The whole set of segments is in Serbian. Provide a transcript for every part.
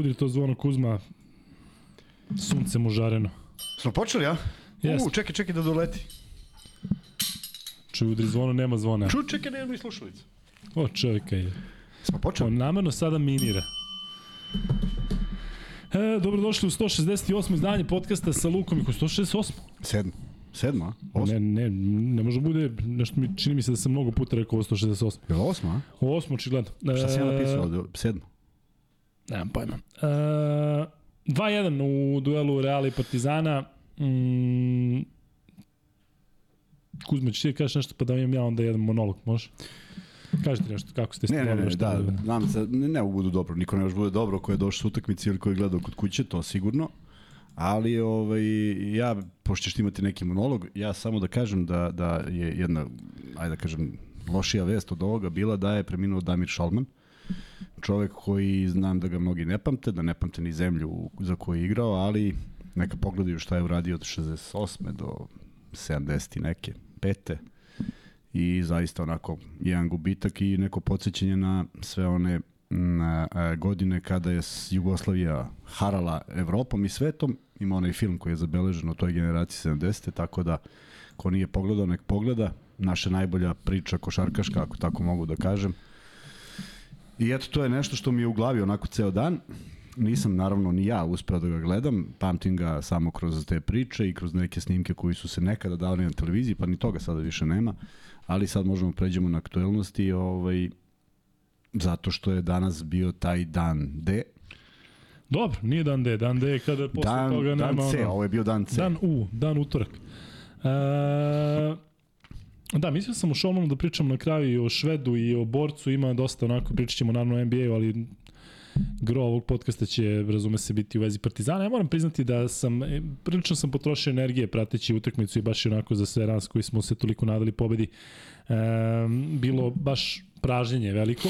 Udri to zvono Kuzma, sunce mu žareno. Smo počeli, ja? Jeste. U, čekaj, čekaj da doleti. Čuj, udri zvono, nema zvona. Ču, čekaj, nema ni slušalicu. O, čovjeka je. Smo On počeli? namerno sada minira. E, dobrodošli u 168. izdanje podcasta sa Lukom i ko 168. Sedmo. Sedmo, a? Ne, ne, ne može bude, nešto mi, čini mi se da sam mnogo puta rekao ovo 168. Je li osmo, a? Osmo, očigledno. E, Šta si ja napisao ovde? Sedmo. Nemam pojma. E, 2-1 u duelu Reala i Partizana. Mm, Kuzma, ćeš ti da kažeš nešto pa da imam ja onda jedan monolog, može? Kažete nešto, kako ste Ne, ne, ne, da, bude? znam se, ne, ne budu dobro, niko ne može bude dobro ko je došao s utakmice ili ko je gledao kod kuće, to sigurno. Ali ovaj, ja, pošto ćeš ti imati neki monolog, ja samo da kažem da, da je jedna, ajde da kažem, lošija vest od ovoga bila da je preminuo Damir Šalman. Čovek koji znam da ga mnogi ne pamte, da ne pamte ni zemlju za koju je igrao, ali neka pogledaju šta je uradio od 68. do 70. i neke, pete i zaista onako jedan gubitak i neko podsjećanje na sve one na, a, godine kada je Jugoslavija harala Evropom i svetom. Ima onaj film koji je zabeležen u toj generaciji 70. Tako da ko nije pogledao, nek pogleda. Naša najbolja priča košarkaška, ako tako mogu da kažem. I eto, to je nešto što mi je u glavi onako ceo dan. Nisam naravno ni ja uspeo da ga gledam, pamtim ga samo kroz te priče i kroz neke snimke koji su se nekada dali na televiziji, pa ni toga sada više nema ali sad možemo pređemo na aktuelnosti ovaj, zato što je danas bio taj dan D. Dobro, nije dan D, dan D je kada posle Dan, toga dan nema... C, ono- ovo je bio dan C. Dan U, dan utorak. E, da, mislio sam o Šolmanu da pričam na kraju i o Švedu i o borcu, ima dosta onako, pričat ćemo naravno o NBA-u, ali gro ovog podcasta će, razume se, biti u vezi Partizana. Ja moram priznati da sam, e, prilično sam potrošio energije prateći utakmicu i baš onako za sve nas koji smo se toliko nadali pobedi. E, bilo baš pražnjenje veliko.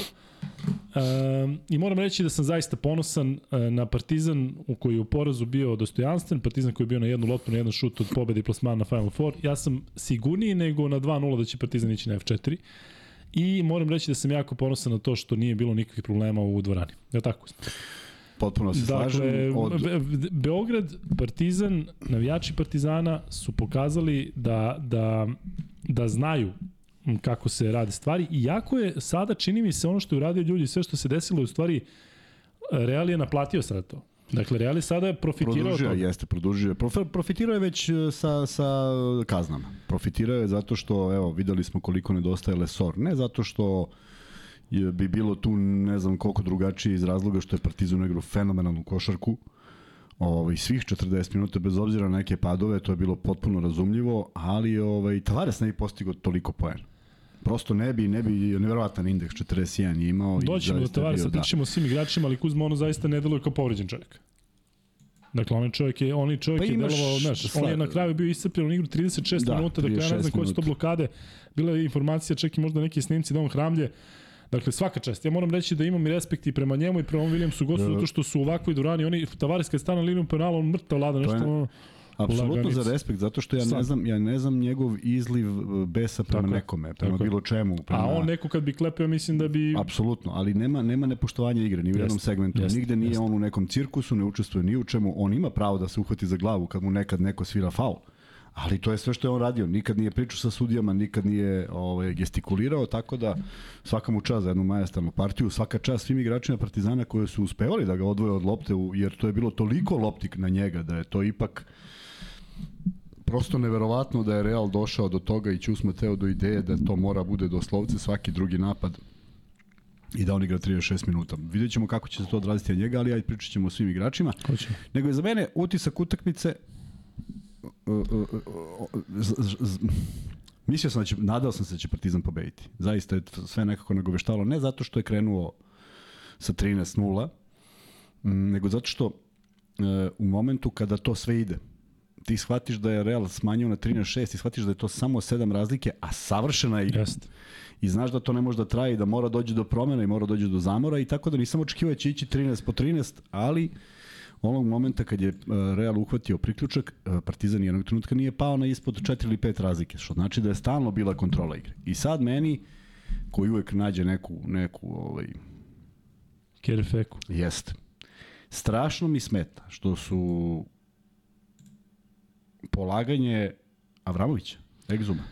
Um, I moram reći da sam zaista ponosan uh, na Partizan u koji je u porazu bio dostojanstven, Partizan koji je bio na jednu loptu, na jedan šut od pobede i plasmana na Final Four. Ja sam sigurniji nego na 2-0 da će Partizan ići na F4. I moram reći da sam jako ponosan na to što nije bilo nikakvih problema u dvorani. Je li tako? Potpuno se Dakle, slažem. Od, Be- Be- Beograd, Partizan, navijači Partizana su pokazali da, da, da znaju kako se rade stvari. Iako je sada, čini mi se, ono što je uradio ljudi, sve što se desilo, u stvari Real je naplatio sada to. Dakle, Real je sada profitirao od produžio, toga. jeste, produžio. Prof, profitirao je već e, sa, sa kaznama. Profitirao je zato što, evo, videli smo koliko nedostaje Lesor. Ne zato što je, bi bilo tu ne znam koliko drugačije iz razloga što je Partizan igrao fenomenalnu košarku. Ovaj svih 40 minuta bez obzira na neke padove, to je bilo potpuno razumljivo, ali ovaj Tavares ne bi postigao toliko poena. Prosto ne bi, ne bi, neverovatan indeks 41 je imao. i Doćemo do je Tavaresa, bio, da. pričamo o svim igračima, ali Kuzma ono zaista ne deluje kao povređen čovjek. Dakle, onaj čovjek je, onaj čovjek Pa je delovao, znaš, on je na kraju bio iscrpljen u igru 36 Da, minuta, dakle ja ne 36 znam koje su to blokade. Bila je informacija, čak i možda neki snimci da on hramlje. Dakle, svaka čast. Ja moram reći da imam i respekt i prema njemu i prema ovom Williamsu Gosu, Da. zato što su u ovakvoj durani, oni, Tavares kad stane na liniju penala, on mrtav lada, nešto, je- ono, Apsolutno za respekt, zato što ja ne Sad. znam, ja ne znam njegov izliv e, besa prema Tako nekome, prema Tako bilo čemu. Prema, a on neko kad bi klepeo, mislim da bi... Apsolutno, ali nema nema nepoštovanja igre ni u jednom segmentu. jeste, Nigde nije jeste. on u nekom cirkusu, ne učestvuje ni u čemu. On ima pravo da se uhvati za glavu kad mu nekad neko svira faul. Ali to je sve što je on radio. Nikad nije pričao sa sudijama, nikad nije ovaj, gestikulirao, tako da svaka mu čast za jednu majestarnu partiju, svaka čast svim igračima Partizana koji su uspevali da ga odvoje od lopte, jer to je bilo toliko loptik na njega da je to ipak prosto neverovatno da je Real došao do toga i Ćus Mateo do ideje da to mora bude doslovce svaki drugi napad i da on igra 36 minuta. Vidjet ćemo kako će se to odraziti na njega, ali ajde pričat ćemo o svim igračima. Hoće. Nego je za mene utisak utakmice z- z- z- mislio sam da će, nadao sam se da će Partizan pobediti. Zaista je sve nekako nagoveštalo, ne zato što je krenuo sa 13-0, m, nego zato što u momentu kada to sve ide, ti shvatiš da je Real smanjio na 13-6 i shvatiš da je to samo 7 razlike, a savršena je igra Jeste. i znaš da to ne može da traje i da mora dođe do promena i mora dođe do zamora i tako da nisam očekivao da će ići 13 po 13, ali onog momenta kad je e, Real uhvatio priključak, e, Partizan jednog trenutka nije pao na ispod 4 ili 5 razlike, što znači da je stalno bila kontrola igre. I sad meni, koji uvek nađe neku, neku ovaj, Kerefeku. Jeste. Strašno mi smeta što su polaganje Avramovića, Egzuma.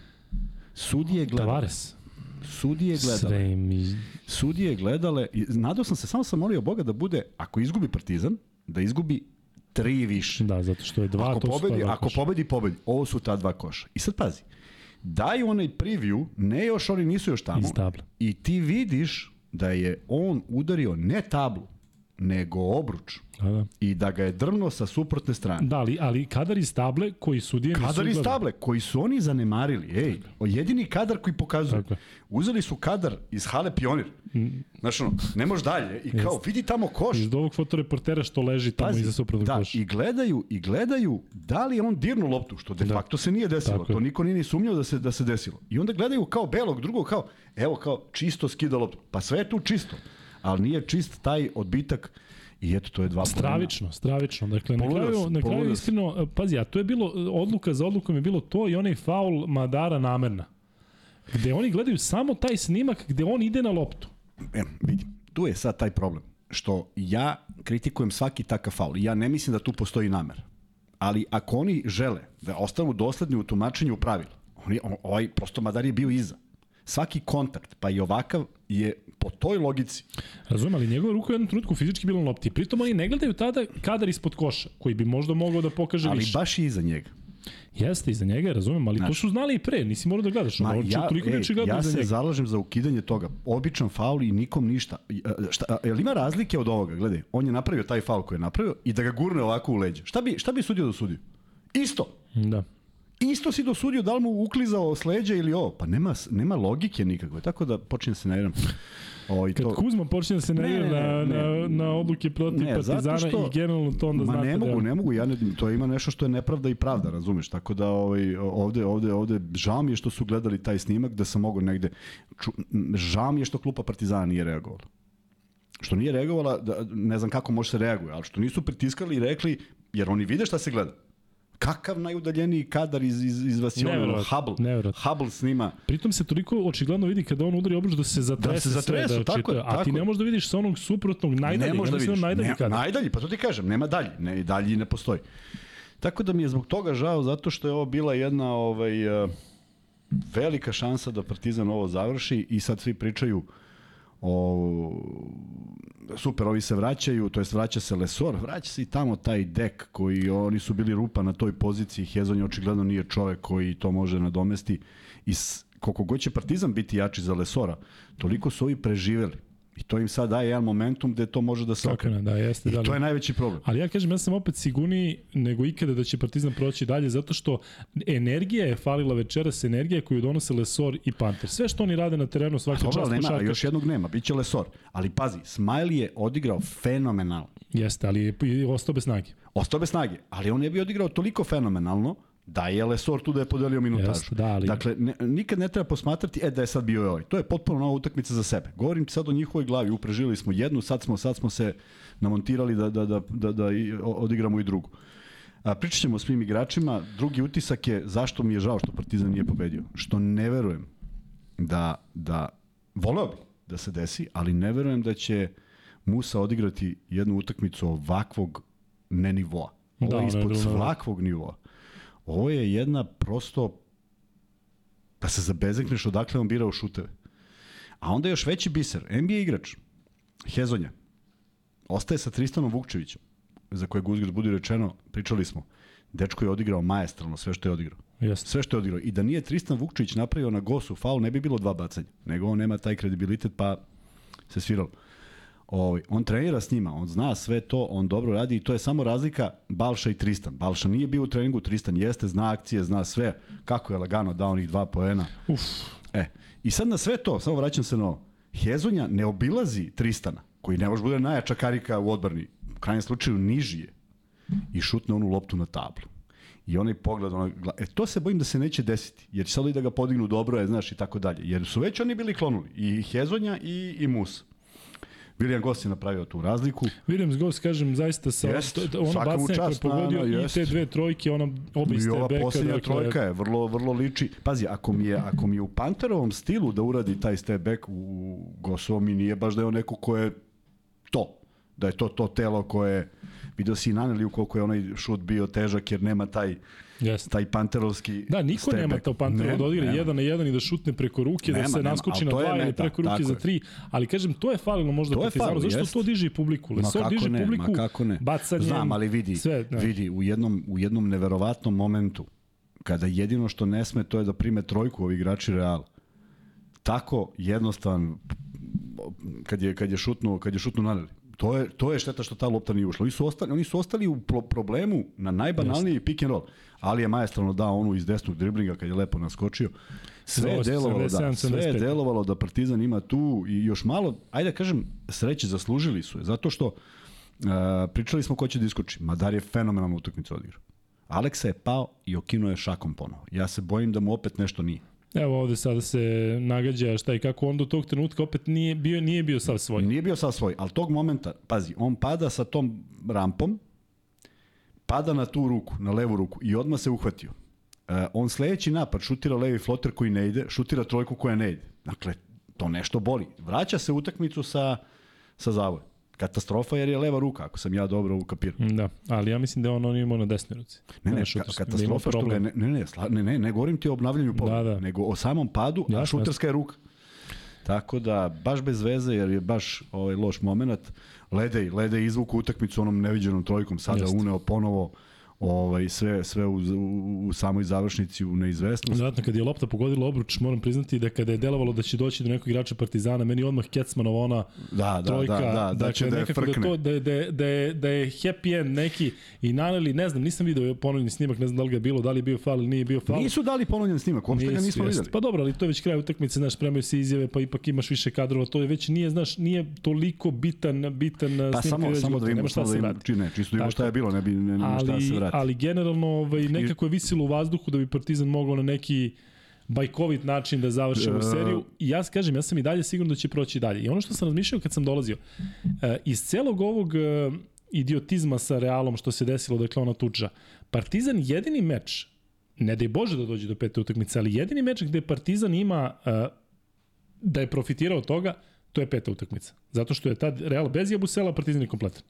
Sudije gledale. Tavares. Sudije gledale. I... Sudije gledale. i Nadao sam se, samo sam molio Boga da bude, ako izgubi Partizan, da izgubi tri više. Da, zato što je dva, Ako to su pobedi, dva ako koša. pobedi, pobedi. Ovo su ta dva koša. I sad pazi, daju onaj preview, ne još, oni nisu još tamo. Iz table. I ti vidiš da je on udario ne tablu, nego obruč. Da, da. I da ga je drvno sa suprotne strane. Da, ali, ali kadar iz table koji sudije nisu Kadar iz table, koji su oni zanemarili. Ej, o jedini kadar koji pokazuje. Tako. Uzeli su kadar iz Hale Pionir. Znaš ono, ne može dalje. I kao, vidi tamo koš. Iz ovog fotoreportera što leži tamo Pazi, iza suprotnog da, koša. i gledaju, i gledaju da li je on dirnu loptu, što de facto se nije desilo. Tako to niko nije ni sumnjao da se, da se desilo. I onda gledaju kao belog, drugog kao, evo kao čisto skida loptu. Pa sve je tu čisto, ali nije čist taj odbitak i eto to je dva poena. Stravično, stravično. Dakle, na kraju, sam, na kraju iskreno, pazi, a to je bilo, odluka za odlukom je bilo to i onaj faul Madara namerna. Gde oni gledaju samo taj snimak gde on ide na loptu. E, vidi, tu je sad taj problem. Što ja kritikujem svaki takav faul. Ja ne mislim da tu postoji namer. Ali ako oni žele da ostanu dosledni u tumačenju pravila, oni, on, ovaj prosto Madar je bio iza. Svaki kontakt, pa i ovakav, je po toj logici. Razumem, ali njegova ruka je u jednom trenutku fizički bila na lopti. Pritom oni ne gledaju tada kadar ispod koša, koji bi možda mogao da pokaže Ali više. baš i iza njega. Jeste, iza njega, razumem, ali to su znali i pre, nisi morao da gledaš. Ma, ono, ja, toliko ej, reči gledao ja se njega. zalažem za ukidanje toga. Običan faul i nikom ništa. I, a, Šta, a, jel ima razlike od ovoga? Gledaj, on je napravio taj faul koji je napravio i da ga gurne ovako u leđe. Šta bi, šta bi sudio da sudio? Isto. Da. Isto si dosudio da li mu uklizao s leđa ili ovo. Pa nema, nema logike nikakve. Tako da počinjem se nerviram. O, i Kad to, Kuzma počne da se Ne, nervira ne, na, ne. na, na odluke protiv Ne, Partizana što- i generalno to onda Ma znate ne mogu, da... ne mogu, ja ne, to ima nešto što je nepravda i pravda, razumeš? Tako da ovaj, ovde, ovde, ovde, žao mi je što su gledali taj snimak, da sam mogao negde, ču, žao mi je što klupa Partizana nije reagovala. Što nije reagovala, da, ne znam kako može se reaguje, ali što nisu pritiskali i rekli, jer oni vide šta se gleda. Kakav najudaljeniji kadar iz, iz, iz Neverovatno, Hubble, neverovatno. Hubble snima. Pritom se toliko očigledno vidi kada on udari obruč da se zatrese, Da se zatresu, sve, da tako čita, a ti tako ne je. možeš da vidiš sa onog suprotnog najdalje, ne možeš da vidiš. on najdalji ne, kadar. najdalji, pa to ti kažem, nema dalji. Ne, dalji ne postoji. Tako da mi je zbog toga žao, zato što je ovo bila jedna ovaj, uh, velika šansa da Partizan ovo završi i sad svi pričaju o super, ovi se vraćaju, to jest vraća se Lesor, vraća se i tamo taj dek koji oni su bili rupa na toj poziciji, Hezon je očigledno nije čovek koji to može nadomesti i koliko god će Partizan biti jači za Lesora, toliko su ovi preživeli. I to im sad daje jedan momentum gde to može da se okrene. da, jeste. I da, to je najveći problem. Ali ja kažem, ja sam opet sigurniji nego ikada da će Partizan proći dalje, zato što energija je falila večeras, energija koju donose Lesor i Panter. Sve što oni rade na terenu, čast ali nema, još jednog nema, bit će Lesor. Ali pazi, Smiley je odigrao fenomenalno. Jeste, ali je ostao bez snage. Ostao bez snage, ali on je bi odigrao toliko fenomenalno da je Lesor tu da je podelio minutažu. Jeste, da, ali- Dakle, ne, nikad ne treba posmatrati, e da je sad bio ovaj. To je potpuno nova utakmica za sebe. Govorim sad o njihovoj glavi, uprežili smo jednu, sad smo, sad smo se namontirali da, da, da, da, da odigramo i drugu. A, pričat ćemo svim igračima. Drugi utisak je zašto mi je žao što Partizan nije pobedio. Što ne verujem da, da voleo bi da se desi, ali ne verujem da će Musa odigrati jednu utakmicu ovakvog ne nivoa. Ovo Da, je je ispod drugo. svakog nivoa. Ovo je jedna prosto da se zabezekneš odakle on birao šuteve. A onda još veći biser, NBA igrač, Hezonja, ostaje sa Tristanom Vukčevićem, za kojeg uzgled budi rečeno, pričali smo, dečko je odigrao majestralno sve što je odigrao. Jeste. Sve što je odigrao. I da nije Tristan Vukčević napravio na Gosu faul, ne bi bilo dva bacanja. Nego on nema taj kredibilitet, pa se sviralo. Ovaj, on trenira s njima, on zna sve to, on dobro radi i to je samo razlika Balša i Tristan. Balša nije bio u treningu, Tristan jeste, zna akcije, zna sve, kako je lagano dao onih dva poena. Uf, E, i sad na sve to, samo vraćam se na ovo, Hezonja ne obilazi Tristana, koji ne može bude najjača karika u odbrani, u krajnjem slučaju niži je, i šutne onu loptu na tablu. I onaj pogled, onaj, e, to se bojim da se neće desiti, jer će sad i da ga podignu dobro je, znaš, i tako dalje. Jer su već oni bili klonuli, i Hezonja i, i Musa. William Goss je napravio tu razliku. Williams Goss, kažem, zaista sa Jest, ono bacanje koje je pogodio na- i te dve trojke, ona oba iz I ova posljednja dakle, trojka je vrlo, vrlo liči. Pazi, ako mi je, ako mi je u Panterovom stilu da uradi taj step back u Gosovom mi nije baš da je on neko ko je to. Da je to to telo koje, vidio si i Naneliju koliko je onaj šut bio težak jer nema taj, Jeste. taj panterovski Da, niko stepek. nema to Pantera da odigra jedan na jedan i da šutne preko ruke, Nema, da se nema, naskoči na dva ili preko ruke za tri, ali kažem, to je falilo možda To Partizanu, zašto jest. to diže i publiku? Ma Lesor kako diže ne, publiku ma kako ne. bacanjem, Znam, ali vidi, sve, ne. vidi u jednom, u jednom neverovatnom momentu, kada jedino što ne sme to je da prime trojku ovi igrači Real. Tako jednostavan kad je kad je šutnuo, kad je šutnuo Naneli. To je to je šteta što ta lopta nije ušla. Oni su ostali, oni su ostali u pro problemu na najbanalniji pick and roll. Ali je maestralno dao onu iz desnog driblinga kad je lepo naskočio. Sve je delovalo da, 77, sve je 75. delovalo da Partizan ima tu i još malo, ajde da kažem, sreće zaslužili su je, zato što Uh, pričali smo ko će da iskoči. Madar je fenomenalnu utakmicu odigrao. Aleksa je pao i okinuo je šakom ponovo. Ja se bojim da mu opet nešto nije. Evo ovde sada se nagađa šta i kako on do tog trenutka opet nije bio, nije bio sav svoj. Nije bio sad svoj, ali tog momenta, pazi, on pada sa tom rampom, pada na tu ruku, na levu ruku i odmah se uhvatio. Uh, on sledeći napad šutira levi floter koji ne ide, šutira trojku koja ne ide. Dakle, to nešto boli. Vraća se utakmicu sa, sa zavojem. Katastrofa jer je leva ruka, ako sam ja dobro ukapirao. Da, ali ja mislim da on, on imao na desnoj ruci. Ne, ne, ka, da katastrofa što ga, ne, ne, ne, sla, ne, ne, ne govorim ti o obnavljanju povreda, Da, da. nego o samom padu, a Jasno, šuterska je ruka. Tako da, baš bez veze, jer je baš ovaj loš moment. Ledej, Ledej izvuku utakmicu onom neviđenom trojkom, sada Jeste. uneo ponovo ovaj, sve, sve u, u, u samoj završnici u neizvestnost. Znatno, kad je lopta pogodila obruč, moram priznati da kada je delovalo da će doći do nekog igrača Partizana, meni odmah Kecmanova ona Da, da, trojka, da, da, da, dakle, će da je da, frkne. to, da, je- da, je- da, je, da je happy end neki i naneli, ne znam, nisam video ponovni snimak, ne znam da li ga je bilo, da li je bio faul ili nije bio faul. Nisu dali ponovljen snimak, uopšte ga nismo videli. Pa dobro, ali to je već kraj utakmice, znaš, spremaju se izjave, pa ipak imaš više kadrova, to je već nije, znaš, nije toliko bitan, bitan Pa snimak samo, već samo da samo da se vidimo, vrati. či ne, čisto da vidimo šta je bilo, ne bi ne, ne, šta da se ali, vrati. ali generalno ovaj, nekako je visilo u vazduhu da bi Partizan mogao na neki bajkovit način da završi ovu seriju. I ja kažem, ja sam i dalje siguran da će proći dalje. I ono što sam razmišljao kad sam dolazio, eh, iz celog ovog eh, idiotizma sa Realom što se desilo, dakle ona tuča, Partizan jedini meč, ne daj Bože da dođe do pete utakmice, ali jedini meč gde Partizan ima eh, da je profitirao od toga, to je peta utakmica. Zato što je tad Real bez Jabusela, Partizan je kompletan.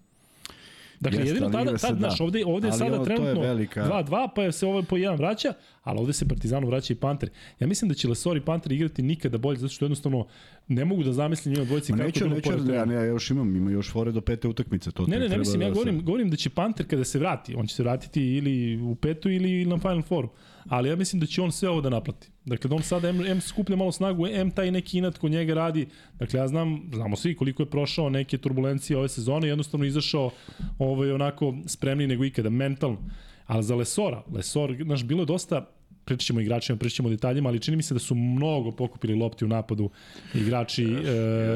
Dakle, Jeste, jedino tada, tad, da. znaš, ovde, ovde je sada ovo, je trenutno velika- 2-2, pa se ovo po jedan vraća, ali ovde se Partizanu vraća i Panter. Ja mislim da će Lesor i Panter igrati nikada bolje, zato što jednostavno ne mogu da zamislim njima dvojici Ma kako neću, drugo neću, pored ja, ja još imam, ima još fore do pete utakmice. To Ne, ne, ne mislim, ja da se- govorim, govorim da će Panter kada se vrati, on će se vratiti ili u petu ili na Final Fouru, ali ja mislim da će on sve ovo da naplati. Dakle, da on sada M, M skuplja malo snagu, M taj neki inat kod njega radi. Dakle, ja znam, znamo svi koliko je prošao neke turbulencije ove sezone, jednostavno izašao ovaj, onako spremniji nego ikada, mentalno. Ali za Lesora, Lesor, znaš, bilo je dosta pričat ćemo igračima, pričat ćemo detaljima, ali čini mi se da su mnogo pokupili lopti u napadu igrači e,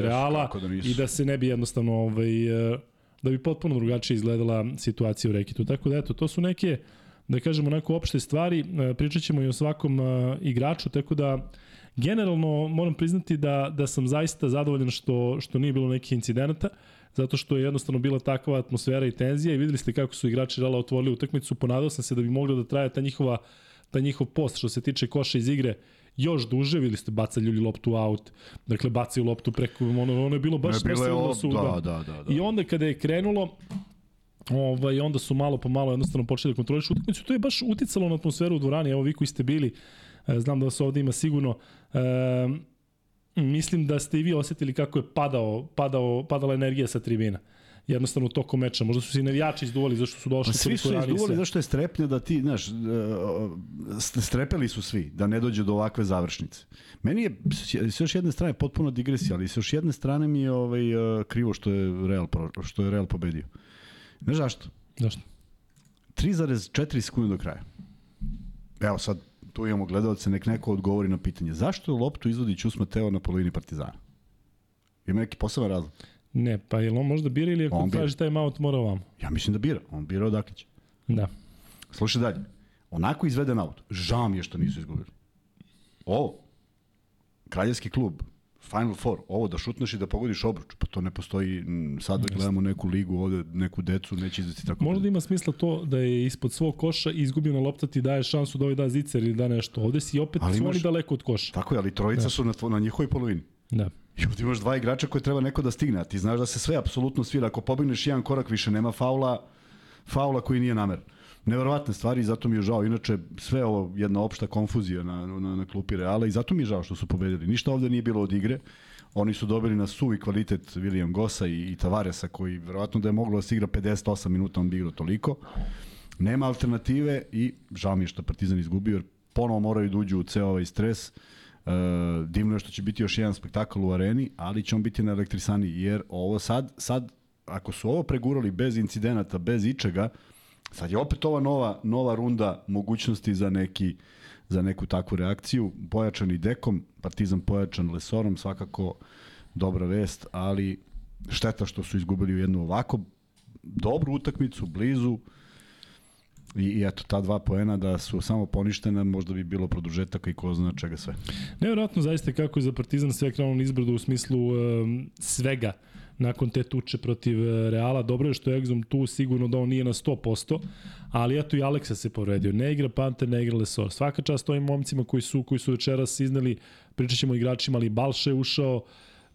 Reala kako da i da se ne bi jednostavno ovaj, e, da bi potpuno drugačije izgledala situacija u Rekitu. Tako da eto, to su neke da kažemo onako opšte stvari, E, pričat ćemo i o svakom e, igraču, tako da generalno moram priznati da, da sam zaista zadovoljan što, što nije bilo nekih incidenata, zato što je jednostavno bila takva atmosfera i tenzija i videli ste kako su igrači Reala otvorili utakmicu, ponadao sam se da bi mogla da traje ta njihova ta njihov post što se tiče koša iz igre još duže, videli ste baca ljudi loptu out, dakle bacaju loptu preko, ono, ono je bilo baš, ovo- su, da, da, da, da. I onda kada je krenulo, ovaj, onda su malo po malo jednostavno počeli da kontrolišu utakmicu. To je baš uticalo na atmosferu u dvorani. Evo vi koji ste bili, e, znam da vas ovde ima sigurno, e, mislim da ste i vi osetili kako je padao, padao, padala energija sa tribina jednostavno tokom meča. Možda su se i navijači izduvali zašto su došli Pa svi su izduvali zašto je strepnja da ti, znaš, e, st- strepeli su svi da ne dođe do ovakve završnice. Meni je s još jedne strane potpuno digresija, ali s još jedne strane mi je ovaj e, krivo što je Real što je Real pobedio. Znaš zašto? Zašto? 3,4 sekunde do kraja. Evo sad, tu imamo gledalce, nek neko odgovori na pitanje. Zašto loptu izvodi Ćus Teo na polovini Partizana? Ima neki poseban razlog? Ne, pa je on možda bira ili ako On traži taj maut mora ovamo? Ja mislim da bira. On bira odakle će. Da. Slušaj dalje. Onako izveden auto. Žao mi je što nisu izgubili. Ovo, kraljevski klub, Final Four, ovo da šutneš i da pogodiš obruč, pa to ne postoji, sad da gledamo neku ligu ovde, neku decu, neće izvesti tako. Možda ima smisla to da je ispod svog koša izgubljena lopta ti daje šansu da ovaj da zicer ili da nešto. Ovde si opet Ali imaš- daleko od koša. Tako je, ali trojica su na, tvo, na njihovoj polovini. Da. I ovdje imaš dva igrača koje treba neko da stigne, a ti znaš da se sve apsolutno svira. Ako pobegneš jedan korak više, nema faula, faula koji nije namer. Neverovatne stvari i zato mi je žao. Inače, sve ovo jedna opšta konfuzija na, na, na klupi Reala i zato mi je žao što su pobedili. Ništa ovde nije bilo od igre. Oni su dobili na suvi kvalitet William Gosa i, i Tavaresa koji verovatno da je moglo da se igra 58 minuta, on bi igrao toliko. Nema alternative i žao mi je što Partizan izgubio jer ponovo moraju da uđu u ceo ovaj stres. Uh, divno je što će biti još jedan spektakl u areni, ali će on biti na elektrisani, jer ovo sad, sad ako su ovo pregurali bez incidenata, bez ičega, sad je opet ova nova, nova runda mogućnosti za neki za neku takvu reakciju. Pojačan i dekom, Partizan pojačan Lesorom, svakako dobra vest, ali šteta što su izgubili u jednu ovako dobru utakmicu, blizu, I, I eto, ta dva poena da su samo poništena, možda bi bilo produžetaka i ko zna čega sve. Nevjerojatno zaista kako je za Partizan sve krenulo izbrdo u smislu um, svega nakon te tuče protiv e, Reala. Dobro je što je Exum tu, sigurno da on nije na 100%, ali eto i Aleksa se povredio. Ne igra Panter, ne igra Lesor. Svaka čast ovim momcima koji su, koji su večeras izneli, pričat ćemo igračima, ali Balša je ušao,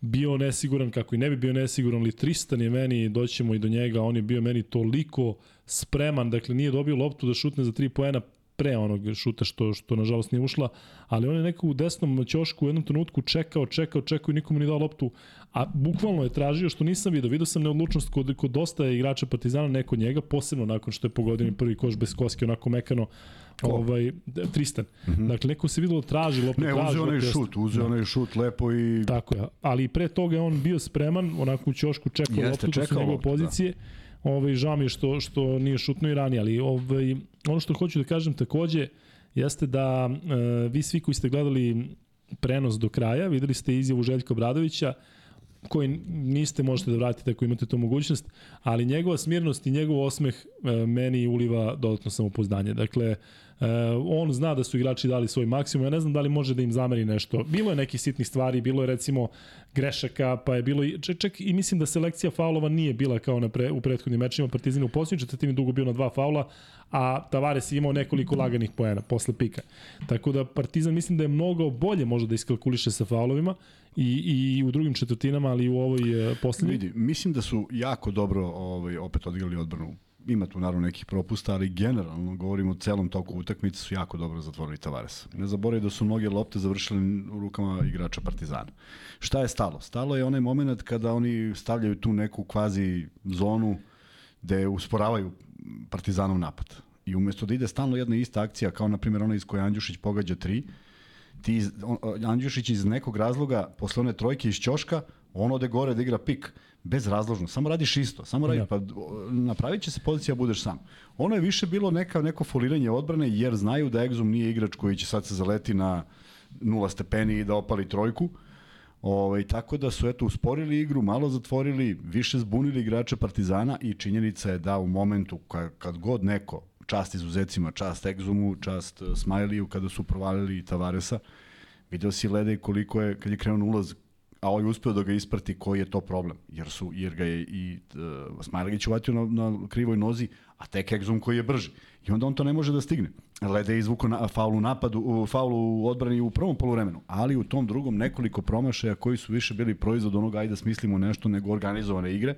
bio nesiguran, kako i ne bi bio nesiguran, ali Tristan je meni, doćemo i do njega, on je bio meni toliko spreman, dakle nije dobio loptu da šutne za 3 poena pre onog šuta što, što nažalost nije ušla, ali on je neko u desnom ćošku u jednom trenutku čekao, čekao, čekao i nikomu ni dao loptu, a bukvalno je tražio što nisam video. Video sam neodlučnost kod, kod dosta igrača Partizana, neko njega, posebno nakon što je pogodio prvi koš bez koske, onako mekano, Ko? ovaj Tristan. Mm -hmm. Dakle neko se videlo traži loptu, ne, traži. Ne, uzeo onaj šut, uzeo da. onaj šut lepo i Tako je. Ali pre toga je on bio spreman, onako u ćošku čekao Jeste, loptu, to su njegove loptu, pozicije. Da Ovaj, žao mi je što, što nije šutno i ranije, ali ovaj, ono što hoću da kažem takođe jeste da e, vi svi koji ste gledali prenos do kraja, videli ste izjavu Željka Bradovića, koji niste možete da vratite ako imate tu mogućnost, ali njegova smirnost i njegov osmeh e, meni uliva dodatno samopouzdanje. Dakle, Uh, on zna da su igrači dali svoj maksimum, ja ne znam da li može da im zameri nešto. Bilo je nekih sitnih stvari, bilo je recimo grešaka, pa je bilo, ček, ček i mislim da selekcija faulova nije bila kao na pre, u prethodnim mečima, Partizan u posljednju četvrtini dugo bio na dva faula, a Tavares je imao nekoliko laganih poena posle pika. Tako da Partizan mislim da je mnogo bolje možda da iskalkuliše sa faulovima i, i u drugim četvrtinama, ali i u ovoj e, poslednjoj. Vidi, mislim da su jako dobro ovaj, opet odigrali odbranu ima tu naravno nekih propusta, ali generalno govorimo o celom toku utakmice su jako dobro zatvorili Tavares. Ne zaboravite da su mnoge lopte završile u rukama igrača Partizana. Šta je stalo? Stalo je onaj moment kada oni stavljaju tu neku kvazi zonu gde usporavaju Partizanov napad. I umesto da ide stalno jedna ista akcija, kao na primjer ona iz koje Andjušić pogađa tri, ti, on, Andjušić iz nekog razloga, posle one trojke iz Ćoška, on ode gore da igra pik bezrazložno, samo radiš isto, samo radi, ja. pa napravit će se pozicija da budeš sam. Ono je više bilo neka, neko foliranje odbrane, jer znaju da Exum nije igrač koji će sad se zaleti na nula stepeni i da opali trojku. Ovaj, tako da su eto usporili igru, malo zatvorili, više zbunili igrače Partizana i činjenica je da u momentu kad, kad god neko, čast izuzecima, čast Exumu, čast uh, Smajliju, kada su provalili Tavaresa, video si Lede koliko je, kad je krenuo ulaz, a ovaj uspeo da ga isprati koji je to problem. Jer, su, jer ga je i uh, Smajlegić uvatio na, na krivoj nozi, a tek Exum koji je brži. I onda on to ne može da stigne. Lede je izvuko na, faulu napadu, u, faulu u odbrani u prvom poluvremenu, ali u tom drugom nekoliko promašaja koji su više bili proizvod onoga ajde da smislimo nešto nego organizovane igre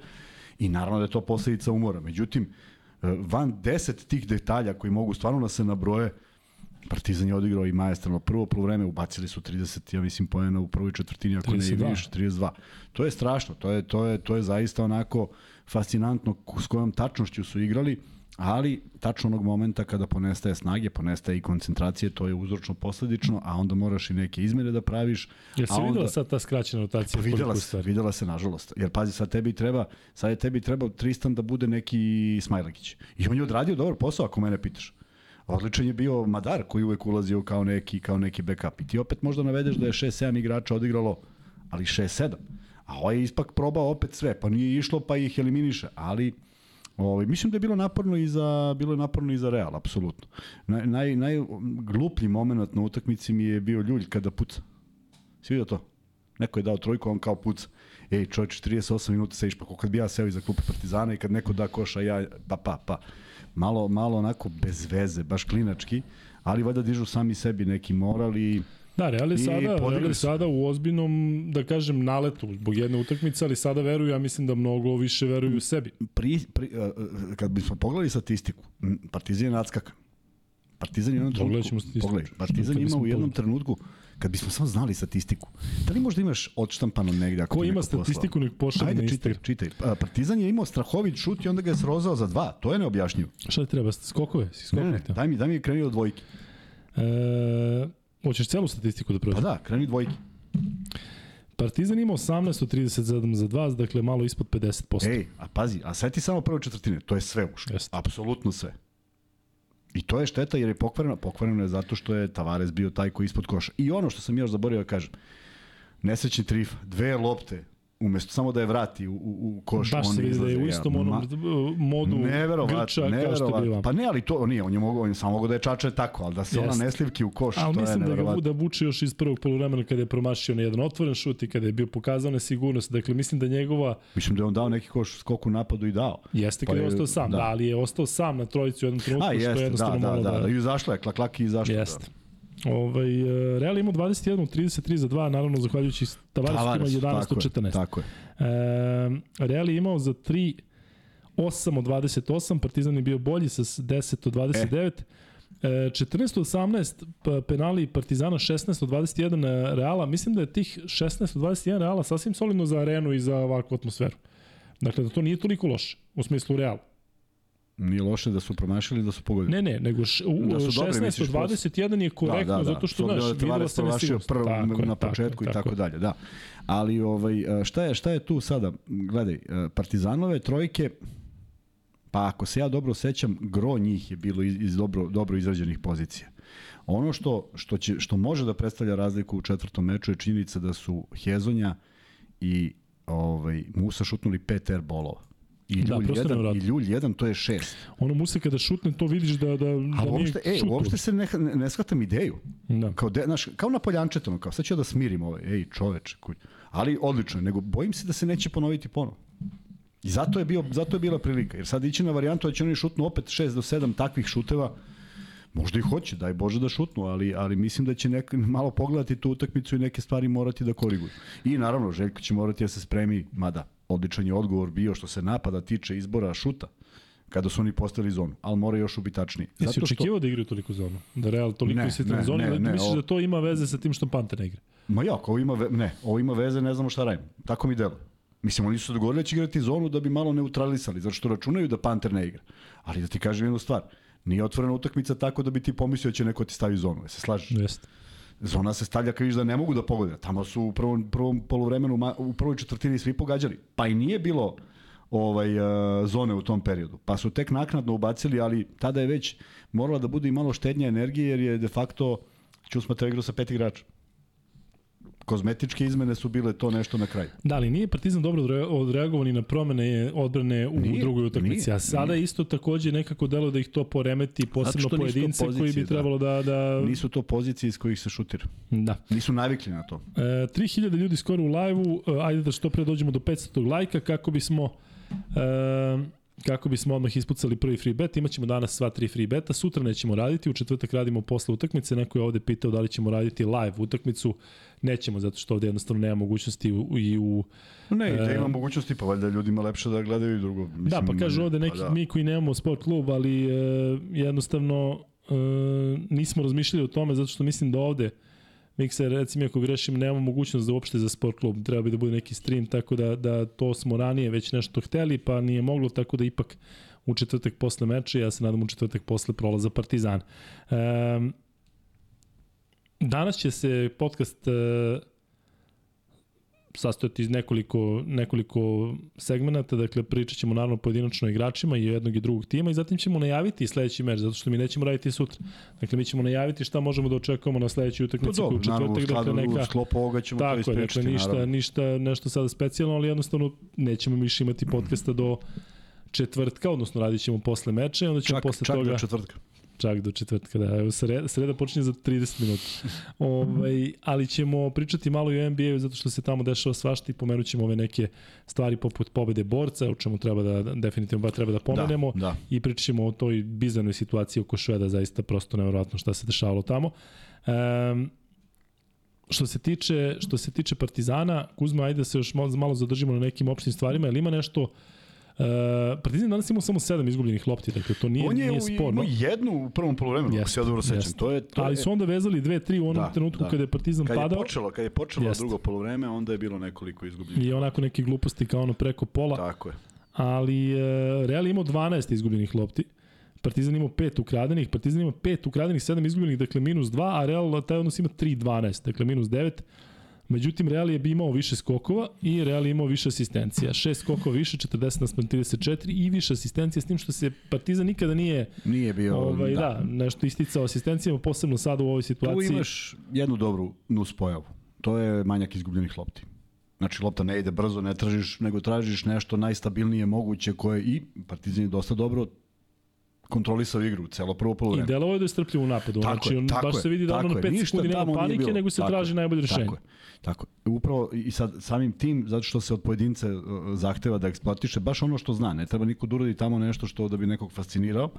i naravno da je to posledica umora. Međutim, e, van deset tih detalja koji mogu stvarno da se nabroje, uh, Partizan je odigrao i majestralno prvo polovreme, ubacili su 30, ja mislim, poena u prvoj četvrtini, ako 32. ne više, 32. To je strašno, to je, to je, to je zaista onako fascinantno s kojom tačnošću su igrali, ali tačno onog momenta kada ponestaje snage, ponestaje i koncentracije, to je uzročno posledično, a onda moraš i neke izmere da praviš. Jel si onda... videla sad ta skraćena rotacija? Pa videla se, videla se nažalost. Jer pazi, sad tebi treba, sad je tebi treba Tristan da bude neki Smajlagić. I on je odradio dobar posao ako mene pitaš. Odličan je bio Madar koji uvek ulazio kao neki, kao neki backup. I ti opet možda navedeš da je 6-7 igrača odigralo, ali 6-7. A ovaj je ispak probao opet sve, pa nije išlo pa ih eliminiše, ali Ovaj mislim da je bilo naporno i za bilo je naporno i za Real, apsolutno. Naj naj najgluplji momenat na utakmici mi je bio Ljulj kada puca. Si vidio to? Neko je dao trojku, on kao puca. Ej, čovječ, 38 minuta sediš, pa kad bi ja seo iza klupe Partizana i kad neko da koša, ja, pa, pa, pa malo, malo onako bez veze, baš klinački, ali valjda dižu sami sebi neki moral i Da, Real je sada, Real je sada u ozbiljnom, da kažem, naletu zbog jedne utakmice, ali sada veruju, ja mislim da mnogo više veruju sebi. Pri, pri, kad bismo pogledali statistiku, Partizan je nadskakan. Partizan je u jednom trenutku, pogledaj, Partizan ima u jednom trenutku, kad bismo samo znali statistiku, da li možda imaš odštampano negde? Ako Ko ti ima statistiku, nek pošalje na Ajde, čitaj, Instagram. čitaj. A, Partizan je imao strahovit šut i onda ga je srozao za dva. To je neobjašnjivo. Šta ti treba? Skokove? Si Ne, skokove? ne, hteo? daj mi, daj mi kreni od dvojke. E, hoćeš celu statistiku da Pa prođeš? da, kreni dvojke. Partizan ima 18 od 37 za 2, dakle malo ispod 50%. Ej, a pazi, a sveti samo prve četvrtine, to je sve ušlo. Apsolutno sve. I to je šteta jer je pokvareno, pokvareno je zato što je Tavares bio taj koji ispod koša. I ono što sam još zaboravio da kažem, nesrećni trif, dve lopte, umesto samo da je vrati u, u, u koš, Baš on se vidi da je u istom onom ma- modu grča Neverovatno, kao što bila. Pa ne, ali to nije, on je mogao, on je samo mogao da je čače tako, ali da se ona Jeste. neslivki u koš, Ali to je mislim da, ga, da vuče još iz prvog poluvremena kada je promašio na jedan otvoren šut i kada je bio pokazao nesigurnost. Dakle, mislim da njegova Mislim da je on dao neki koš skok u napadu i dao. jeste Pa kada je je- ostao sam, da. da. ali je ostao sam na trojici u jednom trenutku, A, što je jeste, da, jednostavno da, malo da, da, i izašla je, klak, klak i izašla. Jeste. Ovaj, e, Real ima 21 od 33 za 2, naravno zahvaljujući Tavaresu ima Tavares, 11 tako od je, 14. Tako je. E, Real je imao za 3 8 od 28, Partizan je bio bolji sa s- 10 od 29. E, 14 od 18 pa- penali Partizana, 16 od 21 e, Reala. Mislim da je tih 16 od 21 Reala sasvim solidno za arenu i za ovakvu atmosferu. Dakle, da to nije toliko loše, u smislu Real. Nije loše da su promašili da su pogodili. Ne, ne, nego š, u, Da su dobri, 16 misliš, od 21 je korektno, da, da, da. zato što, znaš, da videla se nesigurnost. Tako je, na tako je, početku i tako tako je. dalje, da. Ali ovaj, šta, je, šta je tu sada? Gledaj, eh, Partizanove trojke, pa ako se ja dobro sećam, gro njih je bilo iz, iz dobro, dobro izrađenih pozicija. Ono što, što, će, što može da predstavlja razliku u četvrtom meču je činjenica da su Hezonja i ovaj, Musa šutnuli pet air bolova. I Da, Ljulj, prosto jedan, i. Ljulj jedan, to je šest. Ono Musa kada šutne, to vidiš da, da, da A nije uopšte, e, šutno. uopšte se ne, ne, ne shvatam ideju. Da. Kao, de, znaš, kao na poljančetonu, kao sad ću ja da smirim ovaj, ej čoveče, kuj. ali odlično, nego bojim se da se neće ponoviti ponovo. I zato je, bio, zato je bila prilika, jer sad ići na varijantu da će oni šutnu opet 6 do 7 takvih šuteva, možda i hoće, daj Bože da šutnu, ali, ali mislim da će nek, malo pogledati tu utakmicu i neke stvari morati da koriguju. I naravno, Željko će morati da se spremi, mada odličan je odgovor bio što se napada tiče izbora šuta, kada su oni postavili zonu, ali mora još ubitačniji. Jesi očekivao da igraju toliko zonu? Da Real toliko Ne, na ne, zoni? ne, da ne, misliš o- da to ima veze sa tim što Panter ne igra? Ma ja, ovo ima, ve, ne, ovo ima veze, ne znamo šta radimo. Tako mi delo. Mislim, oni su se dogovorili da će igrati zonu da bi malo neutralisali, zato što računaju da Panter ne igra. Ali da ti kažem jednu stvar, nije otvorena utakmica tako da bi ti pomislio da će neko ti stavi zonu. Se slažeš? Jeste. Zona se stavlja kad vidiš da ne mogu da pogode. Tamo su u prvom, prvom polovremenu, u prvoj četvrtini svi pogađali. Pa i nije bilo ovaj uh, zone u tom periodu. Pa su tek naknadno ubacili, ali tada je već morala da bude i malo štednja energije jer je de facto Ćusmata igrao sa pet igrača. Kozmetičke izmene su bile to nešto na kraju. Da, ali nije Partizan dobro odre- odreagovan i na promene odbrane u Nije, drugoj utakmici. A sada nije. isto takođe nekako delo da ih to poremeti, posebno pojedince koji pozicije, bi da. trebalo da... da, Nisu to pozicije iz kojih se šutira. da. Nisu navikli na to. E, 3000 ljudi skoro u live-u, e, ajde da što pre dođemo do 500 lajka kako bismo e, kako bismo odmah ispucali prvi free bet. Imaćemo danas sva tri free beta, sutra nećemo raditi, u četvrtak radimo posle utakmice. Neko je ovde pitao da li ćemo raditi live utakmicu. Nećemo, zato što ovde jednostavno nema mogućnosti u, i u... Ne, i da E, ima mogućnosti, pa valjda ljudima lepše da gledaju i drugo. Mislim, da, pa kaže ovde neki pa da. mi koji nemamo sport klub, ali e, jednostavno e, nismo razmišljali o tome zato što mislim da ovde Mikser, recimo ako grešim, nemamo mogućnost da uopšte za sport klub, treba bi da bude neki stream, tako da, da to smo ranije već nešto hteli, pa nije moglo, tako da ipak u četvrtak posle meča, ja se nadam u četvrtak posle prolaza Partizan. Um, danas će se podcast uh, sastojati iz nekoliko, nekoliko segmenata, dakle pričat ćemo naravno pojedinačno igračima i jednog i drugog tima i zatim ćemo najaviti sledeći meč, zato što mi nećemo raditi sutra. Dakle, mi ćemo najaviti šta možemo da očekujemo na sledećoj Pa utakmici dobro, u naravno, četvrtak, skladu, dakle neka... sklopu ovoga ćemo to Tako je, ispričati, dakle ništa, naravno. ništa nešto sada specijalno, ali jednostavno nećemo više imati podcasta do četvrtka, odnosno radit ćemo posle meča i onda ćemo Čak, posle čak toga... do četvrtka. Čak do četvrtka, da. Evo, sreda, sreda počinje za 30 minuta. ovaj, ali ćemo pričati malo i o NBA-u zato što se tamo dešava svašta i pomenut ćemo ove neke stvari poput pobede borca, o čemu treba da, definitivno ba treba da pomenemo. Da, da. I pričat ćemo o toj bizarnoj situaciji oko Šveda, zaista prosto nevjerojatno šta se dešavalo tamo. Um, što se tiče što se tiče Partizana, Kuzma ajde da se još malo, malo zadržimo na nekim opštim stvarima, jel ima nešto Uh, Partizan danas imao samo sedam izgubljenih lopti, dakle to nije, On je nije u- sporno. imao jednu u prvom poluvremenu, ako se ja dobro sećam. To je, to Ali je, su onda vezali dve, tri u onom Da, trenutku da. kada je Partizan kad je padao počelo, kad je počelo Jeste. drugo poluvreme, onda je bilo nekoliko izgubljenih. i onako neke gluposti kao ono preko pola. Tako je. ali e, Real je imao 12 izgubljenih lopti. Partizan imao 5 ukradenih, Partizan ima 5 ukradenih, 7 izgubljenih, dakle minus 2, a Real taj odnos ima 3-12, dakle minus 9. Međutim, Real je bi imao više skokova i Real je imao više asistencija. 6 skokova više, 40 naspram 34 i više asistencija, s tim što se Partizan nikada nije Nije bio... ovaj, da. da, nešto isticao asistencijama, posebno sad u ovoj Tu situaciji. imaš jednu dobru nus pojavu. To je manjak izgubljenih lopti. Znači, lopta ne ide brzo, ne tražiš, nego tražiš nešto najstabilnije moguće koje i Partizan je dosta dobro kontrolisao igru, celo prvo I polovreme. delovo je da je strpljiv u napadu. Tako znači, on, tako baš je, se vidi da ono na je. 5 Ništa sekundi nema panike, nego se Tako traži je, najbolje rešenje. Tako je. Tako je. Upravo i sad samim tim, zato što se od pojedince uh, zahteva da eksploatiše baš ono što zna. Ne treba niko da uradi tamo nešto što da bi nekog fascinirao.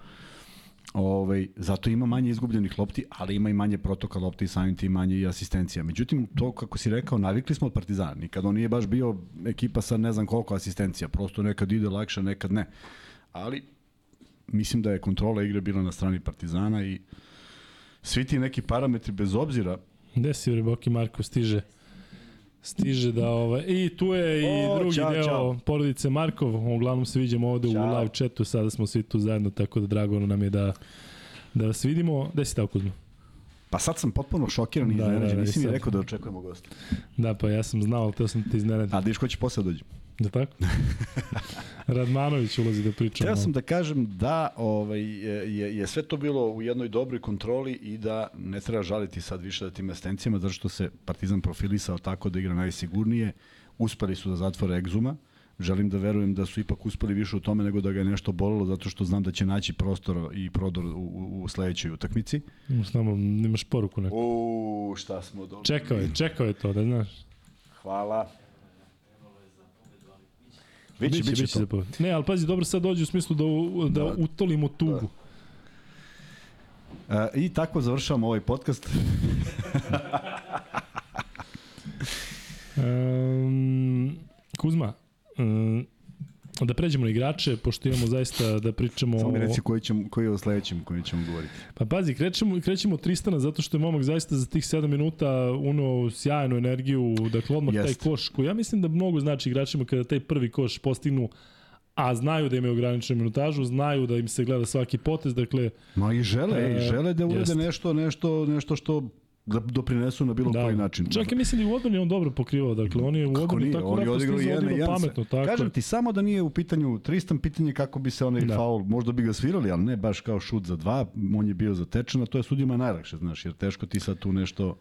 Ovaj, zato ima manje izgubljenih lopti, ali ima i manje protoka lopti i samim tim manje i asistencija. Međutim, to kako si rekao, navikli smo od Partizana. Nikad on nije baš bio ekipa sa ne znam koliko asistencija. Prosto nekad ide lakše, nekad ne. Ali mislim da je kontrola igre bila na strani Partizana i svi ti neki parametri bez obzira Gde si bre Boki Marko stiže? Stiže da ovaj i tu je i O, drugi ćao, deo ćao. porodice Markov. Uglavnom se viđamo ovde u Ćao. live chatu, sada smo svi tu zajedno tako da drago nam je da da vas vidimo. Gde si tamo Kuzma? Pa sad sam potpuno šokiran i Da, iznenađen. da, da, Nisi mi rekao da očekujemo gosta. Da, pa ja sam znao, ali teo sam da te iznenadim. A da viš ko će posle dođe. Da tako? Radmanović ulazi da priča. Hteo sam da kažem da ovaj, je, je, je sve to bilo u jednoj dobroj kontroli i da ne treba žaliti sad više da tim asistencijama, zato što se Partizan profilisao tako da igra najsigurnije. Uspeli su da zatvore egzuma. Želim da verujem da su ipak uspeli više u tome nego da ga je nešto bolilo, zato što znam da će naći prostor i prodor u, u, u sledećoj utakmici. Samo nemaš poruku neku. U, šta smo dobili. Čekao je, čekao je to, da znaš. Hvala. Biće, biće, biće to. za pobed. Ne, ali pazi, dobro sad dođe u smislu da, da, Da. utolimo tugu. E, I tako završavamo ovaj podcast. Um, Kuzma, um, da pređemo na igrače, pošto imamo zaista da pričamo Samo mi reci koji, ćemo, koji je o sledećem koji ćemo govoriti. Pa pazi, krećemo, krećemo Tristana zato što je momak zaista za tih 7 minuta uno sjajnu energiju, dakle odmah Jest. taj koš koji ja mislim da mnogo znači igračima kada taj prvi koš postignu a znaju da imaju ograničenu minutažu, znaju da im se gleda svaki potez, dakle Ma i žele, E, i žele da jeste. nešto, nešto, nešto što da doprinesu na bilo da, koji način. Čak i mislim da i u odbrani on dobro pokrivao, dakle on je u odbrani tako on je odigrao jedan jedan. pametno, tako Kažem ti, samo da nije u pitanju Tristan, pitanje kako bi se onaj da. faul, možda bi ga svirali, ali ne baš kao šut za dva, on je bio zatečen, a to je sudima najlakše, znaš, jer teško ti sad tu nešto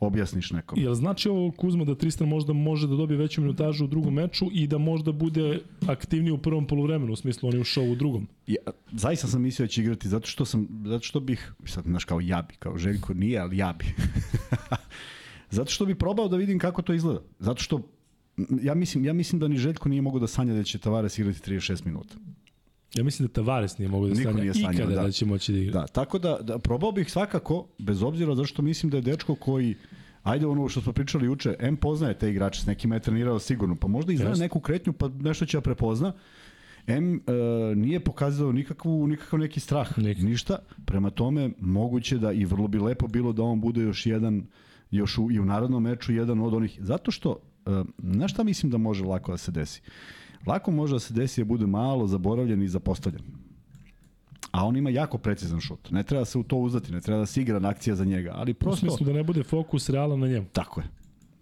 objasniš nekom. Jel znači ovo Kuzma da Tristan možda može da dobije veću minutažu u drugom meču i da možda bude aktivniji u prvom poluvremenu, u smislu on je ušao u drugom? Ja, zaista sam mislio da će igrati zato što sam zato što bih sad znaš kao ja bi kao Željko nije ali ja bi zato što bi probao da vidim kako to izgleda zato što ja mislim ja mislim da ni Željko nije mogao da sanja da će Tavares igrati 36 minuta Ja mislim da Tavares nije mogao da Niko sanja nije sanjao, ikada da. da. će moći da igra. da tako da, da probao bih svakako bez obzira zašto mislim da je dečko koji Ajde ono što smo pričali juče, M poznaje te igrače, s nekima je trenirao sigurno, pa možda i zna neku kretnju, pa nešto će da prepozna. M e, nije pokazao nikakvu, nikakav neki strah, Nik. ništa. Prema tome, moguće da i vrlo bi lepo bilo da on bude još jedan, još u, i u narodnom meču jedan od onih. Zato što, e, znaš šta mislim da može lako da se desi? Lako može da se desi da bude malo zaboravljen i zapostavljen. A on ima jako precizan šut. Ne treba se u to uzdati, ne treba da se igra na akcija za njega, ali U prosto... smislu da ne bude fokus realan na njemu. Tako je.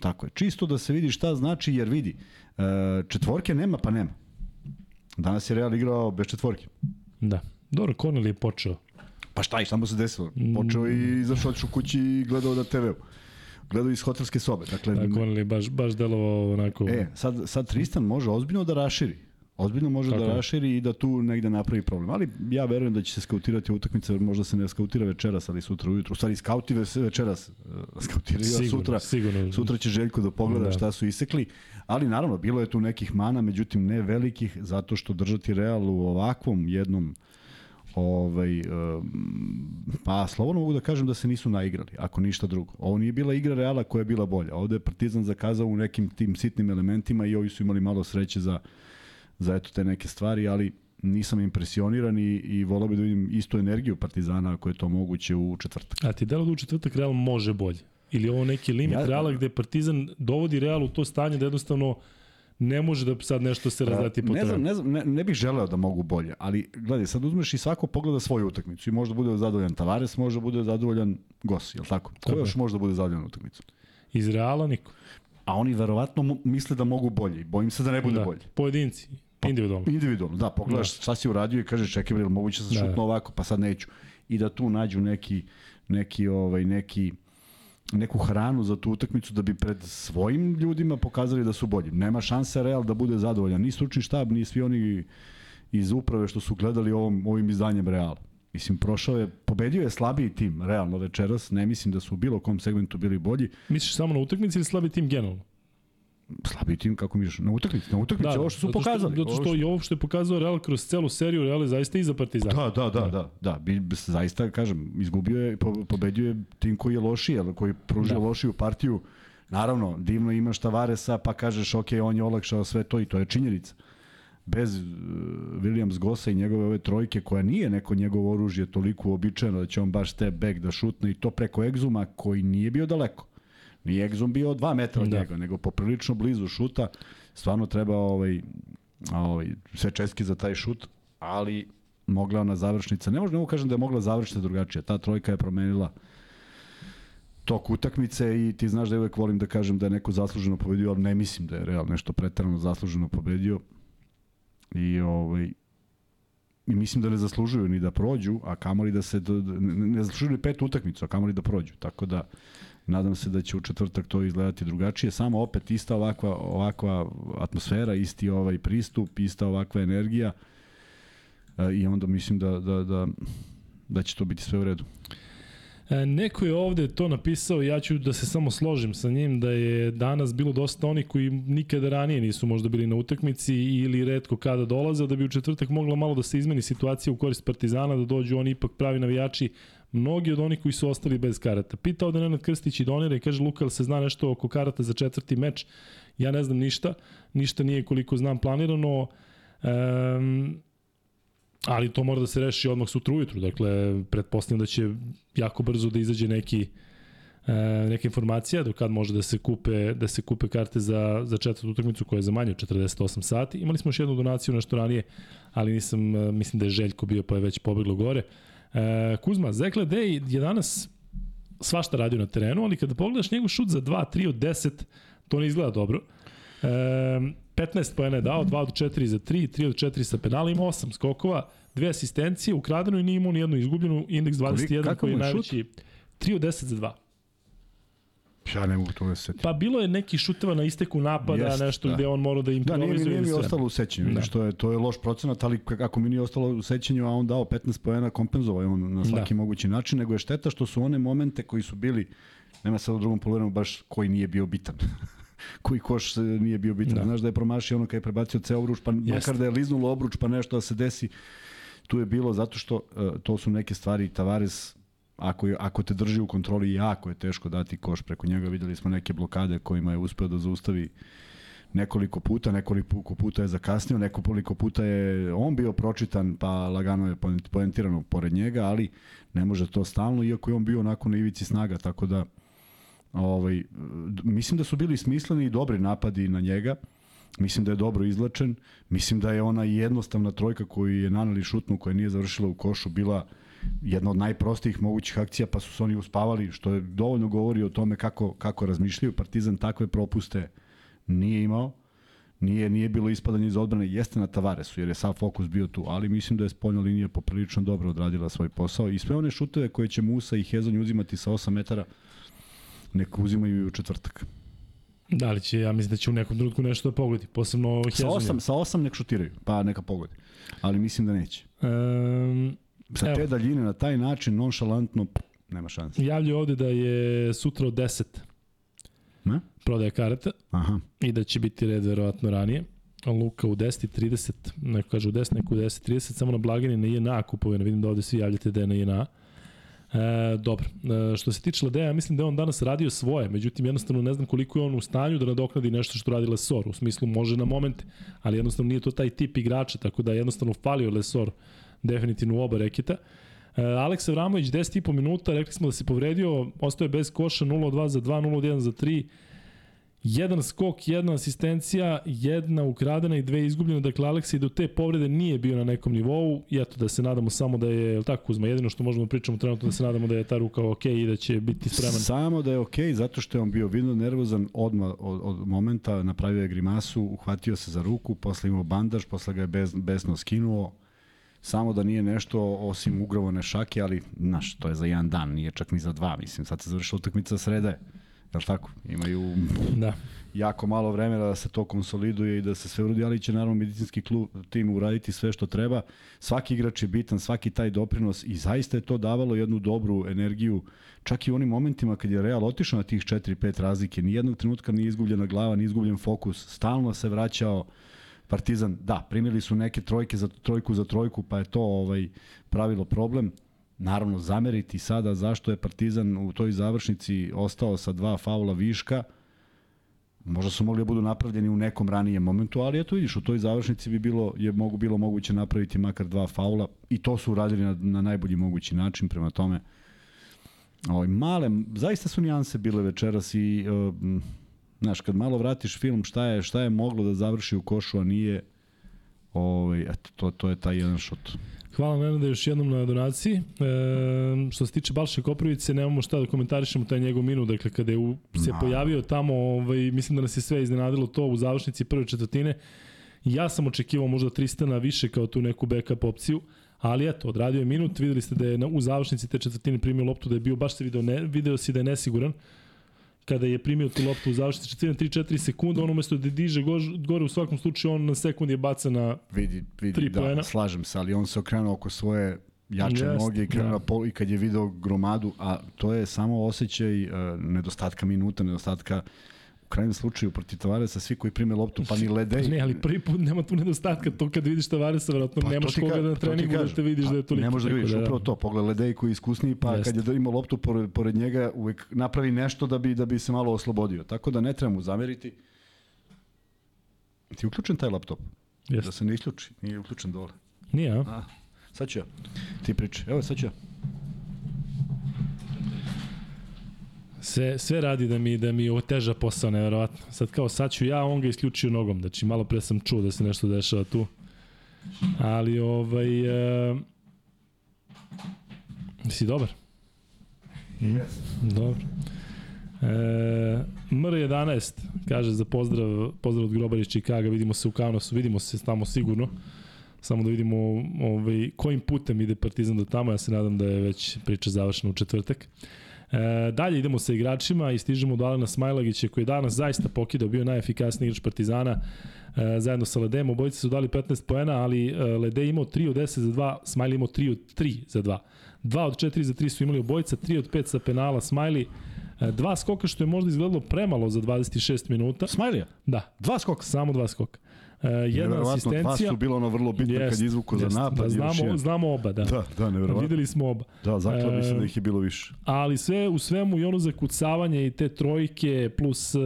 Tako je. Čisto da se vidi šta znači, jer vidi, e, četvorke nema pa nema. Danas je Real igrao bez četvorke. Da. Dobro, Cornel je počeo. Pa šta i šta mu se desilo? Počeo i izašao otišao kući i gledao na TV-u. Gledao iz hotelske sobe. Dakle, Da, Cornel je baš, baš delovao onako... e, sad, sad Tristan može ozbiljno da raširi. Ozbiljno može Tako da raširi i da tu negde napravi problem. Ali ja verujem da će se skautirati utakmica, možda se ne skautira večeras, ali sutra ujutru. U stvari skautive se večeras uh, skautiraju, a sigurno, sutra, sigurno. Sutra će Željko da pogleda Da. da. šta su isekli, ali naravno bilo je tu nekih mana, međutim ne velikih, zato što držati Real u ovakvom jednom Ovaj, pa slobodno mogu da kažem da se nisu naigrali, ako ništa drugo. Ovo nije bila igra Reala koja je bila bolja. Ovde je Partizan zakazao u nekim tim sitnim elementima i ovi su imali malo sreće za, za eto te neke stvari, ali nisam impresioniran i, i volao bih da vidim istu energiju Partizana ako je to moguće u četvrtak. A ti delo da u četvrtak Real može bolje? Ili ovo neki limit ja, Reala gde Partizan dovodi Real u to stanje da jednostavno ne može da sad nešto se razlati po ne znam, ne, znam, ne, ne bih želeo da mogu bolje, ali gledaj, sad uzmeš i svako pogleda svoju utakmicu i možda bude zadovoljan Tavares, možda bude zadovoljan Gos, je li tako? Ko još može da bude zadovoljan utakmicu? Iz Reala niko. A oni verovatno misle da mogu bolje. Bojim se da ne bude da, bolje. Pojedinci. Pa, individualno. Individualno, da. Pogledaš da. šta si uradio i kažeš čekaj, ili moguće da se da, šutno ovako, pa sad neću. I da tu nađu neki, neki, ovaj, neki, neku hranu za tu utakmicu da bi pred svojim ljudima pokazali da su bolji. Nema šanse Real da bude zadovoljan. Ni stručni štab, ni svi oni iz uprave što su gledali ovom, ovim izdanjem Reala. Mislim, prošao je, pobedio je slabiji tim, realno večeras, ne mislim da su u bilo kom segmentu bili bolji. Misliš samo na utakmici ili slabiji tim generalno? Slabiji tim kako mi na utakmici, na utakmici da, ovo što su zato što, pokazali. Zato što, što i ovo što je pokazao Real kroz celu seriju, Real je zaista iza Partizana. Da, da, da, da, da, bi, zaista kažem, izgubio je, po, pobedio je tim koji je lošiji, ali koji pružio da. lošiju partiju. Naravno, divno imaš Tavaresa, pa kažeš, ok, on je olakšao sve to i to je činjenica. Bez uh, Williams Gosa i njegove ove trojke, koja nije neko njegovo oružje toliko uobičajeno da će on baš step back da šutne i to preko egzuma koji nije bio daleko Nije Egzum bio 2 metra od da. njega, nego poprilično blizu šuta. Stvarno treba ovaj, ovaj, sve česki za taj šut, ali mogla ona završnica. Ne možemo kažem da je mogla završiti drugačije. Ta trojka je promenila tok utakmice i ti znaš da je uvek volim da kažem da je neko zasluženo pobedio, ali ne mislim da je Real nešto pretarano zasluženo pobedio. I ovaj, i mislim da ne zaslužuju ni da prođu, a kamoli da se ne zaslužuju ni petu utakmicu, a kamoli da prođu. Tako da Nadam se da će u četvrtak to izgledati drugačije. Samo opet ista ovakva, ovakva atmosfera, isti ovaj pristup, ista ovakva energija e, i onda mislim da, da, da, da će to biti sve u redu. E, neko je ovde to napisao ja ću da se samo složim sa njim da je danas bilo dosta oni koji nikada ranije nisu možda bili na utakmici ili redko kada dolaze, da bi u četvrtak mogla malo da se izmeni situacija u korist Partizana, da dođu oni ipak pravi navijači mnogi od onih koji su ostali bez karata. Pitao da Nenad Krstić i donira i kaže Luka, se zna nešto oko karata za četvrti meč? Ja ne znam ništa, ništa nije koliko znam planirano, um, ali to mora da se reši odmah sutra ujutru, dakle, pretpostavljam da će jako brzo da izađe neki e, neka informacija do kad može da se kupe da se kupe karte za za četvrtu utakmicu koja je za manje od 48 sati. Imali smo još jednu donaciju nešto ranije, ali nisam e, mislim da je Željko bio pa je već pobeglo gore. E, Kuzma, Zekle Dej je danas svašta radio na terenu, ali kada pogledaš njegov šut za 2, 3 od 10, to ne izgleda dobro. E, 15 pojena je dao, 2 od 4 za 3, 3 od 4 sa penala, ima 8 skokova, dve asistencije, ukradeno i nije imao ni jednu izgubljenu, indeks 21 koji je najveći, 3 od 10 za 2. Ja ne mogu to da se setim. Pa bilo je neki šuteva na isteku napada, Jest, nešto da. gde on mora da improvizuje. Da, nije, nije mi ostalo u sećanju, da. što je, to je loš procenat, ali kako mi nije ostalo u sećanju, a on dao 15 pojena, kompenzovao je on na svaki da. mogući način, nego je šteta što su one momente koji su bili, nema sad u drugom polovremenu baš koji nije bio bitan. koji koš nije bio bitan. Da. Znaš da je promašio ono kada je prebacio ceo obruč, pa Jest. makar da je liznulo obruč, pa nešto da se desi. Tu je bilo zato što uh, to su neke stvari Tavares ako, ako te drži u kontroli, jako je teško dati koš preko njega. Videli smo neke blokade kojima je uspeo da zaustavi nekoliko puta, nekoliko puta je zakasnio, nekoliko puta je on bio pročitan, pa lagano je poentirano pored njega, ali ne može to stalno, iako je on bio onako na ivici snaga, tako da ovaj, mislim da su bili smisleni i dobri napadi na njega, mislim da je dobro izlačen, mislim da je ona jednostavna trojka koju je nanali šutnu, koja nije završila u košu, bila uh, jedna od najprostijih mogućih akcija, pa su se oni uspavali, što je dovoljno govori o tome kako, kako razmišljaju. Partizan takve propuste nije imao, nije, nije bilo ispadanje iz odbrane, jeste na Tavaresu, jer je sav fokus bio tu, ali mislim da je spoljna linija poprilično dobro odradila svoj posao i sve one šuteve koje će Musa i Hezonj uzimati sa 8 metara, neka uzimaju i u četvrtak. Da li će, ja mislim da će u nekom trenutku nešto da pogodi, posebno Hezonj. Sa 8, sa 8 nek šutiraju, pa neka pogodi, ali mislim da neće. Um, Sa Evo. te daljine na taj način, nonšalantno, nema šanse. Javljaju ovde da je sutra od 10 ne? prodaje karata Aha. i da će biti red verovatno ranije. Luka u 10.30, neko kaže u 10, neko u 10.30, samo na blagini na INA kupovina, vidim da ovde svi javljate da je na INA. E, dobro, e, što se tiče Ladeja, mislim da je on danas radio svoje, međutim jednostavno ne znam koliko je on u stanju da nadoknadi nešto što radi Lesor, u smislu može na momente, ali jednostavno nije to taj tip igrača, tako da jednostavno falio Lesor definitivno u oba reketa. E, Aleks Avramović 10,5 minuta, rekli smo da se povredio, ostaje bez koša 0-2 za 2, 0-1 za 3, jedan skok, jedna asistencija, jedna ukradena i dve izgubljene, dakle Aleksa i do te povrede nije bio na nekom nivou. I eto da se nadamo samo da je, tako Kuzma, jedino što možemo da pričamo trenutno da se nadamo da je ta ruka ok i da će biti spreman. Samo da je ok, zato što je on bio vidno nervozan odmah od, od momenta, napravio je grimasu, uhvatio se za ruku, posle imao bandaž, posle ga je bez, besno skinuo, samo da nije nešto osim ugrovane šake, ali, znaš, to je za jedan dan, nije čak ni za dva, mislim, sad se završila utakmica srede. Jel tako? Imaju da. jako malo vremena da se to konsoliduje i da se sve uradi, ali će naravno medicinski klub, tim uraditi sve što treba. Svaki igrač je bitan, svaki taj doprinos i zaista je to davalo jednu dobru energiju, čak i u onim momentima kad je Real otišao na tih 4-5 razlike, nijednog trenutka nije izgubljena glava, nije izgubljen fokus, stalno se vraćao Partizan, da, primili su neke trojke za trojku za trojku, pa je to ovaj pravilo problem naravno zameriti sada zašto je Partizan u toj završnici ostao sa dva faula viška. Možda su mogli da budu napravljeni u nekom ranijem momentu, ali eto vidiš, u toj završnici bi bilo, je mogu, bilo moguće napraviti makar dva faula i to su uradili na, na najbolji mogući način, prema tome ovaj, male, zaista su nijanse bile večeras i uh, znaš, kad malo vratiš film šta je, šta je moglo da završi u košu, a nije ovaj, eto, to, to je taj jedan šut. Hvala Nenade još jednom na donaciji. E, što se tiče Balše Koprivice, nemamo šta da komentarišemo taj njegov minut, dakle kada je u, se no. pojavio tamo, ovaj, mislim da nas je sve iznenadilo to u završnici prve četvrtine. Ja sam očekivao možda Tristana više kao tu neku backup opciju, ali eto, odradio je minut, videli ste da je na, u završnici te četvrtine primio loptu, da je bio, baš se video, ne, video si da je nesiguran, kada je primio tu loptu u završnici četvrtine 3-4 sekunde, on umesto da diže gore u svakom slučaju on na sekund je baca na vidi, vidi, 3 da, poena. slažem se, ali on se okrenuo oko svoje jače Jest, noge i krenuo da. pol, i kad je video gromadu, a to je samo osjećaj uh, nedostatka minuta, nedostatka krajnjem slučaju protiv Tavaresa svi koji prime loptu pa ni ledej. Ne, ali prvi put nema tu nedostatka, to kad vidiš Tavaresa verovatno pa, nemaš koga na treningu da te vidiš pa, da je toliko. Ne možeš da vidiš da, upravo to, pogled ledej koji je iskusniji pa Jest. kad je da ima loptu pored, pored njega uvek napravi nešto da bi da bi se malo oslobodio. Tako da ne treba mu zameriti. Ti uključen taj laptop? Jest. Da se ne isključi, nije uključen dole. Nije, a? a sad ću ja. Ti priči. Evo, sad ću ja. Sve, sve radi da mi da mi oteža posao, neverovatno. Sad kao sad ću ja, on ga isključio nogom. Znači malo pre sam čuo da se nešto dešava tu. Ali ovaj e, si dobar. Mm, dobro. E, MR11 kaže za pozdrav, pozdrav od Grobara iz Čikaga, vidimo se u Kaunasu, vidimo se tamo sigurno. Samo da vidimo ovaj, kojim putem ide Partizan do tamo, ja se nadam da je već priča završena u četvrtak. E, dalje idemo sa igračima i stižemo do Alena Smajlagića koji je danas zaista pokidao, bio najefikasniji igrač Partizana e, zajedno sa Ledem. Obojice su dali 15 poena, ali e, Lede imao 3 od 10 za 2, Smajli imao 3 od 3 za 2. 2 od 4 za 3 su imali obojica, 3 od 5 sa penala Smajli. E, dva skoka što je možda izgledalo premalo za 26 minuta. Smajlija? Da. Dva skoka? Samo dva skoka. Uh, jedna asistencija. Dva su bilo ono vrlo bitno jest, kad izvuku za napad. Da, znamo, znamo oba, da. Da, da, nevjerovatno. Videli smo oba. Da, zaklad uh, mislim da ih je bilo više. Ali sve u svemu i ono zakucavanje i te trojke plus uh,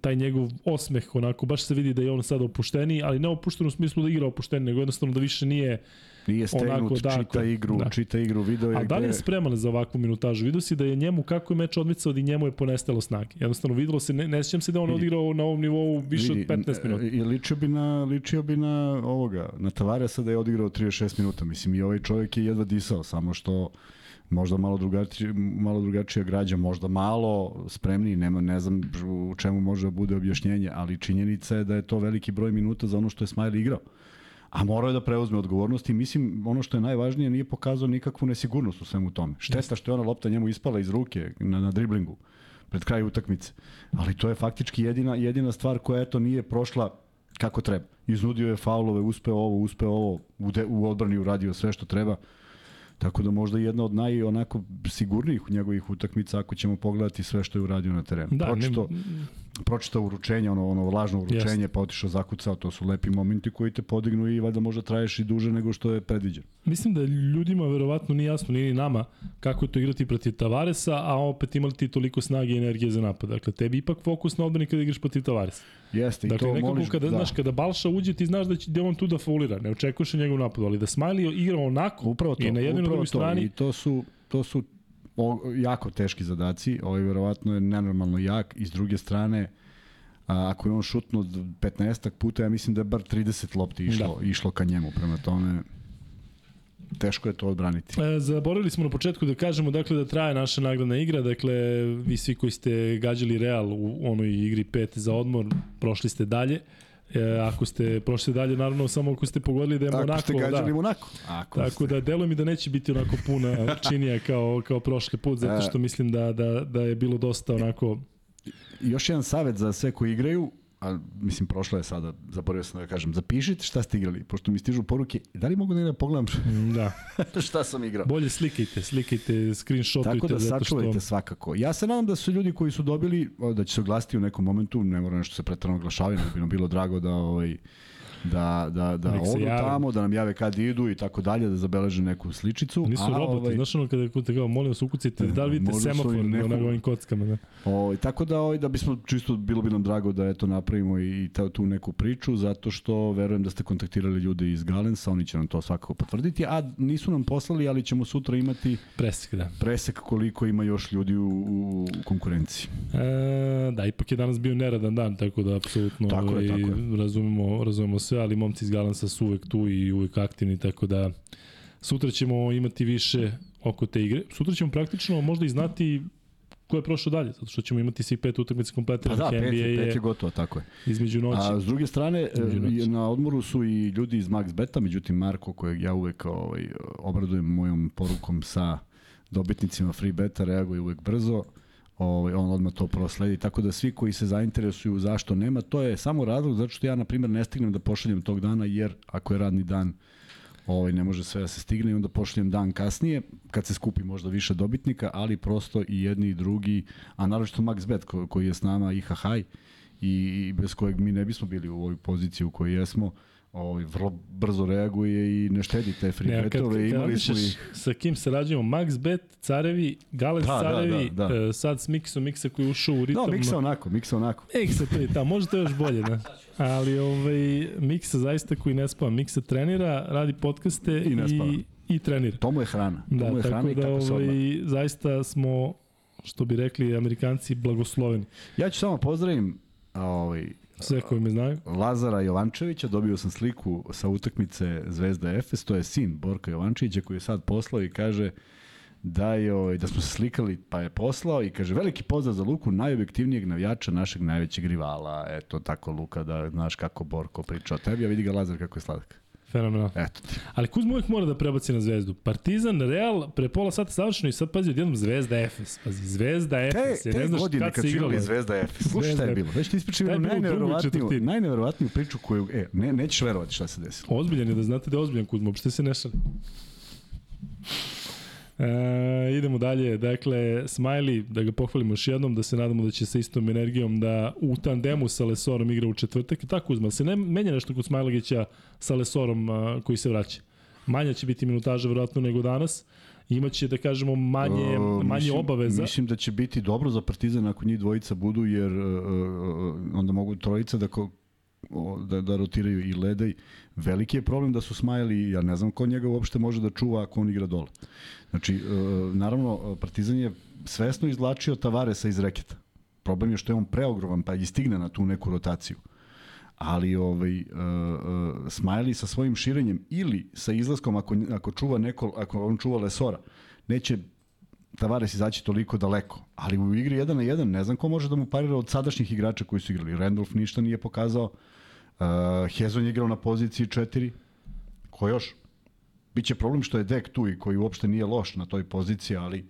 taj njegov osmeh, onako, baš se vidi da je on sada opušteniji, ali ne opušten u smislu da igra opušten, nego jednostavno da više nije Nije stenut, onako, da, čita igru, da. čita igru, video je A da li je spreman za ovakvu minutažu? Vidio si da je njemu, kako je meč odmicao, da i njemu je ponestalo snage. Jednostavno, videlo se, ne, ne sjećam se da on odigrao na ovom nivou više vidi, od 15 minuta. I ličio bi na, ličio bi na ovoga, na Tavaresa da je odigrao 36 minuta. Mislim, i ovaj čovjek je jedva disao, samo što možda malo drugačije, malo drugačija građa, možda malo spremniji, nema, ne znam u čemu može da bude objašnjenje, ali činjenica je da je to veliki broj minuta za ono što je Smajli igrao a morao je da preuzme odgovornost i mislim ono što je najvažnije nije pokazao nikakvu nesigurnost u svemu tome. Šteta što je ona lopta njemu ispala iz ruke na, na driblingu pred kraj utakmice. Ali to je faktički jedina, jedina stvar koja eto nije prošla kako treba. Iznudio je faulove, uspeo ovo, uspeo ovo, u, de, u odbrani uradio sve što treba. Tako da možda jedna od naj onako sigurnijih njegovih utakmica ako ćemo pogledati sve što je uradio na terenu. Da, pročito, ne, pročitao uručenje, ono, ono lažno uručenje, pa otišao zakucao, to su lepi momenti koji te podignu i valjda možda traješ i duže nego što je predviđeno. Mislim da ljudima verovatno nije jasno, nije ni nama, kako je to igrati protiv Tavaresa, a opet imali ti toliko snage i energije za napad. Dakle, tebi ipak fokus na odbrani kada igraš protiv Tavaresa. Jeste, dakle, i to nekako moliš, kada, da. znaš, kada Balša uđe, ti znaš da će da on tu da faulira. Ne očekuješ njegov napad, ali da Smiley igra onako Upravo to, i na jednoj i na drugoj to. strani. I to su, to su o, jako teški zadaci. Ovaj verovatno je nenormalno jak i s druge strane a, ako je on šutno 15 puta, ja mislim da je bar 30 lopti išlo, da. išlo ka njemu. Prema tome, teško je to odbraniti. E, zaboravili smo na početku da kažemo dakle da traje naša nagradna igra, dakle vi svi koji ste gađali Real u onoj igri 5 za odmor, prošli ste dalje. E, ako ste prošli dalje, naravno samo ako ste pogodili da je Monako... Ako ste gađali da. Monako. Ako Tako ste... da deluje mi da neće biti onako puna činija kao, kao prošli put, zato što mislim da, da, da je bilo dosta onako... Još jedan savet za sve koji igraju, a mislim prošlo je sada, zaboravio sam da kažem, zapišite šta ste igrali, pošto mi stižu poruke, da li mogu da da pogledam da. šta sam igrao? Bolje slikajte, slikajte, screenshotujte. Tako da sačuvajte što... svakako. Ja se nadam da su ljudi koji su dobili, da će se oglasiti u nekom momentu, ne mora nešto se pretrano oglašavaju, ne bi nam bilo drago da ovaj, da, da, da odu jave. tamo, da nam jave kad idu i tako dalje, da zabeleže neku sličicu. Nisu a, roboti, ovaj, znaš ono kada, kada kao, molim vas ukucite, da li vidite semafor neku... na ovim kockama. Da. O, tako da, ovaj, da bismo čisto, bilo bi nam drago da eto napravimo i ta, tu neku priču, zato što verujem da ste kontaktirali ljude iz Galensa, oni će nam to svakako potvrditi, a nisu nam poslali, ali ćemo sutra imati presek, da. presek koliko ima još ljudi u, u konkurenciji. E, da, ipak je danas bio neradan dan, tako da apsolutno tako je, ovaj, tako je. razumemo, razumemo sve, ali momci iz Galansa su uvek tu i uvek aktivni, tako da sutra ćemo imati više oko te igre. Sutra ćemo praktično možda i znati ko je prošao dalje, zato što ćemo imati svi pet utakmica kompletiranih. Pa da, NBA pet, je, pet je gotovo, tako je. Između noći. A s druge strane, noći. na odmoru su i ljudi iz Max Beta, međutim Marko, kojeg ja uvek ovaj, obradujem mojom porukom sa dobitnicima free beta, reaguje uvek brzo ovaj, on odmah to prosledi. Tako da svi koji se zainteresuju zašto nema, to je samo razlog zato što ja, na primjer, ne stignem da pošaljem tog dana, jer ako je radni dan, ovaj, ne može sve da se stigne i onda pošaljem dan kasnije, kad se skupi možda više dobitnika, ali prosto i jedni i drugi, a naročito Max Bet ko, koji je s nama i Hahaj, i, i bez kojeg mi ne bismo bili u ovoj poziciji u kojoj jesmo, ovaj, vrlo brzo reaguje i ne štedi te free ne, betove. Kad, Imali smo i... Sa kim sarađujemo? Max Bet, Carevi, Galens da, Carevi, da, da, da. Uh, sad s Miksom, Miksa koji ušao u ritam. No, Miksa onako, Miksa onako. Miksa to je može to još bolje, da. Ali ovaj, Miksa zaista koji ne spava. Miksa trenira, radi podcaste i, ne spava. i, i trenira. To mu je hrana. To da, mu je tako hrana da, i tako ovaj, zaista smo što bi rekli amerikanci blagosloveni. Ja ću samo pozdravim ovaj, Sve koji me znaju. Lazara Jovančevića, dobio sam sliku sa utakmice Zvezda Efes, to je sin Borka Jovančevića koji je sad poslao i kaže da, je, ovaj, da smo se slikali pa je poslao i kaže veliki pozdrav za Luku, najobjektivnijeg navijača našeg najvećeg rivala. Eto tako Luka da znaš kako Borko priča o tebi, a vidi ga Lazar kako je sladak. Fenomenal. Eto. Ali Kuzma uvijek mora da prebaci na Zvezdu. Partizan, Real, pre pola sata savršeno i sad pazi odjednom Zvezda Efes. Pazi, Zvezda Efes. Te, te ne znaš godine kad, kad su igrali Zvezda Efes. Slušaj šta je bilo. Već ti ispričam jednu najneverovatniju, najneverovatniju priču koju, e, ne, nećeš verovati šta se desilo. Ozbiljan je da znate da je ozbiljan Kuzma, uopšte se ne šali. E, idemo dalje, dakle, Smiley, da ga pohvalimo još jednom, da se nadamo da će sa istom energijom da u tandemu sa Lesorom igra u četvrtak. Tako uzma, se ne menja nešto kod Smajlagića sa Lesorom a, koji se vraća. Manja će biti minutaža verovatno nego danas. Imaće, da kažemo, manje, uh, manje mislim, obaveza. Mislim da će biti dobro za Partizan ako njih dvojica budu, jer uh, onda mogu trojica da ko, da, da rotiraju i ledaj. Veliki je problem da su Smajli, ja ne znam ko njega uopšte može da čuva ako on igra dole. Znači, e, naravno, Partizan je svesno izvlačio Tavaresa iz reketa. Problem je što je on preogroman, pa i stigne na tu neku rotaciju. Ali ovaj, uh, uh, Smiley sa svojim širenjem ili sa izlaskom, ako, ako, čuva neko, ako on čuva Lesora, neće Tavares izaći toliko daleko. Ali u igri 1 na 1 ne znam ko može da mu parira od sadašnjih igrača koji su igrali. Randolph ništa nije pokazao. Uh, Hezon je igrao na poziciji 4. Ko još? Biće problem što je Dek tu i koji uopšte nije loš na toj poziciji, ali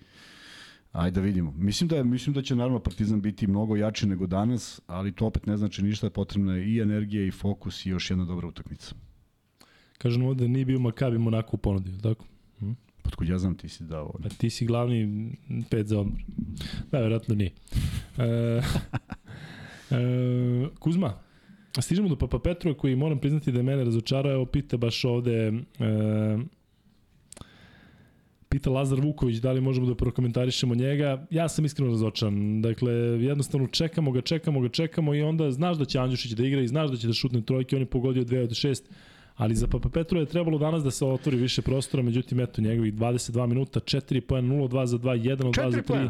ajde da vidimo. Mislim da mislim da će naravno Partizan biti mnogo jači nego danas, ali to opet ne znači ništa, potrebna je i energija i fokus i još jedna dobra utakmica. Kažemo da nije bio Makabi Monako u ponudi, tako? Hm? Otkud ja znam ti si dao. Pa ti si glavni pet za odmor. Da, vjerojatno nije. E, e, Kuzma, stižemo do Papa Petrova koji moram priznati da je mene razočarao. Evo pita baš ovde... E, Pita Lazar Vuković da li možemo da prokomentarišemo njega. Ja sam iskreno razočan. Dakle, jednostavno čekamo ga, čekamo ga, čekamo i onda znaš da će Andjušić da igra i znaš da će da šutne trojke. On je pogodio 2 od 6. Ali za Papa Petru je trebalo danas da se otvori više prostora, međutim, eto, njegovih 22 minuta, 4 poena, 0-2 za 2, 1 od 2 za 3.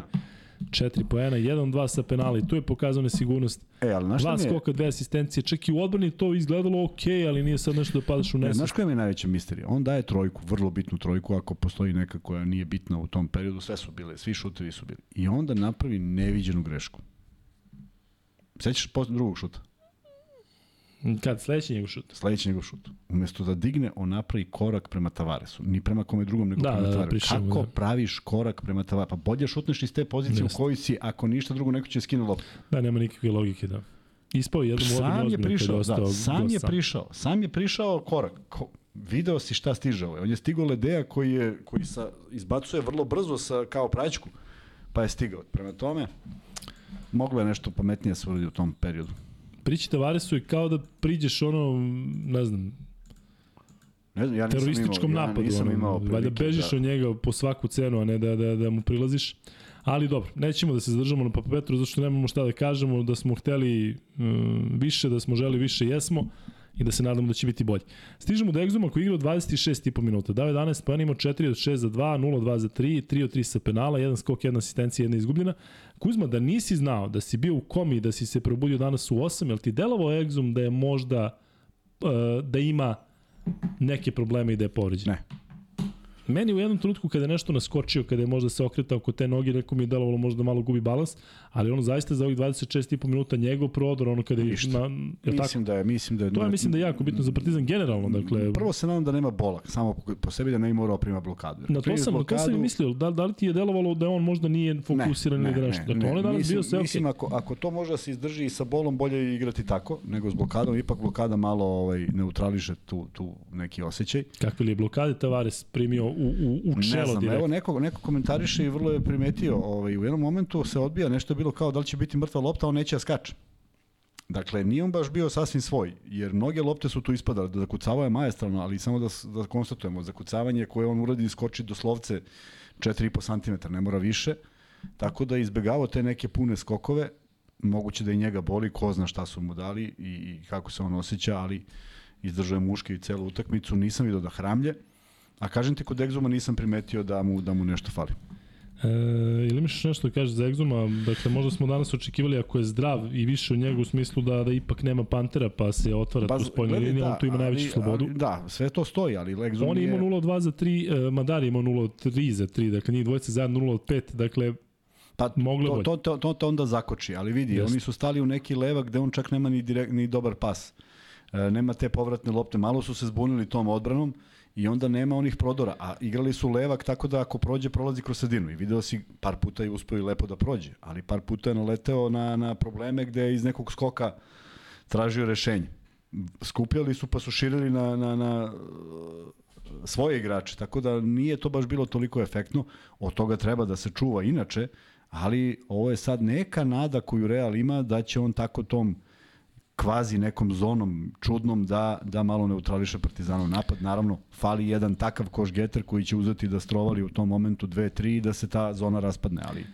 4 poena, 1-2 sa penali, tu je pokazao nesigurnost. E, ali znaš Dva šta mi je, skoka, dve asistencije, čak i u odbrani to izgledalo ok, ali nije sad nešto da padaš u ne, nesvest. znaš koja mi je najveća misterija? On daje trojku, vrlo bitnu trojku, ako postoji neka koja nije bitna u tom periodu, sve su bile, svi šutevi su bili. I onda napravi neviđenu grešku. Sećaš posle drugog šuta? Kad sledeći njegov šut? Sledeći njegov šut. Umesto da digne, on napravi korak prema Tavaresu. Ni prema kome drugom, nego Da, prema da, da, Tavaresu. pričamo, Kako da. praviš korak prema Tavaresu? Pa bolje šutneš iz te pozicije Jeste. u kojoj si, ako ništa drugo, neko će skinu loptu. Da, nema nikakve logike, da. Ispao je jednom Sam je prišao, da, sam je prišao, sam je prišao korak. Ko, video si šta stiže ovaj. On je stigao Ledeja koji je koji sa izbacuje vrlo brzo sa kao praćku, pa je stigao. Prema tome moglo je nešto pametnije se uradi u tom periodu. Prići Tavaresu je kao da priđeš ono, ne znam, Ne znam, ja nisam terorističkom imao, napadu. Ja nisam ono, imao Valjda prilike bežiš da, od njega po svaku cenu, a ne da, da, da mu prilaziš. Ali dobro, nećemo da se zadržamo na Papa Petru, zato što nemamo šta da kažemo, da smo hteli um, više, da smo želi više, jesmo i da se nadamo da će biti bolje. Stižemo do Exuma koji igra 26,5 minuta. Dao 11 pojena, imao 4 od 6 za 2, 0 od 2 za 3, 3 od 3 sa penala, jedan skok, jedna asistencija, jedna izgubljena. Kuzma, da nisi znao da si bio u komi, da si se probudio danas u 8, jel ti delovao Exum da je možda, uh, da ima neke probleme i da je povređen? Ne. Meni u jednom trenutku kada je nešto naskočio, kada je možda se okretao oko te noge, neko mi je delovalo možda malo gubi balans, ali ono zaista za ovih 26,5 minuta njegov prodor, ono kada je... Ništa. Na, je tako? Mislim da je, mislim da je... To je mislim da je jako bitno za Partizan generalno, dakle... Prvo se nadam da nema bolak, samo po, sebi da ne bi morao prima blokadu. Na to sam, na to sam i blokadu- mislio, da, da li ti je delovalo da on možda nije fokusiran ili da nešto. Dakle, on je danas mislim, bio sve Mislim, okej. ako, ako to može da se izdrži i sa bolom, bolje je igrati tako, nego s blokadom. Ipak blokada malo ovaj, neutrališe tu, tu neki osjećaj. Kakve li je blokade Tavares primio u, u, u Ne čelo znam, evo neko, neko komentariše i vrlo je primetio, ovaj, u jednom momentu se odbija, nešto je bilo kao da li će biti mrtva lopta, on neće da skače. Dakle, nije on baš bio sasvim svoj, jer mnoge lopte su tu ispadale, da zakucavao je majestralno, ali samo da, da konstatujemo, zakucavanje koje on uradi skoči do slovce 4,5 cm, ne mora više, tako da izbegavao te neke pune skokove, moguće da i njega boli, ko zna šta su mu dali i, i kako se on osjeća, ali izdržao je muške i celu utakmicu, nisam vidio da hramlje, a kažem ti kod Egzuma nisam primetio da mu, da mu nešto fali. E, ili imaš nešto da kažeš za Exuma? Dakle, možda smo danas očekivali ako je zdrav i više od njega u smislu da, da ipak nema Pantera pa se otvara tu spoljna linija, on tu ima ali- najveću slobodu. Ali, da, sve to stoji, ali Legzum On je imao 0-2 za 3, uh, Madar je imao 0-3 za 3, dakle njih dvojica zajedno 0-5, dakle Pa to, to, to, to, to onda zakoči, ali vidi, Jeste. oni su stali u neki levak gde on čak nema ni, direkt, ni dobar pas. E, nema te povratne lopte, malo su se zbunili tom odbranom i onda nema onih prodora, a igrali su levak tako da ako prođe, prolazi kroz sredinu i video si par puta je uspio i lepo da prođe, ali par puta je naleteo na, na probleme gde je iz nekog skoka tražio rešenje. Skupljali su pa su širili na, na, na svoje igrače, tako da nije to baš bilo toliko efektno, od toga treba da se čuva inače, ali ovo je sad neka nada koju Real ima da će on tako tom kvazi nekom zonom čudnom da, da malo neutrališe Partizanov napad. Naravno, fali jedan takav koš getter koji će uzeti da strovali u tom momentu 2-3 i da se ta zona raspadne, ali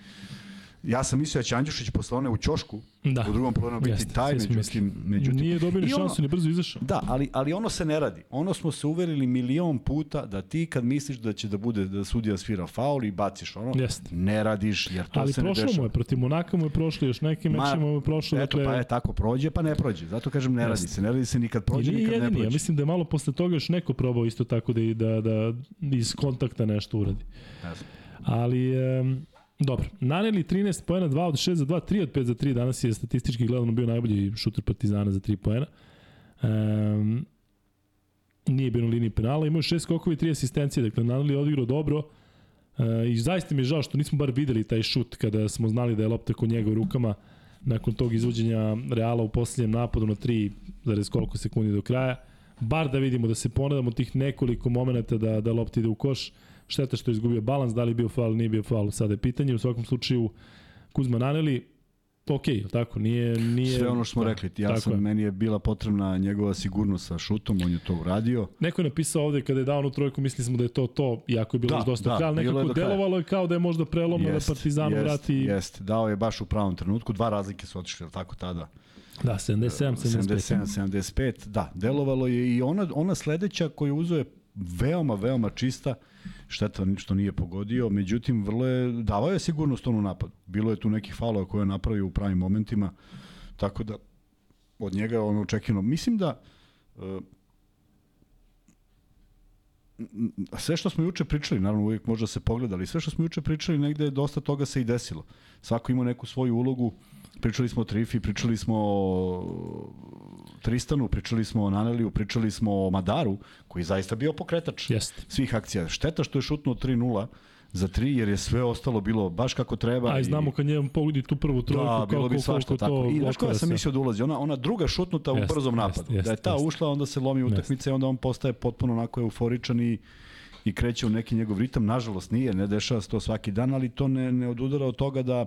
ja sam mislio da će Andjušić posle one u ćošku Da. u drugom polovremenu biti Jeste, taj, međutim, međutim Nije dobio ni šansu, ni brzo izašao. Da, ali, ali ono se ne radi. Ono smo se uverili milion puta da ti kad misliš da će da bude da sudija svira faul i baciš ono, Jeste. ne radiš jer to Ali se ne prošlo dešava. mu je, protiv Monaka mu je prošlo, još nekim Ma, mečima mu je prošlo. Eto, dakle, pa je tako, prođe, pa ne prođe. Zato kažem, ne radi Jeste. se. Ne radi se nikad prođe, nikad ne jedini, ja prođe. mislim da je malo posle toga još neko probao isto tako da, da, da iz kontakta nešto uradi. Ne znam. Ali, um, dobro, naneli 13 poena, 2 od 6 za 2, 3 od 5 za 3, danas je statistički gledano bio najbolji šuter Partizana za 3 poena. Um, nije bio na liniji penala, imao je 6 skokova i 3 asistencije, dakle naneli je odigrao dobro. Uh, I zaista mi je žao što nismo bar videli taj šut kada smo znali da je lopta kod njega u rukama nakon tog izvođenja Reala u posljednjem napadu na 3 zarez koliko sekundi do kraja. Bar da vidimo da se ponadamo tih nekoliko momenata da, da lopta ide u koš. Šteta što je izgubio balans, da li je bio faul, nije bio faul, sada je pitanje. U svakom slučaju, Kuzma Naneli, ok, tako, nije... nije Sve ono što smo da, rekli, ja sam, je. meni je bila potrebna njegova sigurnost sa šutom, on je to uradio. Neko je napisao ovde kada je dao onu trojku, mislili smo da je to to, iako je bilo Da, još dosta da, ali je nekako kraja. delovalo je kao da je možda prelomno da Partizanu jest, vrati... Jest, dao je baš u pravom trenutku, dva razlike su otišli, jel tako tada? Da, 77, 75. 77, 75, da, delovalo je i ona, ona sledeća koju uzo je veoma, veoma čista, šteta što nije pogodio, međutim, vrlo je, davao je sigurnost onu napadu. Bilo je tu nekih falova koje je napravio u pravim momentima, tako da od njega je ono očekivano. Mislim da uh, sve što smo juče pričali, naravno uvijek možda se pogleda, ali sve što smo juče pričali, negde dosta toga se i desilo. Svako ima neku svoju ulogu, pričali smo o Trifi, pričali smo o Tristanu, pričali smo o Naneliju, pričali smo o Madaru, koji je zaista bio pokretač Jeste. svih akcija. Šteta što je šutnuo 3-0 za 3, jer je sve ostalo bilo baš kako treba. A i znamo kad njemu pogodi tu prvu trojku, Da, bilo bi svašta tako. I znaš koja sam mislio da ulazi? Ona, ona druga šutnuta Jest, u brzom jest, napadu. jest, da je ta jest. ušla, onda se lomi utakmica i onda on postaje potpuno onako euforičan i i kreće u neki njegov ritam. Nažalost nije, ne dešava se to svaki dan, ali to ne, ne odudara od toga da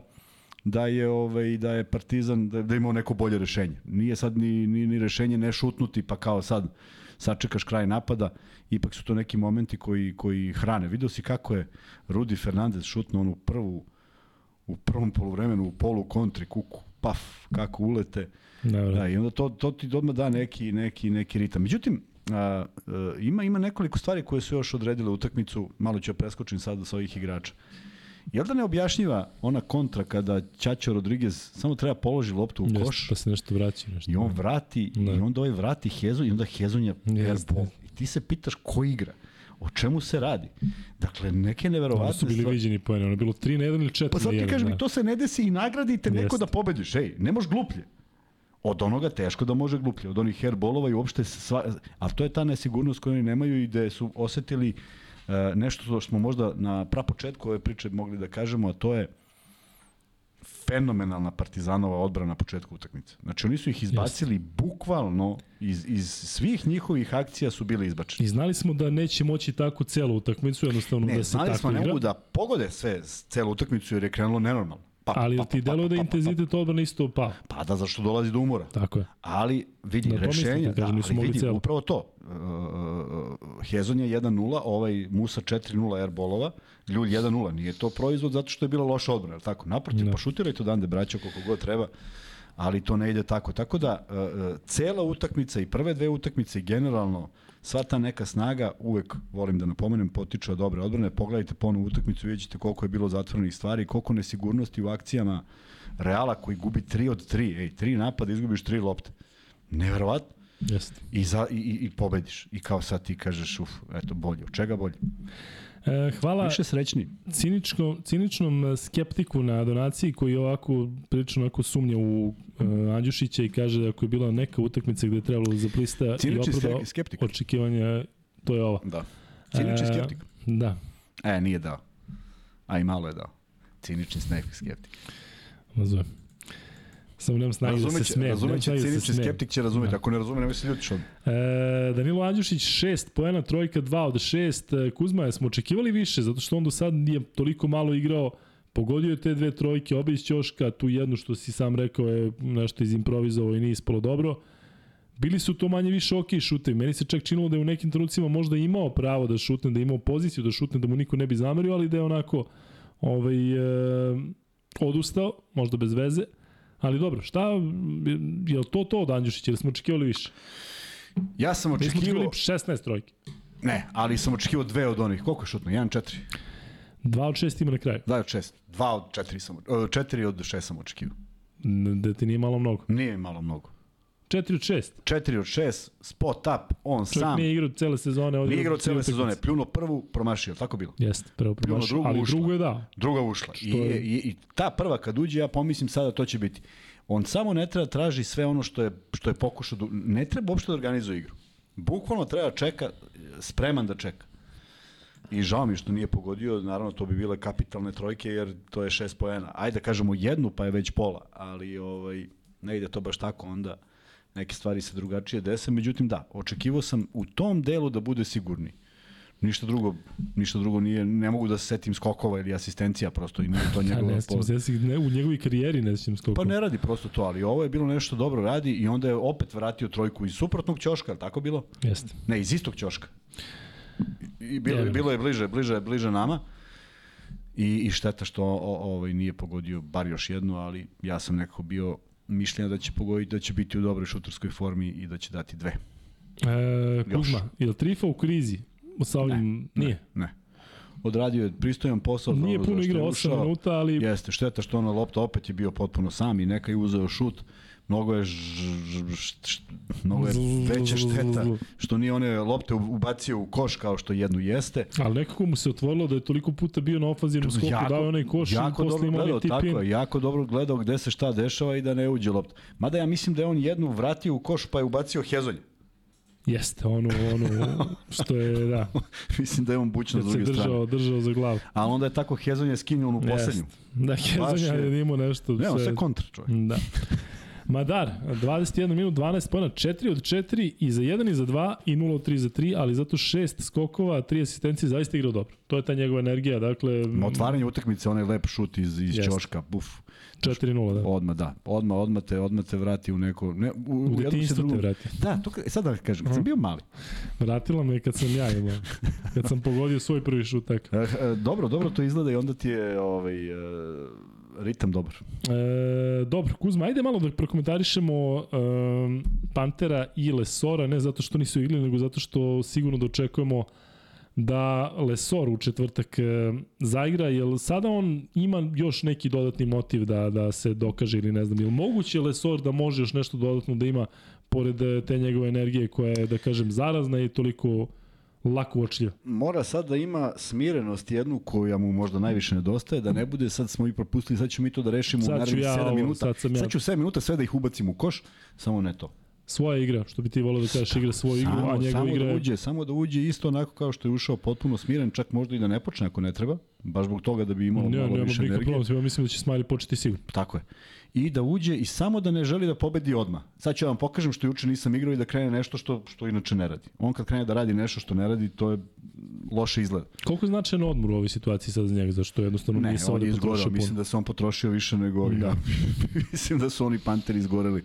da je ovaj da je Partizan da, da imao neko bolje rešenje. Nije sad ni, ni, ni rešenje ne šutnuti pa kao sad sačekaš kraj napada, ipak su to neki momenti koji, koji hrane. Video si kako je Rudi Fernandez šutnuo onu prvu u prvom poluvremenu u polu kontri kuku, paf, kako ulete. Dobro. Da, i onda to, to ti odmah da neki, neki, neki ritam. Međutim, a, a, ima, ima nekoliko stvari koje su još odredile utakmicu, malo ću ja preskočim sada sa ovih igrača. Jel da ne objašnjiva ona kontra kada Ćaćo Rodriguez samo treba položi loptu u Jeste, koš Pa se nešto vraća. Nešto. i on vrati Da. i onda ovaj vrati Hezon i onda Hezonja Jeste. airball. I ti se pitaš ko igra? O čemu se radi? Dakle, neke neverovatne su bili stvari. viđeni poene, ono je bilo 3 na 1 ili 4 Pa sad na 1. ti kažem, da. to se ne desi i nagradite neko Jeste. da pobediš. Ej, ne možeš gluplje. Od onoga teško da može gluplje. Od onih herbolova i uopšte sva... Ali to je ta nesigurnost koju oni nemaju i gde su osetili uh, nešto što smo možda na prapočetku ove priče mogli da kažemo, a to je fenomenalna partizanova odbrana na početku utakmice. Znači oni su ih izbacili bukvalno iz, iz svih njihovih akcija su bili izbačeni. I znali smo da neće moći tako celu utakmicu, jednostavno Ne, da se znali tako smo ne igra. mogu da pogode sve celu utakmicu jer je krenulo nenormalno. Pa, Ali pa, ti pa, deluje da pa, pa, pa, intenzitet odbrane isto pao. Pa da, zašto dolazi do umora. Tako je. Ali vidi, Da, kažem, da, ali vidi, upravo to. Uh, Hezon je 1-0, ovaj Musa 4-0 airbolova, Ljulj 1-0. Nije to proizvod zato što je bila loša odbrana, tako? Naprotiv, Da. pa šutirajte odande, braćo, koliko god treba, ali to ne ide tako. Tako da, uh, uh, cela utakmica i prve dve utakmice i generalno sva ta neka snaga, uvek volim da napomenem, potiče od dobre odbrane. Pogledajte ponovo utakmicu, vidjet ćete koliko je bilo zatvorenih stvari, koliko nesigurnosti u akcijama Reala koji gubi 3 od 3. Ej, 3 napada, izgubiš 3 lopte. Neverovatno. Jeste. I, za, i, i, i pobediš. I kao sad ti kažeš, uf, eto, bolje. Od čega bolje? E, hvala Više srećni. ciničko, ciničnom e, skeptiku na donaciji koji ovako prilično onako sumnja u uh, Andjušića i kaže da ako je bila neka utakmica gde je trebalo za plista i Cinični opravdao ste- skeptik. očekivanja, to je ova. Da. Cinični E, skeptik. Da, E, nije dao. A i malo je dao. Cinični skeptik. razumem. Samo nemam snage da se smijem. razumeće, snage da skeptik će razumeti. Da. Ako ne razume, nemoj se ljutiš od... E, Danilo Andjušić 6 poena, trojka 2 od 6. E, Kuzma, smo očekivali više, zato što on do sad nije toliko malo igrao, pogodio je te dve trojke, obe iz ćoška, tu jednu što si sam rekao je nešto izimprovizovao i nije ispalo dobro. Bili su to manje više ok šutevi. Meni se čak činilo da je u nekim trenucima možda imao pravo da šutne, da je imao poziciju da šutne, da mu niko ne bi zamerio, ali da je onako ovaj, e, odustao, možda bez veze. Ali dobro, šta, je li to to od Andjušića ili smo očekivali više? Ja sam smo očekivali očekivao... 16 trojki. Ne, ali sam očekivao dve od onih. Koliko je šutno? 1-4. 2 od 6 ima na kraju. 2 od 6. 2 od 4 sam... 4 od 6 sam očekivao. Da ti nije malo mnogo. Nije malo mnogo. 4 od 6. 4 od 6, spot up, on Čovjek sam. nije igrao cele sezone. Nije igrao cele sezone. Pljuno prvu, promašio. Tako bilo. Jeste, prvo Pljuno promašao, drugu, ali ušla. drugo je dao. Druga ušla. I, je- i, I ta prva kad uđe, ja pomislim sada to će biti. On samo ne treba traži sve ono što je, što je pokušao. Da, ne treba uopšte da organizuje igru. Bukvalno treba čeka, spreman da čeka. I žao mi što nije pogodio, naravno to bi bile kapitalne trojke jer to je šest poena. Ajde da kažemo jednu pa je već pola, ali ovaj, ne ide to baš tako onda neke stvari se drugačije dese. Međutim da, očekivao sam u tom delu da bude sigurni. Ništa drugo, ništa drugo nije, ne mogu da se setim skokova ili asistencija prosto i to Ja ne sjećam se, ja se ne, u njegovoj karijeri ne sjećam skoliko. Pa ne radi prosto to, ali ovo je bilo nešto dobro radi i onda je opet vratio trojku iz suprotnog ćoška, li tako bilo? Jeste. Ne, iz istog ćoška. I bilo, Jebeno. bilo je bliže, bliže, bliže nama. I, I šteta što o, ovaj nije pogodio bar još jednu, ali ja sam nekako bio mišljenja da će pogoditi, da će biti u dobroj šuterskoj formi i da će dati dve. E, Kuzma, je li Trifa u krizi? Sa ovim, nije. Ne. Odradio je pristojan posao. Nije puno igrao 8 ušao. minuta, ali Jeste, šteta što ona lopta opet je bio potpuno sam i neka je uzeo šut. Mnogo je, ž, ž, š, š, mnogo je veća šteta što nije one lopte ubacio u koš kao što jednu jeste. Ali nekako mu se otvorilo da je toliko puta bio na ofanzivnom skoku, dao je onaj koš i jako posle dobro imao gledao, tako je, jako dobro gledao gde se šta dešava i da ne uđe lopta. Mada ja mislim da je on jednu vratio u koš pa je ubacio hezonje. Jeste, ono, ono, što je, da, mislim da je on bućno s druge strane. držao, držao za glavu. A onda je tako hezonje skinuo onu poslednju. Jeste. Da, Kezanja je- je imao nešto. Ne, on sve- sve kontra čovjek. Da. Madar, 21 minut, 12 pojena, 4 od 4 i za 1 i za 2 i 0 od 3 za 3, ali zato 6 skokova, 3 asistencije, zaista igrao dobro. To je ta njegova energija, dakle Na otvaranje utakmice, onaj lep šut iz, iz Jeste. ćoška, buf. 4-0, da. Odma, da. Odma, odma te, odma te vrati u neko... Ne, u, U se detinjstvu te drugu- vrati. Da, to, sad da kažem, kad sam bio mali. Vratila me kad sam ja imao. Kad sam pogodio svoj prvi šut tako. E, e, dobro, dobro to izgleda i onda ti je ovaj, e, ritam dobar. E, dobro, Kuzma, ajde malo da prokomentarišemo um, Pantera i Lesora, ne zato što nisu igrali, nego zato što sigurno da očekujemo da Lesor u četvrtak e, zaigra, jer sada on ima još neki dodatni motiv da, da se dokaže ili ne znam, ili moguće Lesor da može još nešto dodatno da ima pored e, te njegove energije koja je, da kažem, zarazna i toliko lako uočljiva. Mora sad da ima smirenost jednu koja mu možda najviše nedostaje, da ne bude sad smo i propustili, sad ćemo mi to da rešimo Sad u narednih ja 7 ovo, minuta. sad sam ja- sad ću 7 minuta sve da ih ubacim u koš, samo ne to. Svoja igra, što bi ti volio da kažeš, igra svoju igru, samo, a njegova samo igra da uđe, samo da uđe isto onako kao što je ušao potpuno smiren, čak možda i da ne počne ako ne treba, baš zbog toga da bi imao Ne, malo nema više energije. problem, ja mislim da će Smiley početi sigurno. Tako je. I da uđe i samo da ne želi da pobedi odmah. Sad ću vam pokažem što juče nisam igrao i da krene nešto što, što inače ne radi. On kad krene da radi nešto što ne radi, to je loše izgleda. Koliko je značajan odmor u ovoj situaciji sad za njega, zašto jednostavno Ne, nije se ovde potrošio Mislim puno. da se on potrošio više nego ovi. Da. Ja. mislim da su oni Panteri izgoreli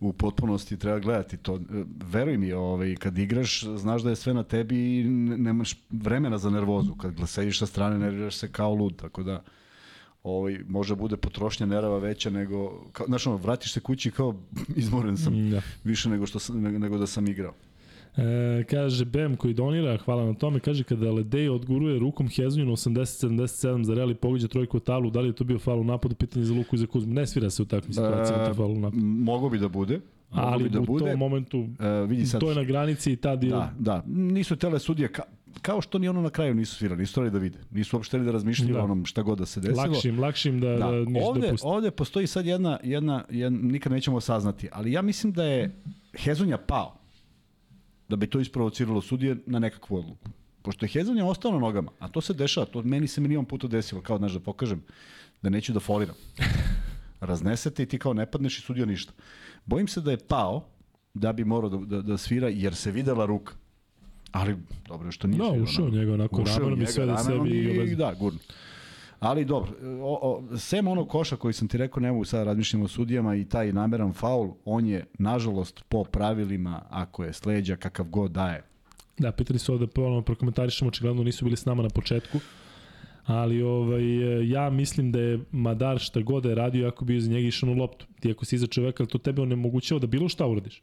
u potpunosti treba gledati to. Veruj mi, ovaj, kad igraš, znaš da je sve na tebi i ne- nemaš vremena za nervozu. Kad sediš sa strane, nerviraš se kao lud, tako da ovaj, može bude potrošnja nerava veća nego, kao, znaš ono, vratiš se kući kao izmoren sam, Da. više nego, što sam, nego, da sam igrao. E, kaže Bem koji donira, hvala na tome, kaže kada Ledej odguruje rukom Hezonju na 80-77 za Real i pogađa trojku u tablu, da li je to bio faul u napadu, pitanje za Luku i za Kuzmu. Ne svira se u takvim situacijama E, to faul u napadu. Mogo bi da bude. Ali da u bude. tom momentu E, vidi sad, to je na granici i tad je... Da, da. Nisu tele sudije, ka, kao što ni ono na kraju nisu svirali, nisu hteli da vide. Nisu uopšte da razmišljaju Da. o onom šta god da se desilo. lakšim, lakšim da, da, Da, ništa ovde, da pusti. ovde postoji sad jedna, jedna, jedna, nikad nećemo saznati, ali ja mislim da je Hezonja pao da bi to isprovociralo sudije na nekakvu odluku. Pošto je Hezonja ostao na nogama, a to se dešava, to meni se milion puta desilo, kao znaš da pokažem da neću da foliram. Raznesete i ti kao ne padneš i sudija ništa. Bojim se da je pao da bi morao da, da, da svira jer se videla ruka. Ali dobro što nije Da, svirao, ušao njega onako ramenom i sve da sebi i i, da, gurno. Ali dobro, o, o, sem onog koša koji sam ti rekao, ne mogu sad razmišljam o sudijama i taj nameran faul, on je, nažalost, po pravilima, ako je sleđa, kakav god daje. Da, pitali su ovde ponovno prokomentarišemo, očigledno nisu bili s nama na početku. Ali ovaj, e, ja mislim da je Madar šta god da je radio, ako bi iz njega išao na loptu. Ti ako si iza čoveka, to tebe onemogućava da bilo šta uradiš.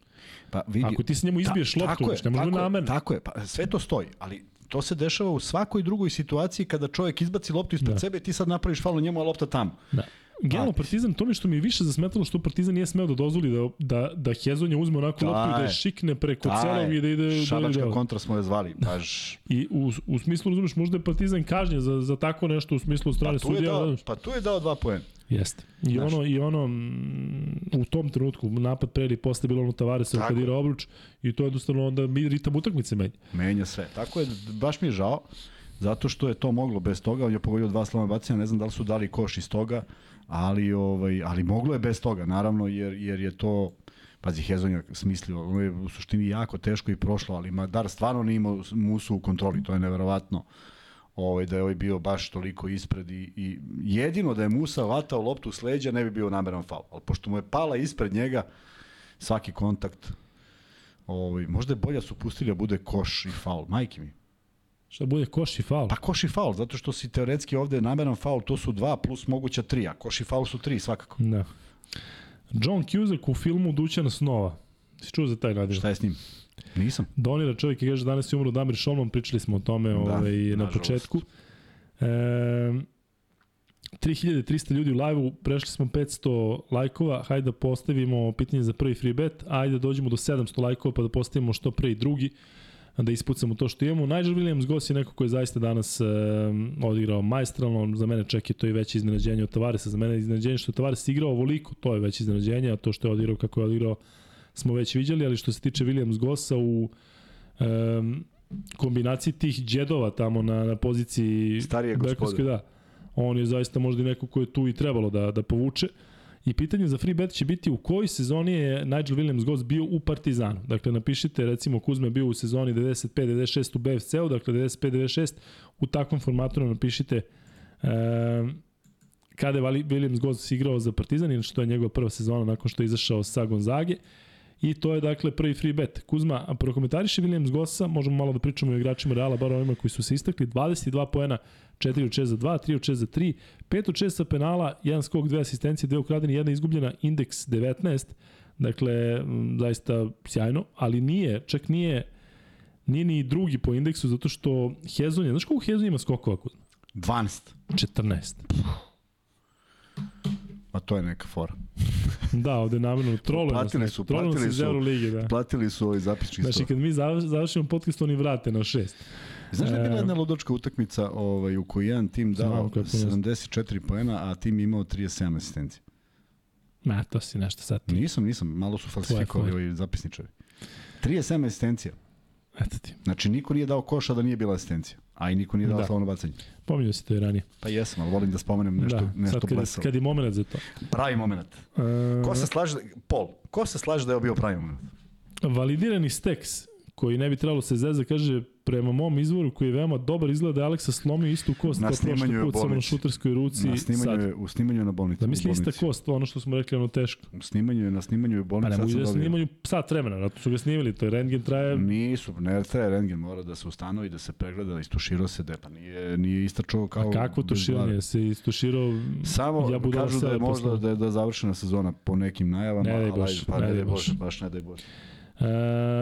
Pa vidi, Ako ti s njemu izbiješ Ta- loptu, je, ne je, namerno. Tako je, pa sve to stoji, ali to se dešava u svakoj drugoj situaciji kada čovjek izbaci loptu ispred Da. sebe i ti sad napraviš faul njemu, a lopta tamo. Da. Generalno Partizan, to mi što mi je više zasmetalo što Partizan nije smeo da dozvoli da, da, da Hezonja uzme onako loptu i da je šikne preko celog i da ide Šabačka dela. kontra smo je zvali, baš... I u, u smislu, razumeš, možda je Partizan kažnjen za, za tako nešto u smislu strane je sudija. dao, pa tu je dao dva poena. Jeste. I Znaš. ono, i ono mm, u tom trenutku, napad pre ili posle bilo ono Tavaresa Tako kad je. ira obruč i to je jednostavno onda mi ritam utakmice menja. Menja sve. Tako je, baš mi je žao, zato što je to moglo bez toga, on je pogodio dva slama bacanja, ne znam da li su dali koš iz toga, ali, ovaj, ali moglo je bez toga, naravno, jer, jer je to Pazi, Hezonja smislio, ono je u suštini jako teško i prošlo, ali Madar stvarno nije imao Musu u kontroli, to je neverovatno. Ovaj, da je ovaj bio baš toliko ispred i, i jedino da je Musa vatao loptu s leđa ne bi bio nameran faul. Ali pošto mu je pala ispred njega, svaki kontakt, ovaj, možda je bolje da su pustili da bude koš i faul. Majke mi. Šta bude koš i faul? Pa koš i faul, zato što si teoretski ovde nameran faul, to su dva plus moguća tri, a koš i faul su tri svakako. Da. John Cusack u filmu Dućana snova. Si čuo za taj nadir? Šta je s njim? Nisam. Donira čovjek je kaže danas je umro Damir Šolman, pričali smo o tome da, ovaj, na nažalost. početku. E, 3300 ljudi u live-u, prešli smo 500 lajkova, hajde da postavimo pitanje za prvi free bet, ajde da dođemo do 700 lajkova pa da postavimo što pre i drugi, da ispucamo to što imamo. Nigel Williams Goss je neko koji je zaista danas e, odigrao majstralno, za mene čak je to i veće iznenađenje od Tavaresa, za mene je iznenađenje što je Tavares igrao ovoliko, to je veće iznenađenje, a to što je odigrao kako je odigrao smo već viđali, ali što se tiče Williams Gossa u um, kombinaciji tih džedova tamo na, na poziciji Starije gospode. Da, on je zaista možda i neko ko je tu i trebalo da, da povuče. I pitanje za free bet će biti u kojoj sezoni je Nigel Williams Goss bio u Partizanu. Dakle, napišite, recimo, Kuzma je bio u sezoni 95-96 u BFC-u, dakle 95-96, u takvom formatu napišite um, kada je Williams Goss igrao za Partizan, inače to je njegova prva sezona nakon što je izašao sa Gonzage. I to je dakle prvi free bet. Kuzma, a prokomentariše Williams Gossa, možemo malo da pričamo o igračima Reala, bar ovima koji su se istakli, 22 poena, 4 od 6 za 2, 3 od 6 za 3, 5 od 6 sa penala, jedan skok, dve asistencije, dve ukradeni, jedna izgubljena, indeks 19, dakle, zaista sjajno, ali nije, čak nije, nije ni drugi po indeksu, zato što Hezon je, znaš koliko Hezon ima skokova? Kuzma? 12. 14. Ma to je neka fora. da, ovde namjerno trolujemo. Platili su, platili su, Lige, da. platili su ovaj zapisčki Znači, kad mi završimo podcast, oni vrate na šest. Znaš da je bila e, jedna ludočka utakmica ovaj, u kojoj jedan tim dao 74 poena, a tim imao 37 asistencija? Ma, to si nešto sad. Nisam, nisam. Malo su falsifikovali ovi zapisničari. 37 asistencija. Eto ti. Znači, niko nije dao koša da nije bila asistencija. A i niko nije dao da. slavno bacanje. Pominjao si to i ranije. Pa jesam, ali volim da spomenem nešto, da, nešto sad kad, blesalo. kad je moment za to. Pravi moment. Uh, ko se slaže, Pol, ko se slaže da je bio pravi moment? Validirani Stex, koji ne bi trebalo se zeza, kaže prema mom izvoru koji je veoma dobar izgleda da Aleksa slomio istu kost na kao prošli put samo na šuterskoj ruci na snimanju sad. je, u snimanju na bolnici da misli ista kost ono što smo rekli ono teško. U snimanju je na snimanju je bolnica pa ne mogu da snimanju sat vremena zato su ga snimili to je rentgen traje. Nisu ne traje rentgen mora da se ustanovi da se pregleda istuširao se da pa nije nije istračao kao A kako tuširanje? se istuširao samo ja kažu da je možda da je da završena sezona po nekim najavama ne daj bož, pa ne daj bož, baš ne daj bož E,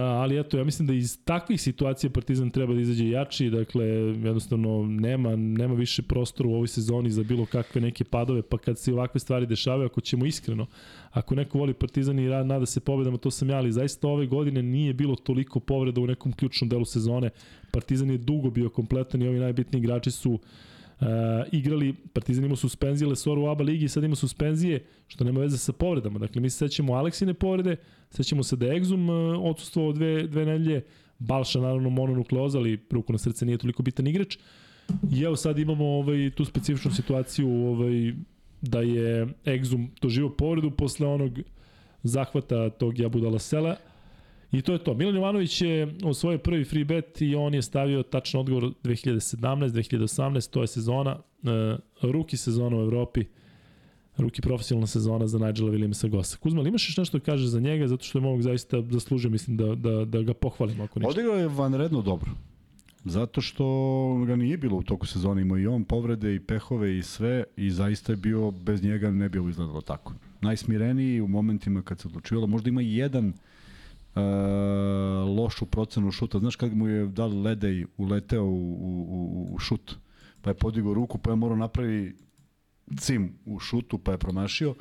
ali eto, ja mislim da iz takvih situacija Partizan treba da izađe jači, dakle, jednostavno nema, nema više prostora u ovoj sezoni za bilo kakve neke padove, pa kad se ovakve stvari dešavaju, ako ćemo iskreno, ako neko voli Partizan i rad, nada se pobedama, to sam ja, ali zaista ove godine nije bilo toliko povreda u nekom ključnom delu sezone. Partizan je dugo bio kompletan i ovi najbitniji igrači su Uh, igrali, Partizan ima suspenzije, Lesor u ABA ligi, sad ima suspenzije, što nema veze sa povredama. Dakle, mi se sećamo Aleksine povrede, sećamo se da je Exum uh, odsustvovao dve, dve nedelje, Balša naravno mononukleoza, ali ruku na srce nije toliko bitan igrač. I evo sad imamo ovaj, tu specifičnu situaciju ovaj, da je Exum doživao povredu posle onog zahvata tog Jabudala Sela. I to je to. Milan Jovanović je osvojio prvi free bet i on je stavio tačan odgovor 2017, 2018, to je sezona, uh, ruki sezona u Evropi, ruki profesionalna sezona za Nigela Williamsa Gossa. Kuzma, imaš još nešto da kažeš za njega, zato što je mogu zaista zaslužio, mislim, da, da, da ga pohvalimo ako ništa. Odigrao je vanredno dobro. Zato što ga nije bilo u toku sezona, imao i on povrede i pehove i sve i zaista je bio, bez njega ne bi ovo izgledalo tako. Najsmireniji u momentima kad se odlučivalo, možda ima jedan uh, lošu procenu šuta. Znaš kad mu je dal Ledej uleteo u, u, u šut, pa je podigao ruku, pa je morao napravi cim u šutu, pa je promašio.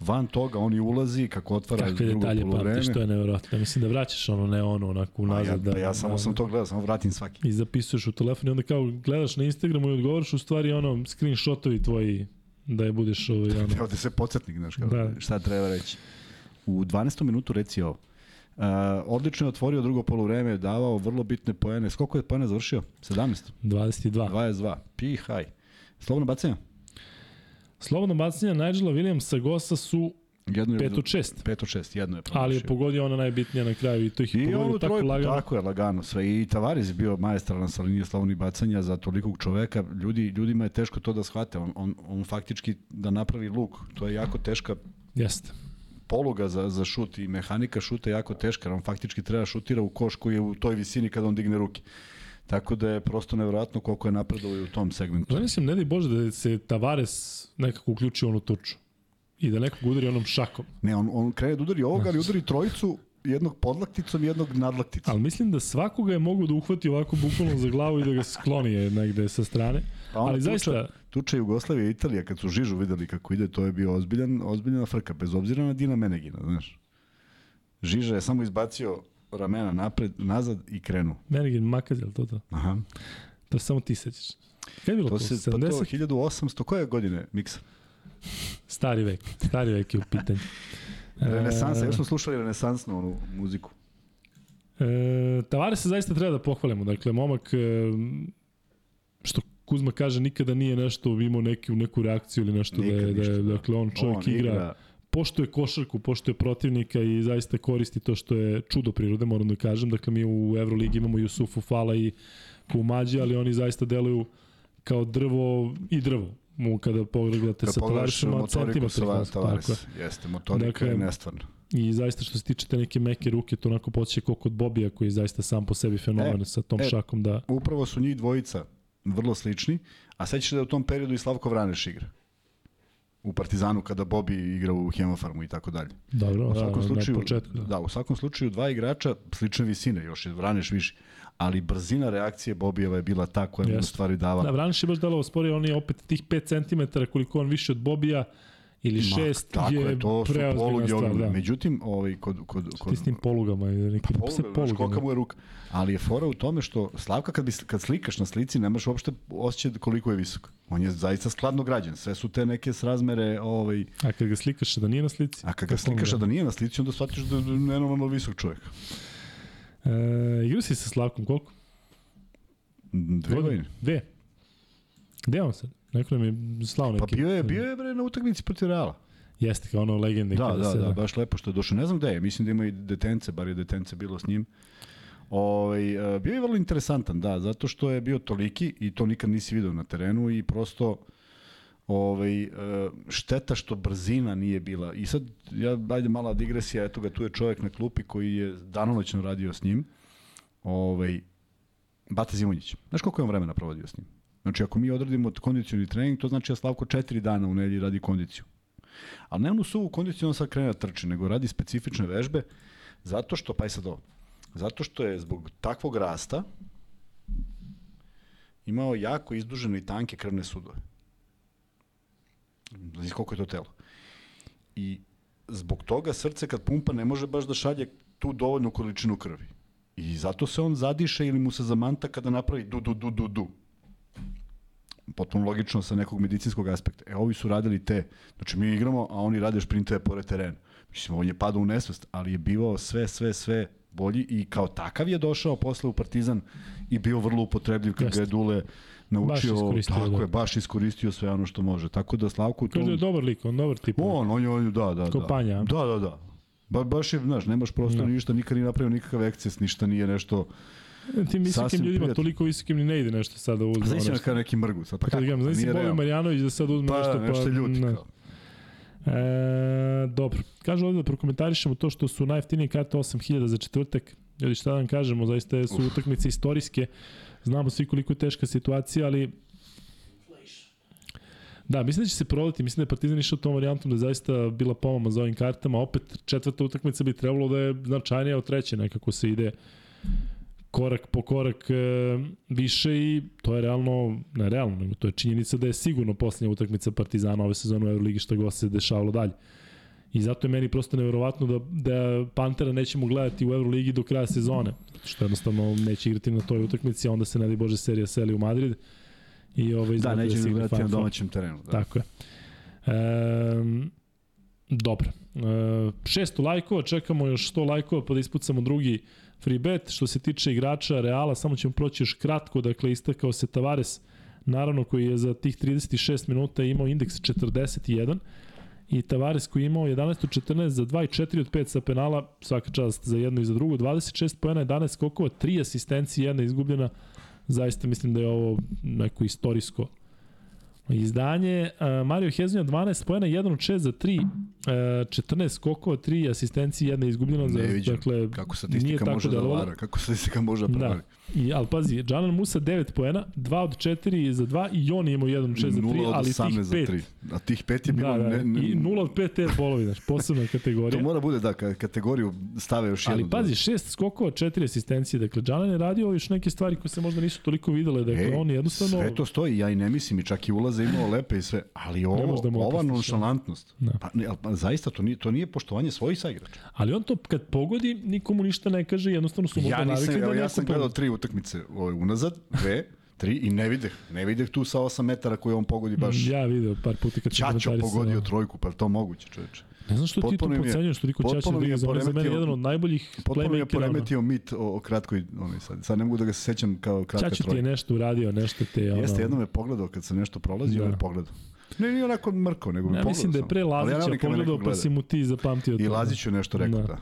Van toga on i ulazi kako otvara Kakve drugo detalje pamtiš, to je nevjerojatno. Mislim da vraćaš ono, ne ono, onako unazad. Ja, da, pa ja samo da, sam to gledao, samo vratim svaki. I zapisuješ u telefon i onda kao gledaš na Instagramu i odgovaraš u stvari ono screenshotovi tvoji da je budeš ovaj ono. Evo da se podsjetnik, znaš kao, da. šta treba reći. U 12. minutu reci ovo. Uh, odlično je otvorio drugo polovreme, davao vrlo bitne poene. Skoliko je poena završio? 17? 22. 22. Pihaj. Slobodno bacanje? Slobodno bacanje Nigela Williamsa Gossa su Jedno je 5 od 6. 5 od 6, jedno je Ali je promašio. pogodio ona najbitnija na kraju i to ih je I pogodio tako trojku, lagano. tako je, lagano sve. I Tavares je bio majestralan sa linije slavnih bacanja za tolikog čoveka. Ljudi, ljudima je teško to da shvate. On, on, on faktički da napravi luk, to je jako teška Jeste. Poluga za, za šut i mehanika šuta je jako teška, jer on faktički treba šutira u koš koji je u toj visini kada on digne ruke. Tako da je prosto nevjerojatno koliko je napredovao i u tom segmentu. Zamislim, ne daj Bože da se Tavares nekako uključi u onu tuču i da nekog udari onom šakom. Ne, on, on krene da udari ovoga, ali udari trojicu, jednog podlakticom jednog nadlakticom. Ali mislim da svakoga je mogu da uhvati ovako bukvalno za glavu i da ga skloni je negde sa strane. Pa Ali tuča- zaista, Tuča Jugoslavija i Italija, kad su Žižu videli kako ide, to je bio ozbiljan, ozbiljna frka, bez obzira na Dina Menegina, znaš. Žiža je samo izbacio ramena napred, nazad i krenuo. Menegin Makaz, je li to to? Aha. To samo ti sećaš. Kada je bilo to? To se, pa to 70? 1800, koje godine miksa? Stari vek. Stari vek je u pitanju. Renesansa, E, još smo slušali renesansnu onu muziku. E, Tavares se zaista treba da pohvalimo. Dakle, momak, e, što Kuzma kaže, nikada nije nešto imao neki, neku reakciju ili nešto Nikad da je, da je, da. dakle, on čovjek On igra, poštuje košarku, poštuje protivnika i zaista koristi to što je čudo prirode, moram da kažem. Dakle, mi u Euroligi imamo Jusufu Fala i Kumađi, ali oni zaista deluju kao drvo i drvo. Mu kada pogledate Kad sa pogledaš sa Tako je. Tavares, jeste, motorika Dakle, je nestvarna. I zaista što se tiče te neke meke ruke, to onako podsjeća kao kod Bobija koji je zaista sam po sebi fenomen E, sa tom e. šakom da... Upravo su njih dvojica vrlo slični, a sećaš se da je u tom periodu i Slavko Vraneš igra. U Partizanu kada Bobi igra u Hemofarmu i tako dalje. Dobro, U svakom da, slučaju, na početku. Da. da, u svakom slučaju dva igrača slične visine, još je Vraneš više, ali brzina reakcije Bobijeva je bila ta koja mu u stvari dava. Da, Vraniš je baš delovao sporije, on je opet tih 5 cm koliko on više od Bobija ili 6 tako je, je, to su poluge stvar. Da. Međutim, ovaj, kod, kod, kod, s tim polugama i nekim Poluga, se kolika mu je ruka. Ali je fora u tome što Slavka kad, bi, kad slikaš na slici nemaš uopšte osjećaj koliko je visok. On je zaista skladno građen. Sve su te neke srazmere ovaj, A kad ga slikaš da nije na slici? A kad ga slikaš da nije na slici, onda shvatiš da je nenormalno visok čovjek. E, igrao si sa Slavkom koliko? Dve godine. Dve. Gde je on sad? Neko nam je slao neki... Pa bio je, bio je bre na utakmici protiv Reala. Jeste, kao ono legende. Da, da, se, da, baš lepo što je došao. Ne znam gde je, mislim da ima i detence, bar je detence bilo s njim. Ovaj, e, bio je vrlo interesantan, da, zato što je bio toliki i to nikad nisi video na terenu i prosto ovaj, e, šteta što brzina nije bila. I sad, ja, ajde mala digresija, eto ga, tu je čovjek na klupi koji je danonoćno radio s njim. Ovaj, Bata Zimonjić. Znaš koliko je on vremena provodio s njim? Znači, ako mi odradimo kondicioni trening, to znači da Slavko četiri dana u nedelji radi kondiciju. Ali ne onu suvu kondiciju, on sad krene da trči, nego radi specifične vežbe, zato što, pa je sad ovo, zato što je zbog takvog rasta imao jako izdužene i tanke krvne sudove. Znači koliko je to telo. I zbog toga srce kad pumpa ne može baš da šalje tu dovoljnu količinu krvi. I zato se on zadiše ili mu se zamanta kada napravi du, du, du, du, du. Potpuno logično sa nekog medicinskog aspekta. E, ovi su radili te, znači mi igramo, a oni rade šprinteve pored terena. Mislim, on je padao u nesvest, ali je bivao sve, sve, sve bolji i kao takav je došao posle u Partizan i bio vrlo upotrebljiv kad ga je. Dule naučio, iskoristio, tako da. je, baš iskoristio sve ono što može. Tako da Kaže da je tom... dobar lik, on dobar tip. On, on je, on je, da, da, Ko da. Da, da, da. Ba, baš je, znaš, nemaš prostor Da. ni ništa, nikad nije napravio nikakav eksces, ništa nije nešto... Tim visokim Sasvim ljudima, prijatno. toliko visokim ni ne ide nešto sada uzme. Znaš ono na što- kao neki mrgus, a pa Kad kako? Nije Bojan realno. Marjanović da sad uzme Pa, nešto, pa... nešto je ljut. ne. kao. E, dobro. Kažu ovde da prokomentarišemo to što su najjeftinije karte 8000 za četvrtak. Ljudi, šta da vam kažemo, zaista su utakmice istorijske. Znamo svi koliko je teška situacija, ali Da, mislim da će se prodati, mislim da je Partizan išao tom varijantom da je zaista bila pomama za ovim kartama. Opet četvrta utakmica bi trebalo da je značajnija od treće, nekako se ide korak po korak e, više i to je realno, ne realno, nego to je činjenica da je sigurno posljednja utakmica Partizana ove sezone u Euroligi šta god se dešavalo dalje. I zato je meni prosto neverovatno da, da Pantera nećemo gledati u Euroligi do kraja sezone, što jednostavno neće igrati na toj utakmici, a onda se ne Bože serija seli u Madrid. I ovaj, Da, znate neće da igra gledati na domaćem terenu. Da. Tako je. E, dobro. E, 600 lajkova, čekamo još 100 lajkova pa da ispucamo drugi free bet. Što se tiče igrača Reala, samo ćemo proći još kratko, dakle istakao se Tavares, naravno koji je za tih 36 minuta imao indeks 41 i Tavares koji je imao 11 od 14 za 2 i 4 od 5 sa penala, svaka čast za jedno i za drugo, 26 poena, 11 skokova, 3 asistencije, jedna izgubljena. Zaista mislim da je ovo neko istorijsko izdanje. Uh, Mario Hezonja 12 poena, 1 od 6 za 3, uh, 14 skokova, 3 asistencije, jedna izgubljena. Za, vidim dakle, kako statistika može da vara, kako statistika može da pravi. Da. I, ali pazi, Džanan Musa 9 poena, 2 od 4 za 2 i on je imao 1 od 6 za 3, ali tih 5. Za 3. A tih 5 je bilo... Da, da, ne, ne, I 0 od 5 air bolovi, znači, posebna kategorija. to mora bude da, kategoriju stave još jednu. Ali pazi, 6 skokova, 4 asistencije, dakle, Džanan je radio još neke stvari koje se možda nisu toliko videle, dakle, e, on jednostavno... Sve to stoji, ja i ne mislim, i čak i ulaze imao lepe i sve, ali ovo, da ova nonšalantnost, da. pa, ne, pa, zaista to nije, to nije poštovanje svojih saigrača. Ali on to kad pogodi, nikomu ništa ne kaže, jednostavno su možda ja navikli da Ja sam gledao tri utakmice ovaj, unazad, dve, tri i ne videh, ne videh tu sa 8 metara koji on pogodi baš. Ja video par puta kad Čačo pogodio trojku, pa to moguće, čoveče. Ne znam što potpuno ti to podcenjuješ, što Riko da za, za mene jedan od najboljih playmakera. Potpuno je poremetio mit o, o kratkoj, onaj sad, sad ne mogu da ga se sećam kao kratka trojka. ti je nešto uradio, nešto te... Ono... Jeste, jedno me pogledao kad sam nešto prolazio, da. on me pogledao. Ne, nije onako mrko, nego ja, pogledao Mislim da je pre Lazića ja pogledao, pa si mu ti zapamtio to. I Laziću nešto rekao, da. da.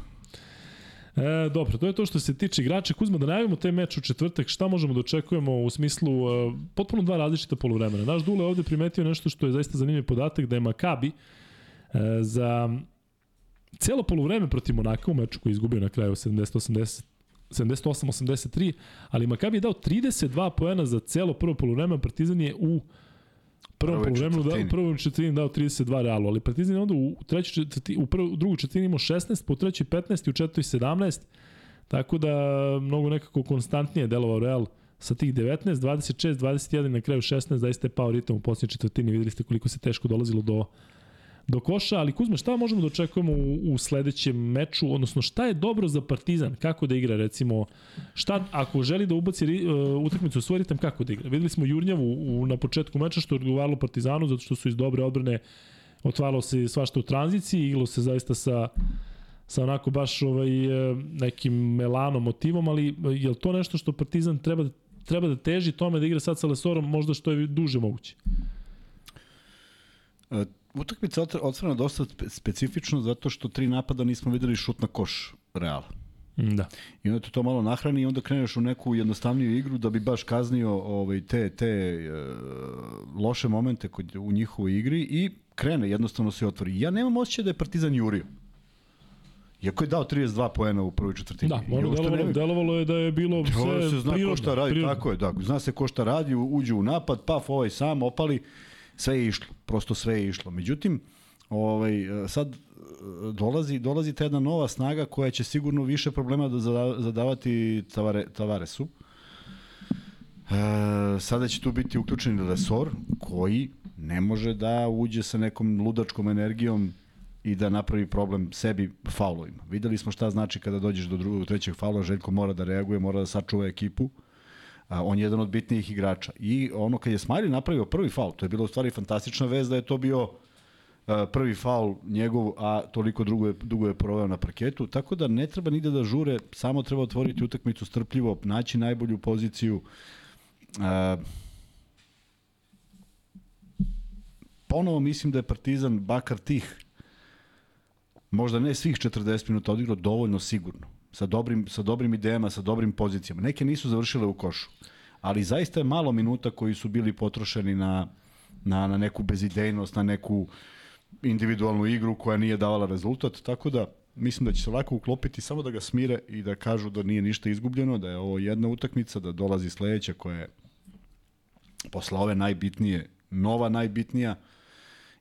E, dobro, to je to što se tiče igrača. Kuzma, da najavimo taj meč u četvrtak, šta možemo da očekujemo u smislu uh, potpuno dva različita poluvremena. Naš Dule ovde primetio nešto što je zaista zanimljiv podatak, da je Makabi uh, za celo poluvreme protiv Monaka u meču koji je izgubio na kraju 70-80 78-83, ali Makabi je dao 32 poena za celo prvo poluvreme, Partizan je u prvom poluvremenu da u prvom četvrtini dao 32 Realu, ali Partizan je onda u trećoj četvrtini u prvu u drugoj četvrtini imao 16, po trećoj 15 i u četvrtoj 17. Tako da mnogo nekako konstantnije delovao Real sa tih 19, 26, 21 na kraju 16, zaista je pao ritam u posljednjoj četvrtini, videli ste koliko se teško dolazilo do do koša, ali Kuzma, šta možemo da očekujemo u, u sledećem meču, odnosno šta je dobro za Partizan, kako da igra, recimo, šta, ako želi da ubaci uh, utakmicu u svoj ritam, kako da igra? Videli smo Jurnjavu u, na početku meča što je odgovaralo Partizanu, zato što su iz dobre odbrane otvaralo se svašta u tranziciji, iglo se zaista sa sa onako baš ovaj, e, nekim melanom, motivom, ali je li to nešto što Partizan treba, treba da teži tome da igra sad sa Lesorom možda što je duže moguće? E, utakmica otvorena dosta specifično zato što tri napada nismo videli šut na koš Reala. Mm, da. I onda te to malo nahrani i onda kreneš u neku jednostavniju igru da bi baš kaznio ovaj, te, te uh, loše momente kod, u njihovoj igri i krene, jednostavno se otvori. Ja nemam osjećaj da je Partizan jurio. Iako je dao 32 poena u prvoj četvrtini. Da, ono delovalo, ne... delovalo je da je bilo sve se zna prirodno, ko šta radi, prirodno. tako je, da. Zna se ko šta radi, uđe u napad, paf, ovaj sam, opali sve je išlo, prosto sve je išlo. Međutim, ovaj, sad dolazi, dolazi ta jedna nova snaga koja će sigurno više problema da zadavati Tavare, Tavaresu. E, sada će tu biti uključen Lesor, koji ne može da uđe sa nekom ludačkom energijom i da napravi problem sebi faulovima. Videli smo šta znači kada dođeš do drugog, trećeg faula, Željko mora da reaguje, mora da sačuva ekipu. On je jedan od bitnijih igrača. I ono kad je Smiley napravio prvi faul, to je bila u stvari fantastična vez da je to bio a, prvi faul njegov, a toliko dugo je, dugo je proveo na parketu, tako da ne treba nigde da žure, samo treba otvoriti utakmicu strpljivo, naći najbolju poziciju. A, ponovo mislim da je Partizan bakar tih možda ne svih 40 minuta odigrao dovoljno sigurno sa dobrim, sa dobrim idejama, sa dobrim pozicijama. Neke nisu završile u košu, ali zaista je malo minuta koji su bili potrošeni na, na, na neku bezidejnost, na neku individualnu igru koja nije davala rezultat, tako da mislim da će se lako uklopiti samo da ga smire i da kažu da nije ništa izgubljeno, da je ovo jedna utakmica, da dolazi sledeća koja je posle ove najbitnije, nova najbitnija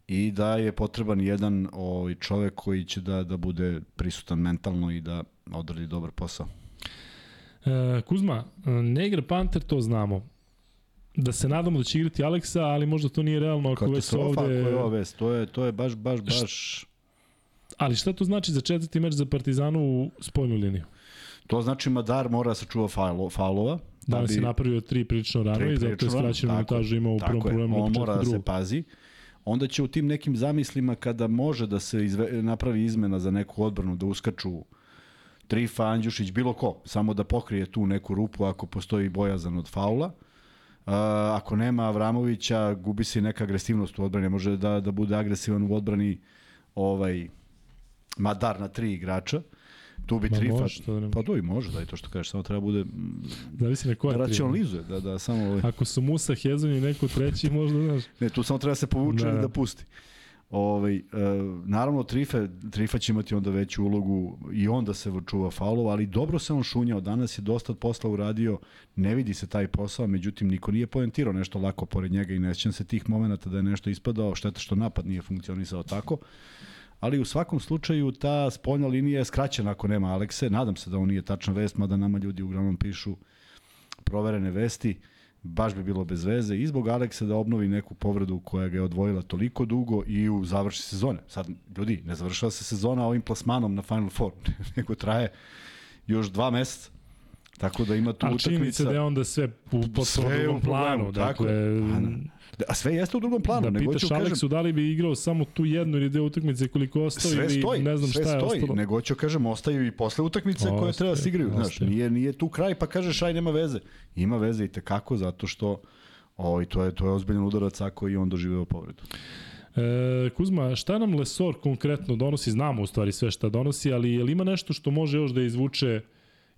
i da je potreban jedan ovaj čovek koji će da da bude prisutan mentalno i da odradi dobar posao. E, Kuzma, ne igra Panter, to znamo. Da se nadamo da će igrati Aleksa, ali možda to nije realno ako već ovde... Katastrofa ako je ova vest, to je, to je baš, baš, baš... Ali šta to znači za četvrti meč za Partizanu u spojnu liniju? To znači Madar mora da se čuva faulova. Da Danas bi... je napravio tri prilično rano i zato je skraćenu minutažu imao u prvom problemu. On mora da se pazi. Onda će u tim nekim zamislima kada može da se izve, napravi izmena za neku odbranu, da uskaču Trifa, Andjušić, bilo ko, samo da pokrije tu neku rupu ako postoji bojazan od faula. Uh, ako nema Avramovića, gubi se neka agresivnost u odbrani, može da, da bude agresivan u odbrani ovaj Madar na tri igrača, tu bi da ne Pa to i može, da je to što kažeš, samo treba bude... Zavisi na Da koja tri. racionalizuje, da, da samo... Ovaj, Ako su Musa, Hezon i neko treći, možda, znaš. ne, tu samo treba se povuče Da. da. da pusti. Ovaj, e, naravno, Trife, Trifa će imati onda veću ulogu i onda se čuva faulova, ali dobro se on šunjao. Danas je dosta posla uradio, ne vidi se taj posao, međutim, niko nije poentirao nešto lako pored njega i ne sjećam se tih momenta da je nešto ispadao, šteta što napad nije funkcionisao tako. Ali u svakom slučaju ta spoljna linija je skraćena ako nema Alekse. Nadam se da on nije tačna vest, mada nama ljudi uglavnom pišu proverene vesti baš bi bilo bez veze i zbog Aleksa da obnovi neku povredu koja ga je odvojila toliko dugo i u završi sezone. Sad, ljudi, ne završava se sezona ovim plasmanom na Final Four, nego traje još dva meseca. Tako da ima tu Ali činjenica utakmica. da je onda sve u potpuno drugom planu. Dakle, je. A, da. A sve jeste u drugom planu. da nego pitaš hoću kažem, Aleksu da li bi igrao samo tu jednu ili dve utakmice koliko ostao sve ili stoji, ne znam sve šta je stoji, ostalo. nego hoću kažem, ostaju i posle utakmice koje treba da se igraju. Znaš, nije, nije tu kraj pa kažeš aj nema veze. Ima veze i tekako zato što Oj, to je to je ozbiljan udarac ako i on doživeo povredu. E, Kuzma, šta nam Lesor konkretno donosi? Znamo u stvari sve šta donosi, ali je li ima nešto što može još da izvuče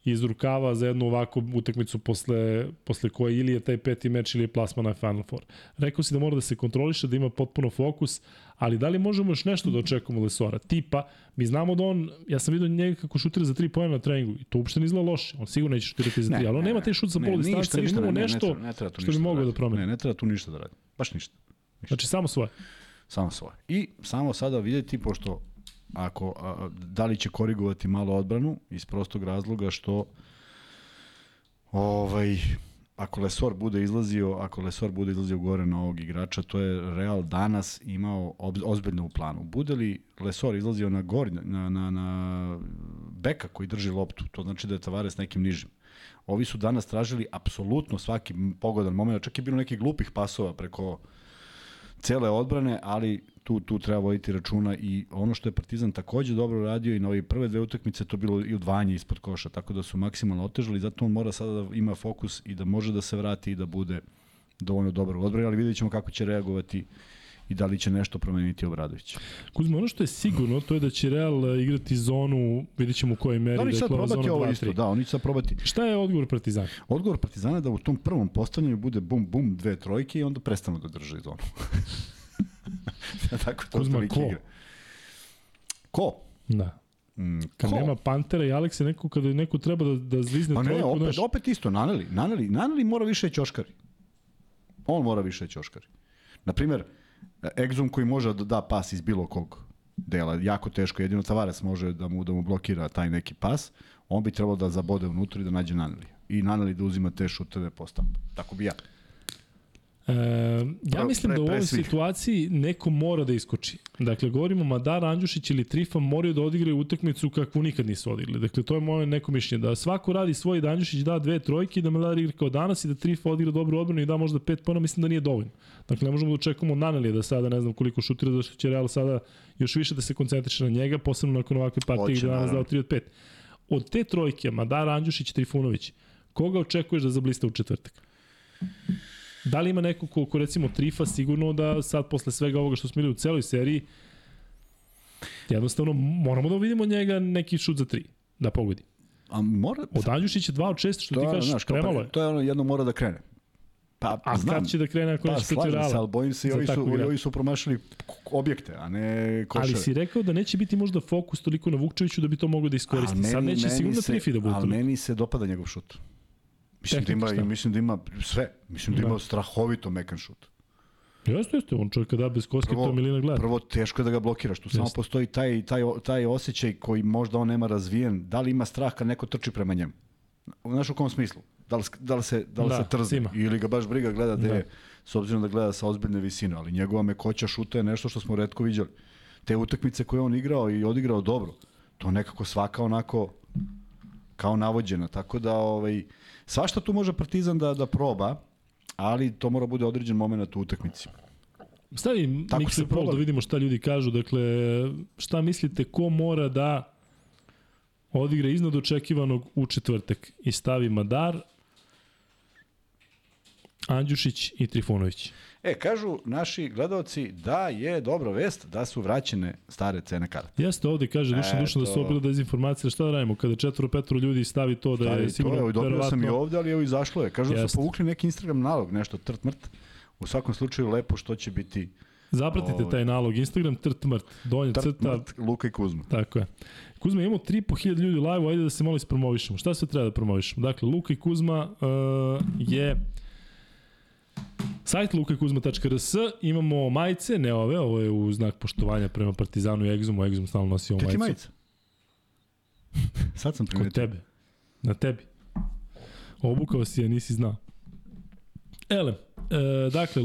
iz rukava za jednu ovakvu utakmicu posle, posle koje ili je taj peti meč ili je plasma na Final Four. Rekao si da mora da se kontroliše, da ima potpuno fokus, ali da li možemo još nešto da očekujemo Lesora? Tipa, mi znamo da on, ja sam vidio njega kako šutira za tri pojena na treningu i to uopšte ne izgleda loše. On sigurno neće šutirati za tri, ali on nema taj šut sa polu distance, ali imamo ne, nešto ne, treba- ne treba tu što bi ništa mogao da radi. promeni. Ne, ne treba tu ništa da radi. Baš ništa. Znači samo svoje. Samo svoje. I samo sada videti, pošto ako, a, da li će korigovati malo odbranu, iz prostog razloga što ovaj, ako Lesor bude izlazio, ako Lesor bude izlazio gore na ovog igrača, to je Real danas imao ob, ozbiljno u planu. Bude li Lesor izlazio na gor, na, na, na beka koji drži loptu, to znači da je Tavares nekim nižim. Ovi su danas tražili apsolutno svaki pogodan moment, čak je bilo nekih glupih pasova preko cele odbrane, ali tu, tu treba voditi računa i ono što je Partizan takođe dobro radio i na ove prve dve utakmice to bilo i udvajanje ispod koša, tako da su maksimalno otežali, zato on mora sada da ima fokus i da može da se vrati i da bude dovoljno dobar u odbrani, ali vidjet ćemo kako će reagovati i da li će nešto promeniti Obradović. Kuzma, ono što je sigurno, to je da će Real e, igrati zonu, vidjet ćemo u kojoj meri. Da li će sad dakle, ova probati ovo 2-3. isto? Da, oni će sad probati. Šta je odgovor Partizana? Odgovor Partizana je da u tom prvom postavljanju bude bum bum dve trojke i onda prestanu da drže zonu. Tako to Kuzma, ko? igra. Ko? Da. Mm, Kad ko? nema Pantera i Aleksa, neko kada neko treba da, da zvizne Pa ne, trojku, opet, znaš, opet isto, Naneli. Naneli, Naneli mora više ćoškari. On mora više ćoškari. Naprimer, Exum koji može da da pas iz bilo kog dela, jako teško, jedino Tavares može da mu, da mu blokira taj neki pas, on bi trebalo da zabode unutra i da nađe Naneli. I Naneli da uzima te šuteve postav. Tako bi ja. E, ja mislim pre- da u ovoj situaciji neko mora da iskoči. Dakle, govorimo Madar, Andjušić ili Trifa moraju da odigraju utakmicu kakvu nikad nisu odigrali. Dakle, to je moje neko mišljenje. Da svako radi svoj, da Andjušić da dve trojke, da Madar igra kao danas i da Trifa odigra dobru odbranu i da možda pet pona, mislim da nije dovoljno. Dakle, ne možemo da očekujemo od Nanelija da sada ne znam koliko šutira, da će Real sada još više da se koncentriše na njega, posebno nakon ovakve partije gde danas dao 3 od 5. Od te trojke, Madar, Andjušić, Trifunović, koga očekuješ da zablista u četvrtak? Da li ima neko ko, ko recimo Trifa sigurno da sad posle svega ovoga što smo videli u celoj seriji jednostavno moramo da vidimo njega neki šut za tri da pogodi. A mora... Od Andjušića 2 od 6 što to ti kažeš znaš, premalo pre- je. To je ono, jedno mora da krene. Pa, A znam, kad će da krene ako pa, neće protiv slažem se, ali Reala? bojim se i ovi su, ovi su promašili objekte, a ne koševe. Ali si rekao da neće biti možda fokus toliko na Vukčeviću da bi to moglo da iskoristi. Ali Sad neće sigurno se- Trifi da bude Ali meni se dopada njegov šut. Mislim da, Tehnika ima, šta? mislim da ima sve. Mislim da, Da. ima strahovito mekan šut. Jeste, jeste, on čovjek kada bez koske Prvo- to Milina gleda. Prvo, teško je da ga blokiraš. Tu samo Jeste. postoji taj, taj, taj osjećaj koji možda on nema razvijen. Da li ima strah kad neko trči prema njemu? Znaš u kom smislu? Da li, da li se, da li Da, se trzne? ima. Ili ga baš briga gleda Da. je, s obzirom da gleda sa ozbiljne visine. Ali njegova mekoća šuta je nešto što smo redko viđali. Te utakmice koje je on igrao i odigrao dobro, to nekako svaka onako kao navođena. Tako da ovaj, svašta tu može Partizan da, da proba, ali to mora bude određen moment u utakmici. Stavi Tako Pro da vidimo šta ljudi kažu. Dakle, šta mislite ko mora da odigra iznad očekivanog u četvrtak i stavi Madar, Andjušić i Trifunović. E, kažu naši gledalci da je dobro vest da su vraćene stare cene karata. Jeste ovde, kaže Dušan E, Dušan da su to- ovo bila dezinformacija, šta da radimo? Kada četvoro, petoro ljudi stavi to da je to sigurno je, dobio sam i verovatno- ovde, ali evo izašlo je. Kažu da su povukli neki Instagram nalog, nešto trt mrt. U svakom slučaju lepo što će biti Zapratite Ovaj. taj nalog, Instagram trt mrt, donja trt crta, mrt Luka i Kuzma. tako je. Kuzma, imamo 3.500 ljudi live, ajde da se malo ispromovišemo. Šta sve treba da promovišemo? Dakle, Luka i Kuzma uh, je sajt lukakuzma.rs, imamo majice, ne ove, ovo je u znak poštovanja prema Partizanu i Egzumu, Egzum stalno nosi ovu ti majicu. majica? Sad sam Kod primetio. tebe. Na tebi. Obukao si je, nisi znao. Ele, e, dakle,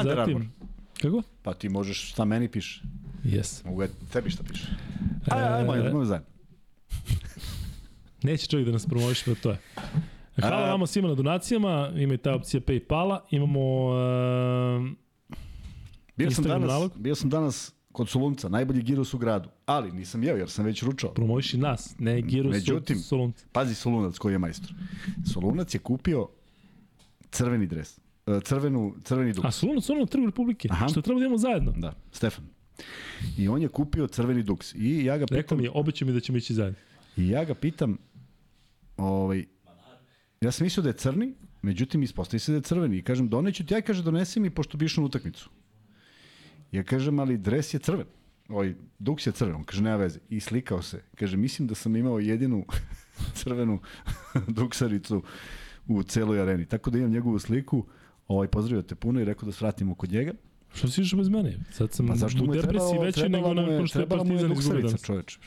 Under Armour. zatim... Kako? Pa ti možeš, šta meni piše? Yes. Mogu ja tebi šta piše? Aj, aj, ajmo, ajmo zajedno. Neće čovjek da nas promoviš, pa to je. Hvala A- vama svima na donacijama, ima i ta opcija Paypala, imamo... Uh, Bio sam, danas, nalog? bio sam danas kod Solunca, najbolji giros u gradu, ali nisam jeo jer sam već ručao. promoviši nas, ne Girus Međutim, Solunca. Pazi Solunac koji je majstor. Solunac je kupio crveni dres, e, crvenu, crveni duks. A Solunac, ono trgu Republike, Aha. što treba da idemo zajedno. Da, Stefan. I on je kupio crveni duks. I ja ga Rekao pitam, mi je, obećao mi da ćemo ići zajedno. i ja ga pitam, ovaj, ja sam mislio da je crni, međutim ispostavi se da je crveni. I kažem, doneću ti, ja kaže, donesi mi, pošto bi išao na utakmicu. Ja kažem, ali dres je crven. Ovaj, duks je crven. On kaže, nema veze. I slikao se. Kaže, mislim da sam imao jedinu crvenu duksaricu u celoj areni. Tako da imam njegovu sliku, ovaj, pozdravio te puno i rekao da svratimo kod njega. Što si išao bez mene? Sad sam Pa zašto u depresiji veći nego nakon što je trebala mu je Partizan izgubio duksarica, danas. čoveče.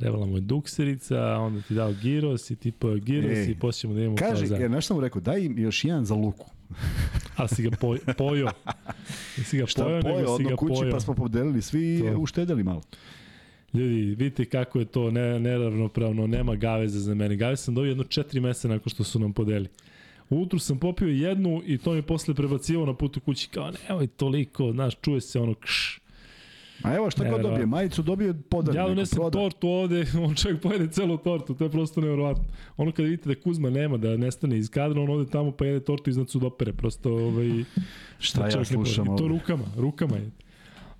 Trebala mu je dukserica, onda ti dao giros i ti pojao giros Ej, i poslije ćemo da imamo Kaže, kao jer zajedno. nešto mu rekao, daj im još jedan za luku. Ali si ga poj, pojao. Nisi ga Šta pojao, pojeo, nego si ga kući pojao. pa smo podelili svi To. uštedeli malo. Ljudi, vidite kako je to ne, neravnopravno, nema gaveza za mene. Gaveza sam dobio jedno četiri meseca nakon što su nam podeli. Ujutru sam popio jednu i to mi posle prebacivo na putu kući kao nemoj toliko, znaš, čuje se ono kš. A evo šta god Neverovatno. dobije, majicu dobije podar. Ja donesem proda. tortu ovde, on čovjek pojede celu tortu, to je prosto nevjerovatno. Ono kada vidite da Kuzma nema, da nestane iz kadra, on ode tamo pa jede tortu iznad sudopere, prosto ovaj, Šta ja čovjek ne slušam. I to ovde? rukama, rukama je.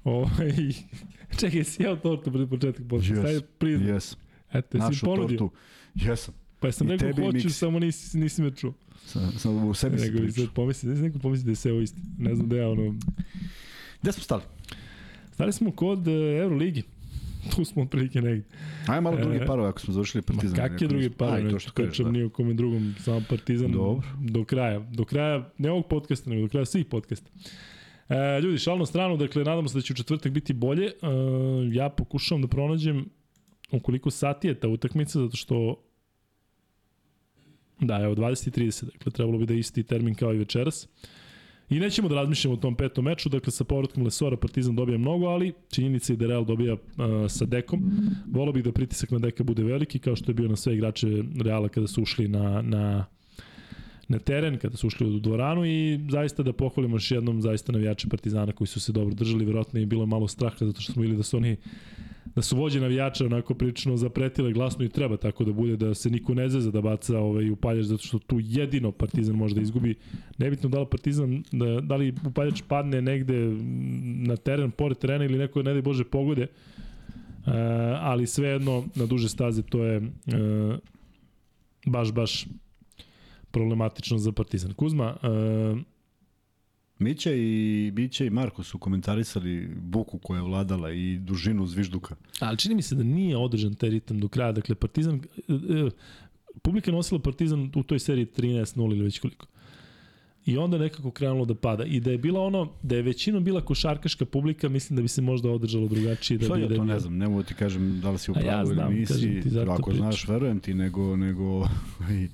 Ovaj, čekaj, si jeo tortu pred početak posle, Yes, priznam. Yes. Eto, Našu ponudio. tortu. Jesam. Pa jesam I rekao hoću, Miksi. samo nisi, nisi me čuo. Sam, sam u sebi Nego i pričao. pomisli, da se neko pomisli da je sve ovo isti. Ne znam da ja ono... Gde smo stali? Stali smo kod uh, Euroligi. Tu smo otprilike negde. Ajde malo E, drugi parove ako smo završili Ma Partizan. kak je drugi par, Aj, to što kažeš, da. ni o kome drugom, samo Partizan Dobro. do kraja. Do kraja, ne ovog podcasta, nego do kraja svih podcasta. E, ljudi, šalno stranu, dakle, nadamo se da će u četvrtak biti bolje. E, ja pokušavam da pronađem u koliko sati je ta utakmica, zato što da, evo, 20.30, dakle, trebalo bi da je isti termin kao i večeras. I nećemo da razmišljamo o tom petom meču, dakle sa povratkom Lesora Partizan dobija mnogo, ali činjenica je da Real dobija uh, sa Dekom. Volao bih da pritisak na Deka bude veliki, kao što je bio na sve igrače Reala kada su ušli na, na, na teren, kada su ušli u dvoranu i zaista da pohvalimo još jednom zaista navijače Partizana koji su se dobro držali, verovatno je bilo malo straha zato što smo bili da su oni da su vođe navijača onako prilično zapretile glasno i treba tako da bude da se niko ne zeza da baca ovaj upaljač zato što tu jedino Partizan može da izgubi nebitno da li Partizan da, da li upaljač padne negde na teren pored terena ili neko ne daj bože pogode e, ali svejedno na duže staze to je e, baš baš problematično za Partizan. Kuzma, e, Mića i Bića i Marko su komentarisali buku koja je vladala i dužinu zvižduka. ali čini mi se da nije održan taj ritam do kraja. Dakle, Partizan, e, e, publika je nosila Partizan u toj seriji 13-0 ili već koliko. I onda nekako krenulo da pada. I da je bila ono, da je većinom bila košarkaška publika, mislim da bi se možda održalo drugačije. Da bi, ja da to bi- ne znam, ne mogu ti kažem da li si u ja pravu znam, ili nisi. ti, Ako pričam. znaš, verujem ti, nego... nego i,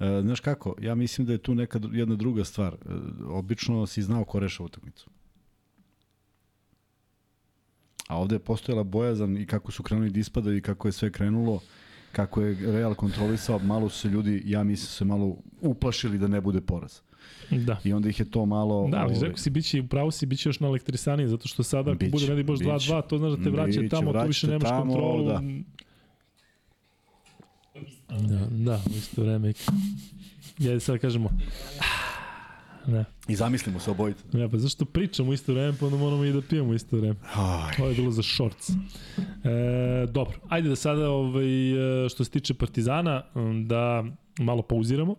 e, znaš kako, ja mislim da je tu neka jedna druga stvar. E, obično si znao ko reša utakmicu. A ovde je postojala bojazan i kako su krenuli da ispadaju i kako je sve krenulo, kako je Real kontrolisao, malo su se ljudi, ja mislim, se malo uplašili da ne bude poraz. Da. I onda ih je to malo... Da, ali ovaj, rekao si, biće, upravo si, biće još na elektrisaniji, zato što sada ako Biće, bude, ne di biće. 2-2, to znaš da te vraća Biće, tamo, tu više nemaš tamo, kontrolu. da. Da, da, u isto vreme. Ja sad kažemo, Ne. I zamislimo se obojica. Ne, pa zašto pričamo u isto vreme, pa onda moramo i da pijemo u isto vreme. Aj. Ovo je bilo za shorts. E, dobro, ajde da sada ovaj, e, što se tiče Partizana, da malo pauziramo.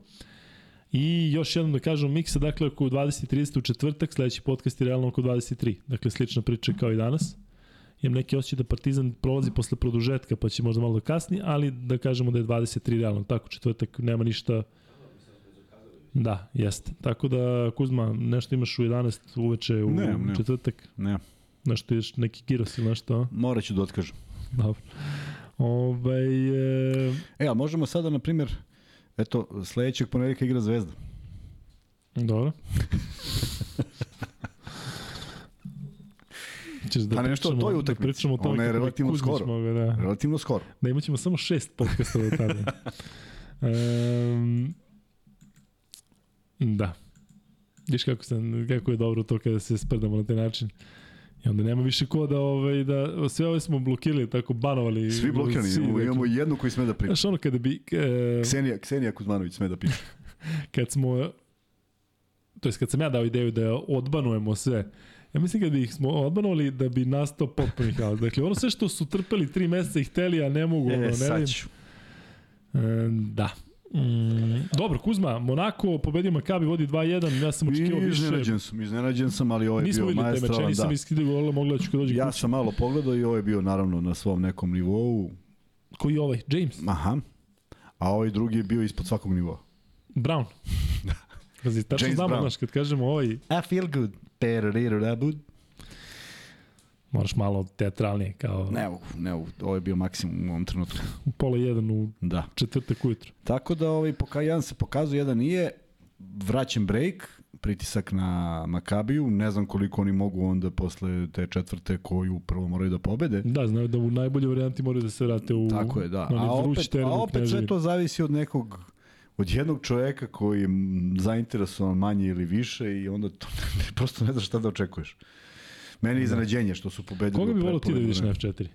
I još jednom da kažem miksa, dakle oko 20.30 u četvrtak, sledeći podcast je realno oko 23. Dakle, slična priča kao i danas. Imam neki osjećaj da Partizan prolazi posle produžetka, pa će možda malo da kasni, ali da kažemo da je 23 realno. Tako, četvrtak nema ništa... Da, jeste. Tako da, Kuzma, nešto imaš u 11 uveče u Nemam, nemam. četvrtak? Ne, Nešto ješ, neki giros ili nešto, a? morat ću da otkažem. Dobro. Ovaj, e, E, a možemo sada, na primjer, eto, sledećeg ponedjeljka igra Zvezda. dobro. Ćeš da Pa nešto pričamo- toj Da utakmici. pričamo o tome Ona je relativno skoro. Da. Relativno skoro. da imat ćemo samo šest podcasta do tada. um, da. Viš kako, sam, kako je dobro to kada se sprdamo na taj način. I onda nema više ko da, ovaj, da sve ove smo blokirali, tako banovali. Svi blokirani, svi, imamo, imamo jednu koji sme da priča. Znaš ono kada bi... E, Ksenija, Ksenija Kuzmanović sme da piše. kad smo to jest kad sam ja dao ideju da odbanujemo sve Ja mislim kad bi ih smo odbanovali da bi nastao potpuni haos. Dakle, ono sve što su trpeli tri meseca i hteli, a ne mogu, ono, E, ne sad vidim. ću. E, da. Mm, dobro, Kuzma, Monako pobedio Makabi, vodi 2-1, ja sam očekivao više. iznenađen sam, iznenađen sam, ali ovo je Nismo bio videli te meče, maestralan, nisam da. iskidao gola, mogla da ću kad dođe Ja kući. sam malo pogledao i ovo je bio naravno na svom nekom nivou. Koji je ovaj? James? Aha. A ovaj drugi je bio ispod svakog nivoa. Brown. Pazi, tačno James znamo, Brown. znaš, kad kažemo ovaj, I feel good. Moraš malo teatralnije, kao Ne ne. Ovo je bio maksimum u ovom trenutku. u pola jedan u Da. četvrtak ujutru. Tako da ovaj, poka jedan se pokazuje, jedan nije. Vraćen break, pritisak na Makabiju. Ne znam koliko oni mogu onda posle te četvrte koju prvo moraju da pobede. Da, znaju da u najboljoj varijanti moraju da se vrate u Tako je, da. A opet, a opet sve to zavisi od nekog od jednog čoveka koji je zainteresovan manje ili više i onda to, prosto ne znaš šta da očekuješ. Meni je iznenađenje što su pobedili. Koga bi volio ti da vidiš na vremenu. F4?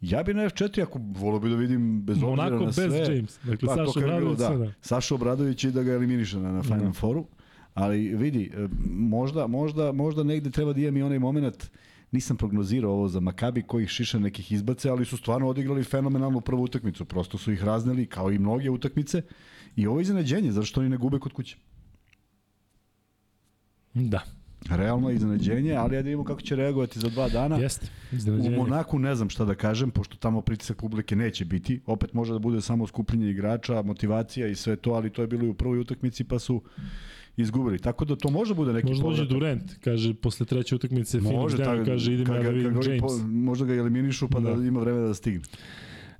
Ja bi na F4 ako volio bi da vidim bez obzira na sve. bez James. Dakle, Pa, to Saša Obradović da. sada. Saša Obradović i da ga eliminiše na, na Final Da. Fouru. Ali vidi, e, možda, možda, možda negde treba da imam i onaj moment nisam prognozirao ovo za Makabi koji ih šiša nekih izbace, ali su stvarno odigrali fenomenalnu prvu utakmicu. Prosto su ih razneli kao i mnoge utakmice. I ovo je iznenađenje, zašto oni ne gube kod kuće. Da, Realno je iznenađenje, ali ja da vidimo kako će reagovati za dva dana. jeste. U Iznenađenje. Monaku ne znam šta da kažem, pošto tamo pritisak publike neće biti. Opet može da bude samo skupljenje igrača, motivacija i sve to, ali to je bilo i u prvoj utakmici pa su izgubili. Tako da to može bude neki Možda dođe povratak. Durant, kaže, posle treće utakmice Phoenix Može, tako, kaže, idem ja da vidim James. Po, možda ga eliminišu pa da. Da. ima vremena da stigne.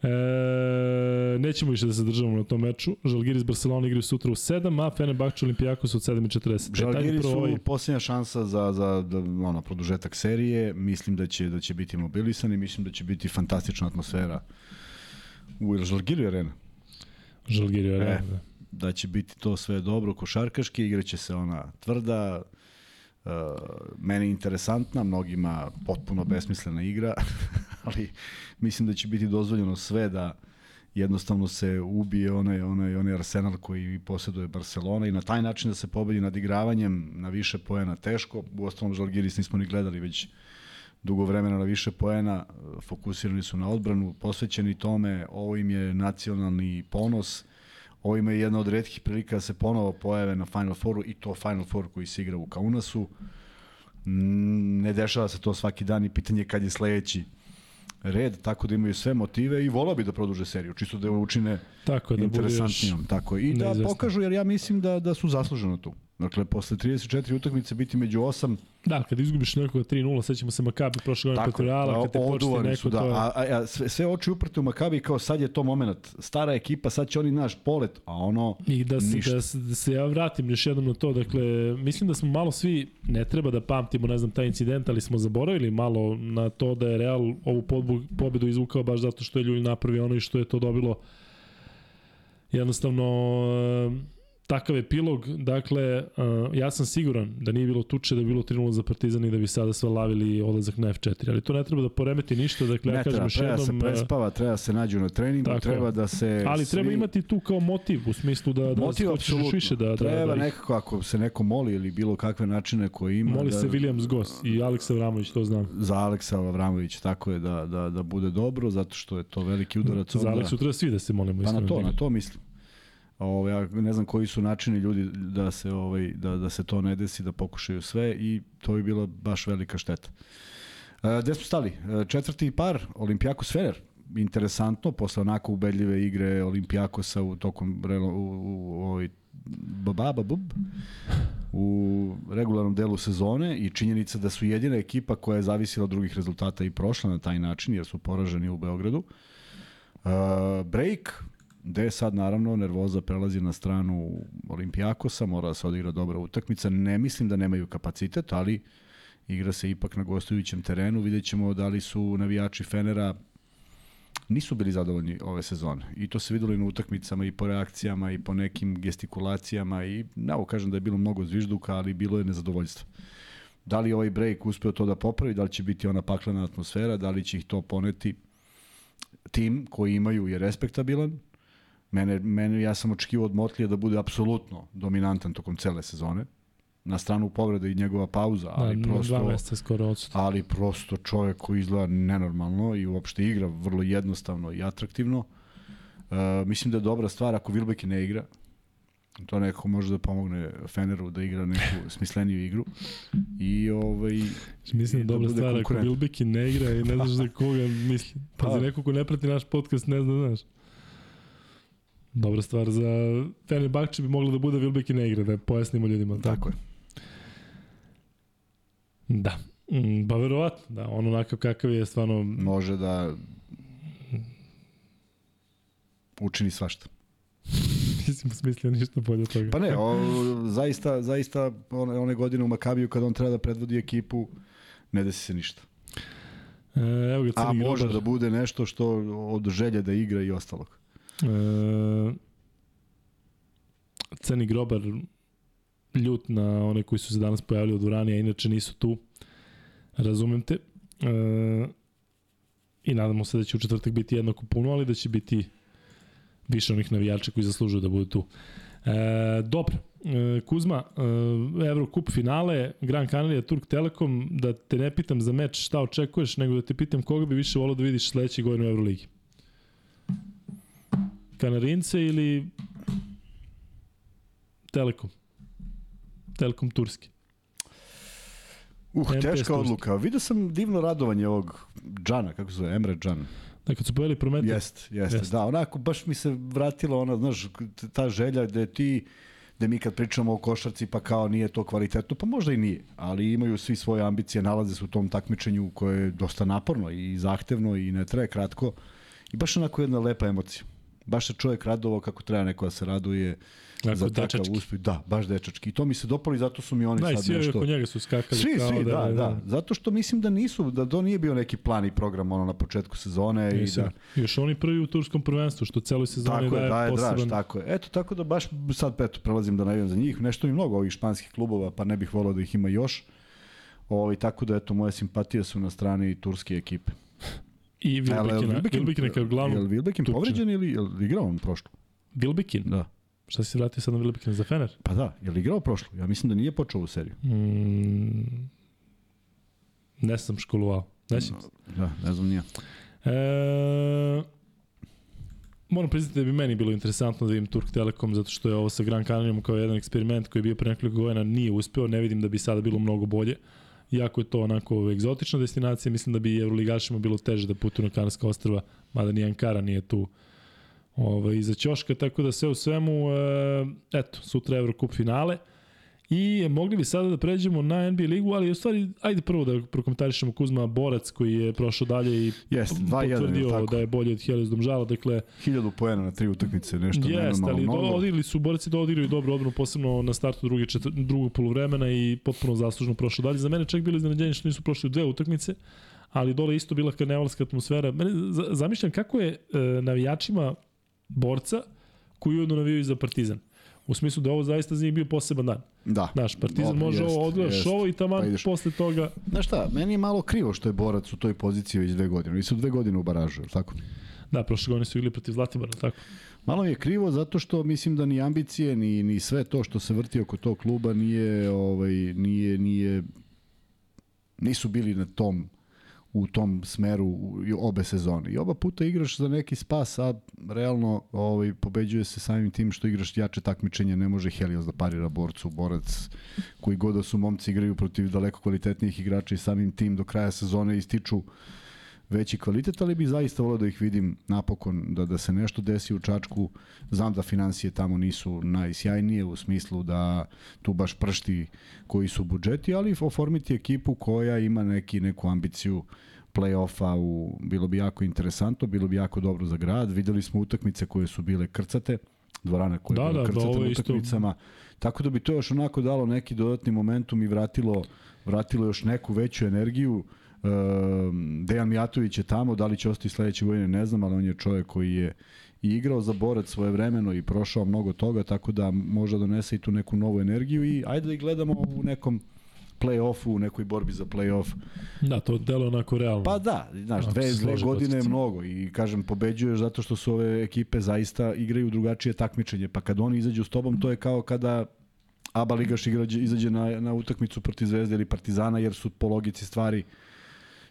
E, nećemo više da se državamo na tom meču. Žalgiris Barcelona igraju sutra u 7, a Fenerbahče Olimpijakos od 7.40. Žalgiri su ovaj, posljednja šansa za, za da, ono, produžetak serije. Mislim da će, da će biti mobilisani, mislim da će biti fantastična atmosfera u Žalgiri arena. Žalgiri E. Arena. da. da će biti to sve dobro košarkaški, igraće se ona tvrda, uh, meni interesantna, mnogima potpuno besmislena igra, ali mislim da će biti dozvoljeno sve da jednostavno se ubije onaj, onaj, onaj arsenal koji posjeduje Barcelona i na taj način da se pobedi nad igravanjem na više poena teško. U ostalom Žalgiris nismo ni gledali već dugo vremena na više poena, fokusirani su na odbranu, posvećeni tome, ovo im je nacionalni ponos, ovo im je jedna od redkih prilika da se ponovo pojave na Final Fouru i to Final Four koji se igra u Kaunasu. Mm, Ne dešava se to svaki dan i pitanje je kad je sledeći red, tako da imaju sve motive i volao bi da produže seriju, čisto da je učine Tako da interesantnijom. Tako, I da pokažu, jer ja mislim da, da su zasluženo tu. Dakle, posle 34 utakmice biti među 8, Da, kad izgubiš nekoga 3-0, sećamo se Makabi prošle godine protiv Reala, kad te počne neko su, da. to je... A, a, a sve, sve oči uprte u Makabi kao sad je to moment. Stara ekipa, sad će oni naš polet, a ono I da se, ništa. da, se, da se ja vratim još jednom na to, dakle, mislim da smo malo svi, ne treba da pamtimo, ne znam, taj incident, ali smo zaboravili malo na to da je Real ovu podbu, pobedu izvukao baš zato što je Ljulj napravio ono i što je to dobilo jednostavno takav epilog, dakle, ja sam siguran da nije bilo tuče, da je bilo 3 za Partizan i da bi sada sve lavili odlazak na F4, ali to ne treba da poremeti ništa, dakle, ne ja kažem treba, još treba jednom... se prespava, treba se nađu na treningu, Tako treba da se... Ali treba svi- imati tu kao motiv, u smislu da, da Motiv, hoćeš još više da, da, treba da, ih- nekako, ako se neko moli ili bilo kakve načine koje ima... Moli da, se Williams Goss i Aleksa Vramović, to znam. Za Aleksa Avramović, tako je, da, da, da bude dobro, zato što je to veliki udarac. Za Aleksu treba svi da se molimo. Pa na to, da na to mislim. Ovo, ja ne znam koji su načini ljudi da se ovaj da da se to ne desi, da pokušaju sve i to bi bila baš velika šteta. E, gde smo stali? E, četvrti par, Olimpijakos Fener. Interesantno, posle onako ubedljive igre Olimpijakosa u tokom u, u, u ovoj bababa bub u regularnom delu sezone i činjenica da su jedina ekipa koja je zavisila od drugih rezultata i prošla na taj način jer su poraženi u Beogradu. Uh, break, gde sad naravno nervoza prelazi na stranu Olimpijakosa, mora da se odigra dobra utakmica. Ne mislim da nemaju kapacitet, ali igra se ipak na gostujućem terenu. Vidjet ćemo da li su navijači Fenera nisu bili zadovoljni ove sezone. I to se videlo i na utakmicama i po reakcijama i po nekim gestikulacijama i ovo kažem da je bilo mnogo zvižduka, ali bilo je nezadovoljstva. Da li ovaj break uspeo to da popravi, da li će biti ona paklena atmosfera, da li će ih to poneti tim koji imaju je respektabilan. Mene, mene ja sam očekivao od Motlija da bude apsolutno dominantan tokom cele sezone. Na stranu povrede i njegova pauza, ali Da, prosto Dva meseca skoro odsutan. ali prosto čovjek koji izgleda nenormalno i uopšte igra vrlo jednostavno i atraktivno. Uh, mislim da je dobra stvar ako Vilbeki ne igra. To nekako može da pomogne Feneru da igra neku smisleniju igru. I ovaj Mislim da da dobra bude stvar, ako. Bilbeki ne igra i ne znaš za koga misli. Pa Pa. za neko ko ne prati naš podcast ne zna, znaš. Dobra stvar za Fenerbahče bi moglo da bude Vilbeki ne igra, da pojasnimo ljudima. tako je. Da. Mm, Pa verovatno, da. On onakav kakav je stvarno... Može da učini svašta. Nisam smislio ništa bolje od toga. Pa ne, o, zaista, zaista one, one godine u Makabiju kada on treba da predvodi ekipu, ne desi se ništa. E, evo ga A može grobar. da bude nešto što od želje da igra i ostalog. E, Crni grobar ljut na one koji su se danas pojavili u dvorani, a inače nisu tu. Razumem te. E, I nadamo se da će u četvrtak biti jednako puno, ali da će biti više onih navijača koji zaslužuju da budu tu. E, dobro. E, Kuzma, e, Eurocup finale, Gran Canaria, Turk Telekom, da te ne pitam za meč šta očekuješ, nego da te pitam koga bi više volao da vidiš sledeće godine u Euroligi. Kanarince ili Telekom? Telekom Turski. Uh, MTS teška Turski. odluka. Vidio sam divno radovanje ovog Džana, kako se zove, Emre Džan. Da, kad su pojeli Prometheus, Jeste, jeste. Jeste. Da, onako baš mi se vratila ona, znaš, ta želja da ti da mi kad pričamo o košarci pa kao nije to kvalitetno, pa možda i nije, ali imaju svi svoje ambicije, nalaze se u tom takmičenju koje je dosta naporno i zahtevno i ne traje kratko i baš onako jedna lepa emocija. Baš se čovjek radovao kako treba neko da se raduje Onako za takav dečački. uspeh. Da, baš dečački. I to mi se dopalo i zato su mi oni Da, i sad svi ovi nešto... oko njega su skakali. Svi, kao svi, da, da, Zato što mislim da nisu, da to nije bio neki plan i program ono na početku sezone i Nisam. da Još oni prvi u turskom prvenstvu, što celoj sezoni tako je, daje, daje poseban... draž, tako je. Eto, tako da baš sad eto, prelazim da navijam za njih. Nešto mi mnogo ovih španskih klubova, pa ne bih volao da ih ima još. Ovaj, tako da, eto, moje simpatije su na strani turske ekipe. I Vilbekina, Vilbekina kao Je li glavno. Vilbekin Turčina. povređen ili je li igrao on prošlo? Vilbekin? Da. Šta si se vratio sad na Vilbekina za Fener? Pa da, je li igrao prošlo? Ja mislim da nije počeo ovu seriju. Mm, ne sam školovao. Ne sam. Da, ne znam nije. E, moram priznati da bi meni bilo interesantno da vidim Turk Telekom, zato što je ovo sa Gran Canariom kao jedan eksperiment koji je bio pre nekoliko godina nije uspeo. Ne vidim da bi sada bilo mnogo bolje. Iako je to onako egzotična destinacija, mislim da bi Evroligašima bilo teže da putuju na Kanarska ostrava, mada ni Ankara nije tu ovaj, iza ćoška, tako da sve u svemu, e, eto, sutra Eurocup finale. I mogli bi sada da pređemo na NBA ligu, ali u stvari, ajde prvo da prokomentarišemo Kuzma Borac koji je prošao dalje i Jeste, 2-1 je potvrdio tako. da je bolje od Helios Domžala, dakle, Hiljadu poena na tri utakmice, nešto Jeste, nenormalno ali mnogo. odigrali su, borci da odigraju dobro odbranu, posebno na startu druge četvr, drugog poluvremena i potpuno zaslužno prošlo dalje. Za mene čak bilo iznenađenje što nisu prošli dve utakmice, ali dole isto bila karnevalska atmosfera. Mene, za- zamišljam kako je e, navijačima borca koji ujedno navijaju za Partizan. U smislu da ovo zaista za njih bio poseban dan. Da. Znaš, Partizan Dobro, može jest, ovo odgledaš ovo i taman Pa ideš. posle toga... Znaš šta, meni je malo krivo što je borac u toj poziciji već dve godine. Oni su dve godine u baražu, tako? Da, prošle godine su igli protiv Zlatibora, tako? Malo mi je krivo zato što mislim da ni ambicije ni ni sve to što se vrti oko tog kluba nije ovaj nije nije nisu bili na tom u tom smeru obe sezone. I oba puta igraš za neki spas, a realno ovaj, pobeđuje se samim tim što igraš jače takmičenje. Ne može Helios da parira borcu, borac koji god da su momci igraju protiv daleko kvalitetnijih igrača i samim tim do kraja sezone ističu veći kvalitet, ali bih zaista volio da ih vidim napokon, da, da se nešto desi u Čačku. Znam da financije tamo nisu najsjajnije u smislu da tu baš pršti koji su budžeti, ali oformiti ekipu koja ima neki, neku ambiciju play-offa u, bilo bi jako interesantno, bilo bi jako dobro za grad. Videli smo utakmice koje su bile krcate, dvorana koja Da, je bila da, da, krcata na je isto- utakmicama. Tako da bi to još onako dalo neki dodatni momentum i vratilo, vratilo još neku veću energiju. Ehm, Dejan Mijatović je tamo, da li će ostati sledeće godine ne znam, ali on je čovjek koji je i igrao za borac svoje vremeno i prošao mnogo toga, tako da može da donese i tu neku novu energiju i ajde da ih gledamo u nekom play-offu, u nekoj borbi za play-off. Da, to delo onako realno. Pa da, znaš, dve, dve godine je mnogo i kažem, pobeđuješ zato što su ove ekipe zaista igraju drugačije takmičenje, pa kad oni izađu s tobom, to je kao kada ABA ligaš igrađe, izađe na, na utakmicu protiv Zvezde ili Partizana, jer su po logici stvari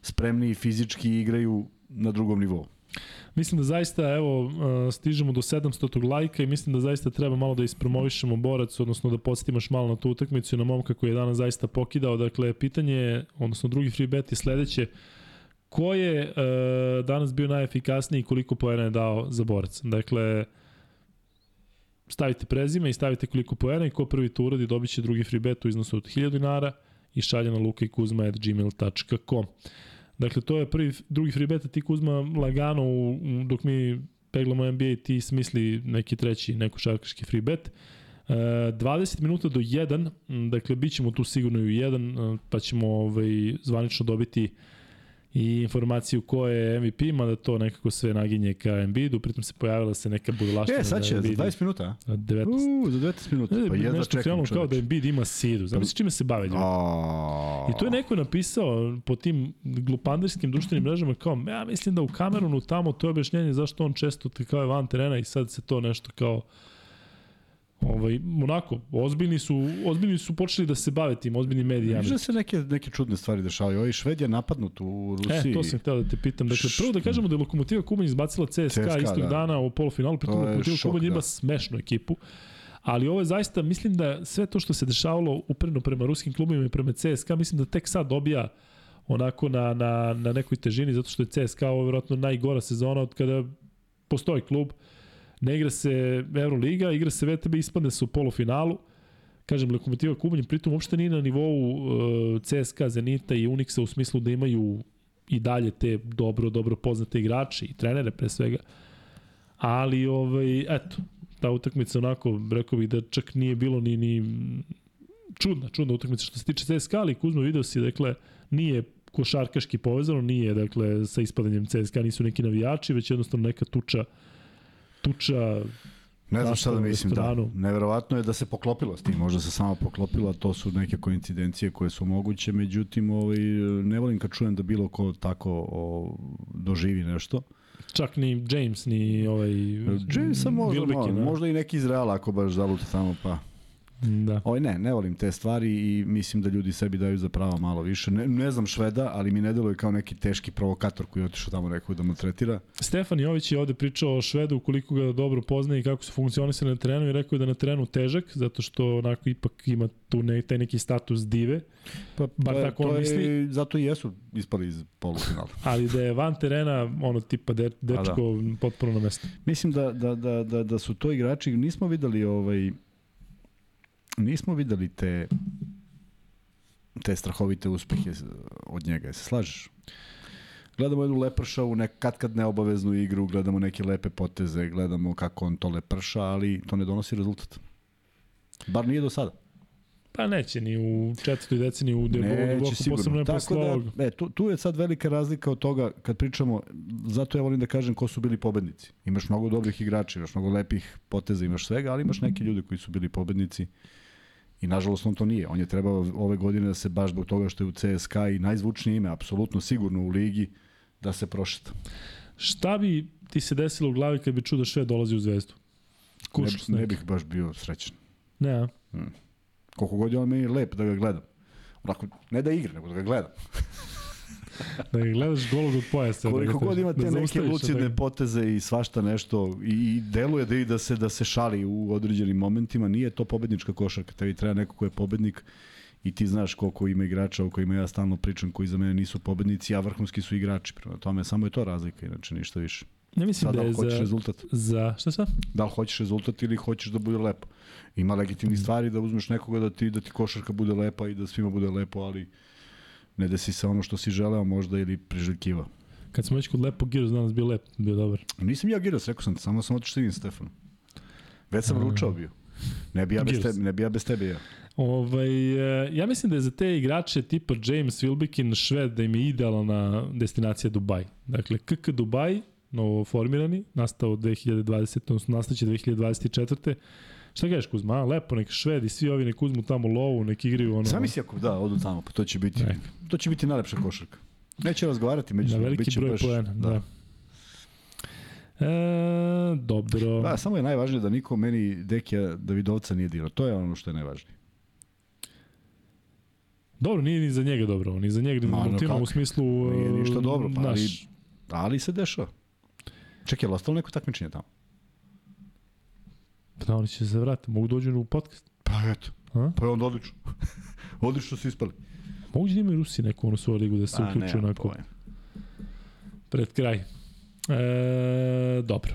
spremni i fizički igraju na drugom nivou. Mislim da zaista, evo, uh, stižemo do 700. lajka i mislim da zaista treba malo da ispromovišemo borac, odnosno da podsjetimo malo na tu utakmicu i na momka koji je danas zaista pokidao. Dakle, pitanje je, odnosno drugi free bet je sledeće, ko je uh, danas bio najefikasniji i koliko poena je dao za borac? Dakle, stavite prezime i stavite koliko poena i ko prvi to uradi dobit će drugi free bet u iznosu od 1000 dinara i šalje na lukajkuzma.gmail.com. Dakle, to je prvi, drugi free bet, ti Kuzma lagano u, dok mi peglamo NBA ti smisli neki treći, neko šarkaški free bet. E, 20 minuta do 1, m, dakle, bit ćemo tu sigurno i u 1, e, pa ćemo ovaj, zvanično dobiti i informaciju ko je MVP, mada to nekako sve naginje ka Embiidu, pritom se pojavila se neka budalaština. E, sad će, za Embiid- 20 minuta, a? a 19. U, za 19 minuta, pa jedva nešto čekam krenulo kao da. Embiid ima sidu. Znam se čime se bave ljudi. I to je neko napisao po tim glupanderskim društvenim mrežama kao, ja mislim da u Kamerunu tamo to je objašnjenje zašto on često kao je van terena i sad se to nešto kao ovaj, onako, ozbiljni su, ozbiljni su počeli da se bave tim, ozbiljni mediji. Viš da se neke, neke čudne stvari dešavaju. Ovaj Šved je napadnut u Rusiji. E, to sam htio da te pitam. Dakle, prvo da kažemo da je Lokomotiva Kubanj izbacila CSKA, CSKA, istog da. dana u polufinalu, pritom Lokomotiva Kubanj ima da. smešnu ekipu. Ali ovo je zaista, mislim da sve to što se dešavalo upreno prema ruskim klubima i prema CSKA, mislim da tek sad dobija onako na, na, na nekoj težini, zato što je CSKA ovo vjerojatno najgora sezona od kada postoji klub. Ne igra se Euroliga, igra se VTB, ispadne se u polufinalu. Kažem, Lokomotiva Kubanj pritom uopšte nije na nivou uh, CSKA, Zenita i Unixa u smislu da imaju i dalje te dobro, dobro poznate igrače i trenere pre svega. Ali, ovaj, eto, ta utakmica onako, rekao bih da čak nije bilo ni, ni čudna, čudna utakmica što se tiče CSKA, ali Kuzma video si, dakle, nije košarkaški povezano, nije, dakle, sa ispadanjem CSKA, nisu neki navijači, već jednostavno neka tuča tuča Ne znam šta da mislim, da. Neverovatno je da se poklopilo s tim, možda se samo poklopilo, a to su neke koincidencije koje su moguće, međutim, ovaj, ne volim kad čujem da bilo ko tako o, doživi nešto. čak ni James, ni ovaj... Jamesa možda, Wilbekin, možda, da. možda i neki iz Reala ako baš zaluta tamo, pa... Da. Ovaj ne, ne volim te stvari i mislim da ljudi sebi daju za pravo malo više. Ne, ne znam Šveda, ali mi ne deluje kao neki teški provokator koji je otišao tamo nekog da mu tretira. Stefan Jović je ovde pričao o Švedu koliko ga dobro poznaje i kako su funkcionisali na terenu i rekao je da na terenu težak, zato što onako ipak ima tu ne, taj neki status dive, Pa, Bar to je- tako on to je- misli. Zato i jesu ispali iz polufinala. ali da je van terena ono tipa de, dečko potpuno na mestu. Mislim da, da, da, da, da su to igrači, nismo videli ovaj nismo videli te te strahovite uspehe od njega, se slažeš? Gledamo jednu lepršavu, nek, kad kad neobaveznu igru, gledamo neke lepe poteze, gledamo kako on to leprša, ali to ne donosi rezultat. Bar nije do sada. Pa neće ni u četvrtoj deceniji u debolu, posebno ne posle da, ovog. E, tu, tu je sad velika razlika od toga kad pričamo, zato ja volim da kažem ko su bili pobednici. Imaš mnogo dobrih igrača, imaš mnogo lepih poteza, imaš svega, ali imaš neke ljude koji su bili pobednici i nažalost on to nije. On je trebao ove godine da se baš zbog toga što je u CSKA i najzvučnije ime, apsolutno sigurno u ligi, da se prošeta. Šta bi ti se desilo u glavi kad bi čuo da Šved dolazi u zvezdu? Kušus ne, ne bih baš bio srećan. Ne, a? Hmm. Koliko god je on meni lep da ga gledam. Onako, ne da igra, nego da ga gledam. da ga gledaš golog od pojasa. Da Koliko da god ima te da neke lucidne da... poteze i svašta nešto i, i deluje da i da se da se šali u određenim momentima, nije to pobednička košarka, tebi treba neko ko je pobednik i ti znaš koliko ima igrača o kojima ja stalno pričam koji za mene nisu pobednici, a vrhunski su igrači. Prema tome, samo je to razlika, inače ništa više. Ja mislim Sad, da, da je hoćeš za, rezultat. Za, šta sa? Da li hoćeš rezultat ili hoćeš da bude lepo. Ima legitimni stvari da uzmeš nekoga da ti, da ti košarka bude lepa i da svima bude lepo, ali ne desi se ono što si želeo možda ili priželjkivao. Kad smo već kod lepog Giros, danas bio lep, bio dobar. Nisam ja Giros, rekao sam, samo sam otišao vidim Stefan. Već sam ručao bio. Ne bi ja bez tebe, ne bi ja bez tebe ja. Ovaj, e, ja mislim da je za te igrače tipa James Wilbekin Šved da im je idealna destinacija Dubaj. Dakle, KK Dubaj, novo formirani, nastao 2020, odnosno nastaće 2024. Šta kažeš Kuzma, lepo, nek Švedi, svi ovi nek uzmu tamo lovu, nek igraju ono... Sami si ako da, odu tamo, pa to će biti, ne. to će biti najlepša košarka. Neće razgovarati među Na veliki broj baš, poena, da. da. E, dobro. Da, samo je najvažnije da niko meni Dekija Davidovca nije dirao. To je ono što je najvažnije. Dobro, nije ni za njega dobro, ni za njega, ni za u smislu... Nije ništa dobro, pa ali, naš... ali se dešava. Čekaj, je li ostalo neko takmičenje tamo? Pa da, oni će se vratiti, mogu dođu u podcast. Pa eto, A? pa je onda odlično. odlično su ispali. Mogu da imaju Rusi neku onu svoju ligu da se pa, uključu onako pojem. pred kraj. E, dobro.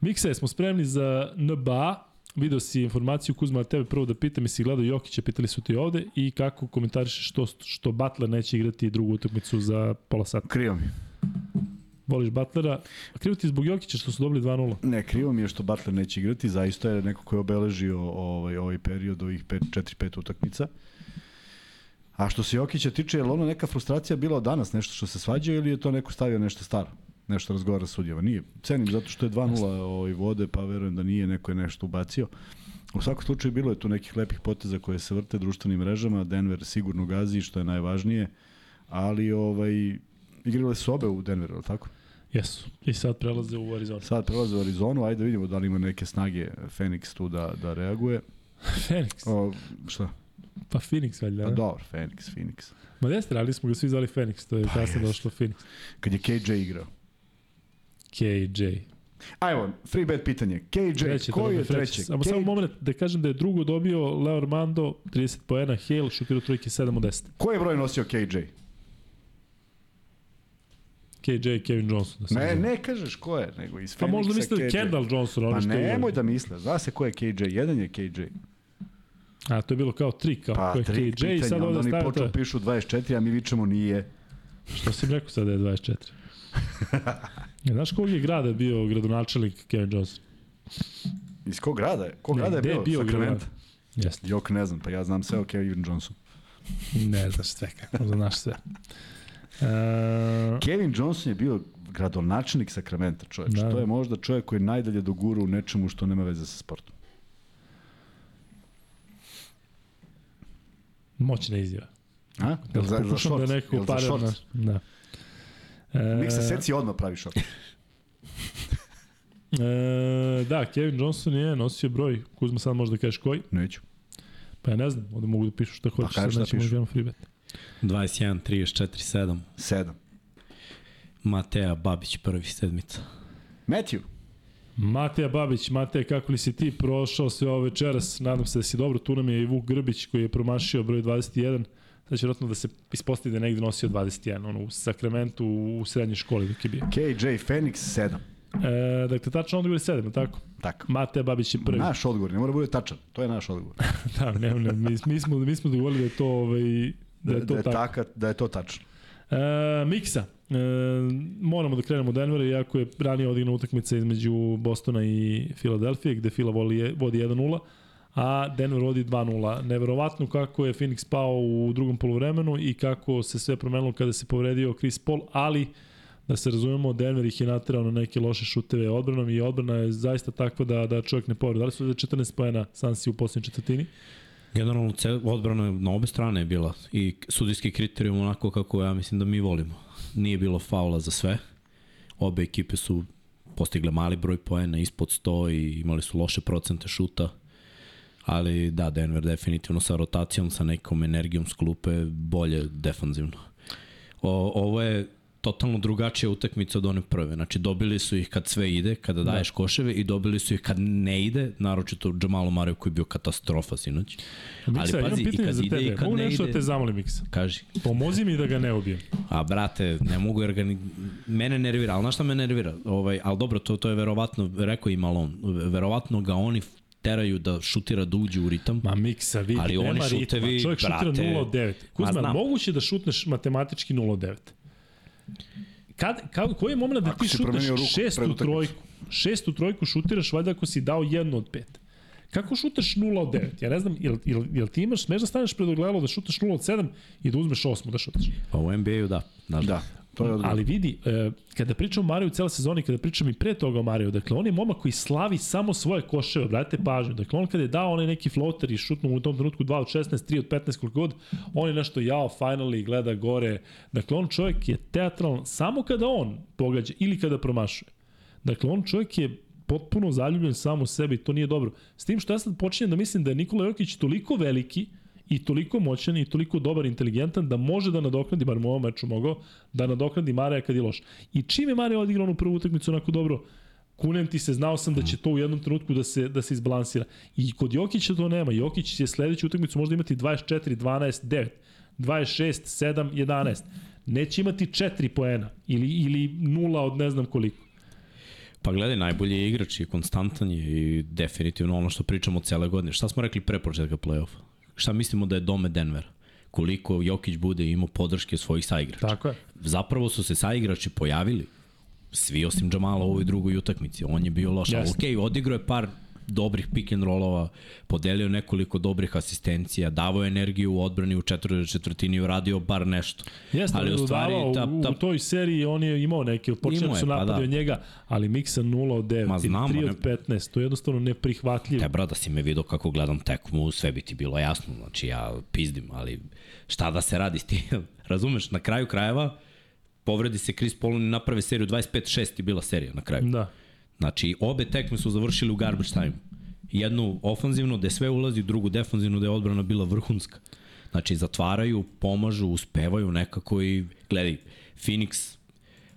Mikse, smo spremni za NBA. Video si informaciju, Kuzma, tebe prvo da pitam, jesi gledao Jokića, pitali su ti ovde, i kako komentarišeš što, što Butler neće igrati drugu utakmicu za pola sata? Krivo mi. Voliš Butlera. A krivo ti zbog Jokića što su dobili 2-0? Ne, krivo mi je što Butler neće igrati. Zaista je neko ko je obeležio ovaj, ovaj period, ovih 4-5 utakmica. A što se Jokića tiče, je li ono neka frustracija bila od danas, nešto što se svađa ili je to neko stavio nešto staro? Nešto razgovara sa sudjeva. Nije. Cenim zato što je 2-0 ovaj, vode, pa verujem da nije, neko je nešto ubacio. U svakom slučaju bilo je tu nekih lepih poteza koje se vrte društvenim mrežama, Denver sigurno gazi, što je najvažnije, ali ovaj, igrale su obe u Denveru, tako? Jesu. I sad prelaze u Arizonu. Sad prelaze u Arizonu, ajde vidimo da li ima neke snage Phoenix tu da, da reaguje. Phoenix? O, šta? Pa Phoenix, valjda. Pa dobro, Phoenix, Phoenix. Ma jeste, ali smo ga svi zvali Phoenix, to je pa kasno došlo Phoenix. Kad je KJ igrao. KJ. Ajmo, free bet pitanje. KJ, treće, koji je treći? Samo samo moment da kažem da je drugo dobio Leo Armando, 30 poena, Hale, šutirao trojke 7 od 10. Koji je broj nosio KJ? KJ Kevin Johnson. Da ne, ne kažeš ko je, nego iz Phoenixa. Pa možda misle Kendall Johnson. Ono pa što nemoj da misle, zna se ko je KJ, jedan je KJ. A, to je bilo kao tri, kao pa, ko je KJ i sad ovde stavio to. Oni pišu 24, a mi vičemo nije. Što si rekao sada je 24? ja, znaš kog je grada bio gradonačelnik Kevin Johnson? Iz kog grada je? Kog grada je bio? bio Sacramento. Jeste. Jok ne znam, pa ja znam sve o Kevin Johnson. ne znaš sve kako, znaš sve. Uh, Kevin Johnson je bio gradonačelnik Sakramenta, čovječ. Da. To je možda čovjek koji je najdalje dogura u nečemu što nema veze sa sportom. Moćna izjava. A? Jel za, za šort? Da neko Jel za šort? Na, da. E, Nek se seci odmah pravi šort. e, da, Kevin Johnson je nosio broj, Kuzma sad možda kažeš koji? Neću. Pa ja ne znam, ovde mogu da pišu šta hoćeš, pa, sad nećemo da free bet. 21, 34, 7. 7. Mateja Babić, prvi sedmica. Matthew. Mateja Babić, Mateja, kako li si ti prošao sve ovo večeras? Nadam se da si dobro. Tu nam je i Vuk Grbić koji je promašio broj 21. Sad će vjerojatno da se ispostavi da negde nosio 21, ono, u Sakramentu, u srednjoj školi dok je bio. KJ Phoenix 7. E, dakle, tačno odgovor je 7, tako? Tako. Mateja Babić je prvi. Naš odgovor, ne mora da bude tačan. To je naš odgovor. da, ne, ne, mi, mi, smo, mi smo dogovorili da je to, ovaj, da je to da, da je tako. Taka, da je to tačno. E, Miksa, e, moramo da krenemo u Denver, iako je ranije odigrana utakmica između Bostona i Filadelfije, gde Fila vodi, vodi 1-0, a Denver vodi 2-0. Neverovatno kako je Phoenix pao u drugom polovremenu i kako se sve promenilo kada se povredio Chris Paul, ali da se razumemo, Denver ih je naterao na neke loše šuteve odbranom i odbrana je zaista takva da, da čovjek ne povredi. Da li su da 14 pojena Sansi u posljednjoj četvrtini? Generalno, odbrana na obe strane je bila i sudijski kriterijum onako kako ja mislim da mi volimo. Nije bilo faula za sve. Obe ekipe su postigle mali broj poena ispod 100 i imali su loše procente šuta. Ali da, Denver definitivno sa rotacijom, sa nekom energijom s klupe bolje defanzivno. O, ovo je totalno drugačija utakmica od one prve. Znači dobili su ih kad sve ide, kada daješ da. koševe i dobili su ih kad ne ide, naročito Džamalo Mario koji je bio katastrofa sinoć. Miksa, Ali pazi, imam pitanje za tebe. Ide, mogu nešto ide... da te zamolim, Miksa? Kaži. Pomozi mi da ga ne ubijem. A brate, ne mogu jer ga ni... Mene nervira, ali znaš šta me nervira? Ovaj, ali dobro, to, to je verovatno, rekao i Malon, verovatno ga oni teraju da šutira da uđe u ritam. Ma miksa, vidi, ali oni šutevi, Čovjek brate, šutira 0-9. Kuzma, moguće da šutneš matematički 0-9? Kad, kad, koji je moment da ti šutaš šestu trojku? Šestu trojku šutiraš valjda ako si dao jednu od pet. Kako šutaš 0 od 9? Ja ne znam, jel, jel, jel ti imaš, smeš da staneš pred ogledalo da šutaš 0 od 7 i da uzmeš osmu da šutaš? Pa u NBA-u da. Da. da. To je Ali vidi, e, kada pričam o Mariju cele sezoni, kada pričam i pre toga o Mariju, dakle, on je momak koji slavi samo svoje koševe, brate pažnju. Dakle, on kada je dao onaj neki floater i šutnu u tom trenutku 2 od 16, 3 od 15, koliko god, on je nešto jao, finally, gleda gore. Dakle, on čovjek je teatralan samo kada on pogađa ili kada promašuje. Dakle, on čovjek je potpuno zaljubljen samo u sebi, to nije dobro. S tim što ja sad počinjem da mislim da je Nikola Jokić toliko veliki, i toliko moćan i toliko dobar, inteligentan da može da nadoknadi, bar u ovom meču mogao, da nadoknadi Mareja kad je loš. I čim je Mareja odigrao onu prvu utakmicu onako dobro, kunem ti se, znao sam da će to u jednom trenutku da se, da se izbalansira. I kod Jokića to nema. Jokić će sledeću utakmicu možda imati 24, 12, 9, 26, 7, 11. Neće imati 4 poena ili, ili 0 od ne znam koliko. Pa gledaj, najbolji je igrač i konstantan je i definitivno ono što pričamo cele godine. Šta smo rekli pre početka play-offa? Šta mislimo da je dome Denver? Koliko Jokić bude imao podrške svojih saigrača. Tako je. Zapravo su se saigrači pojavili, svi osim Džamala u ovoj drugoj utakmici. On je bio loš. Yes. Ok, odigrao je par dobrih pick and rollova, podelio nekoliko dobrih asistencija, davao energiju u odbrani u četvrtoj četvrtini, uradio bar nešto. Jeste, ali u stvari ta, ta, u toj seriji on je imao neke, počeli su napadi pa da. njega, ali miksa 0 od 9 Ma, znamo, 3 od 15, to je jednostavno neprihvatljivo. Te da si me vidio kako gledam tekmu, sve bi ti bilo jasno, znači ja pizdim, ali šta da se radi s tim? Razumeš, na kraju krajeva povredi se Chris Paul i naprave seriju 25-6 je bila serija na kraju. Da. Znači, obe tekme su završili u garbage time. Jednu ofanzivnu gde sve ulazi, drugu defanzivnu gde je odbrana bila vrhunska. Znači, zatvaraju, pomažu, uspevaju nekako i, gledaj, Phoenix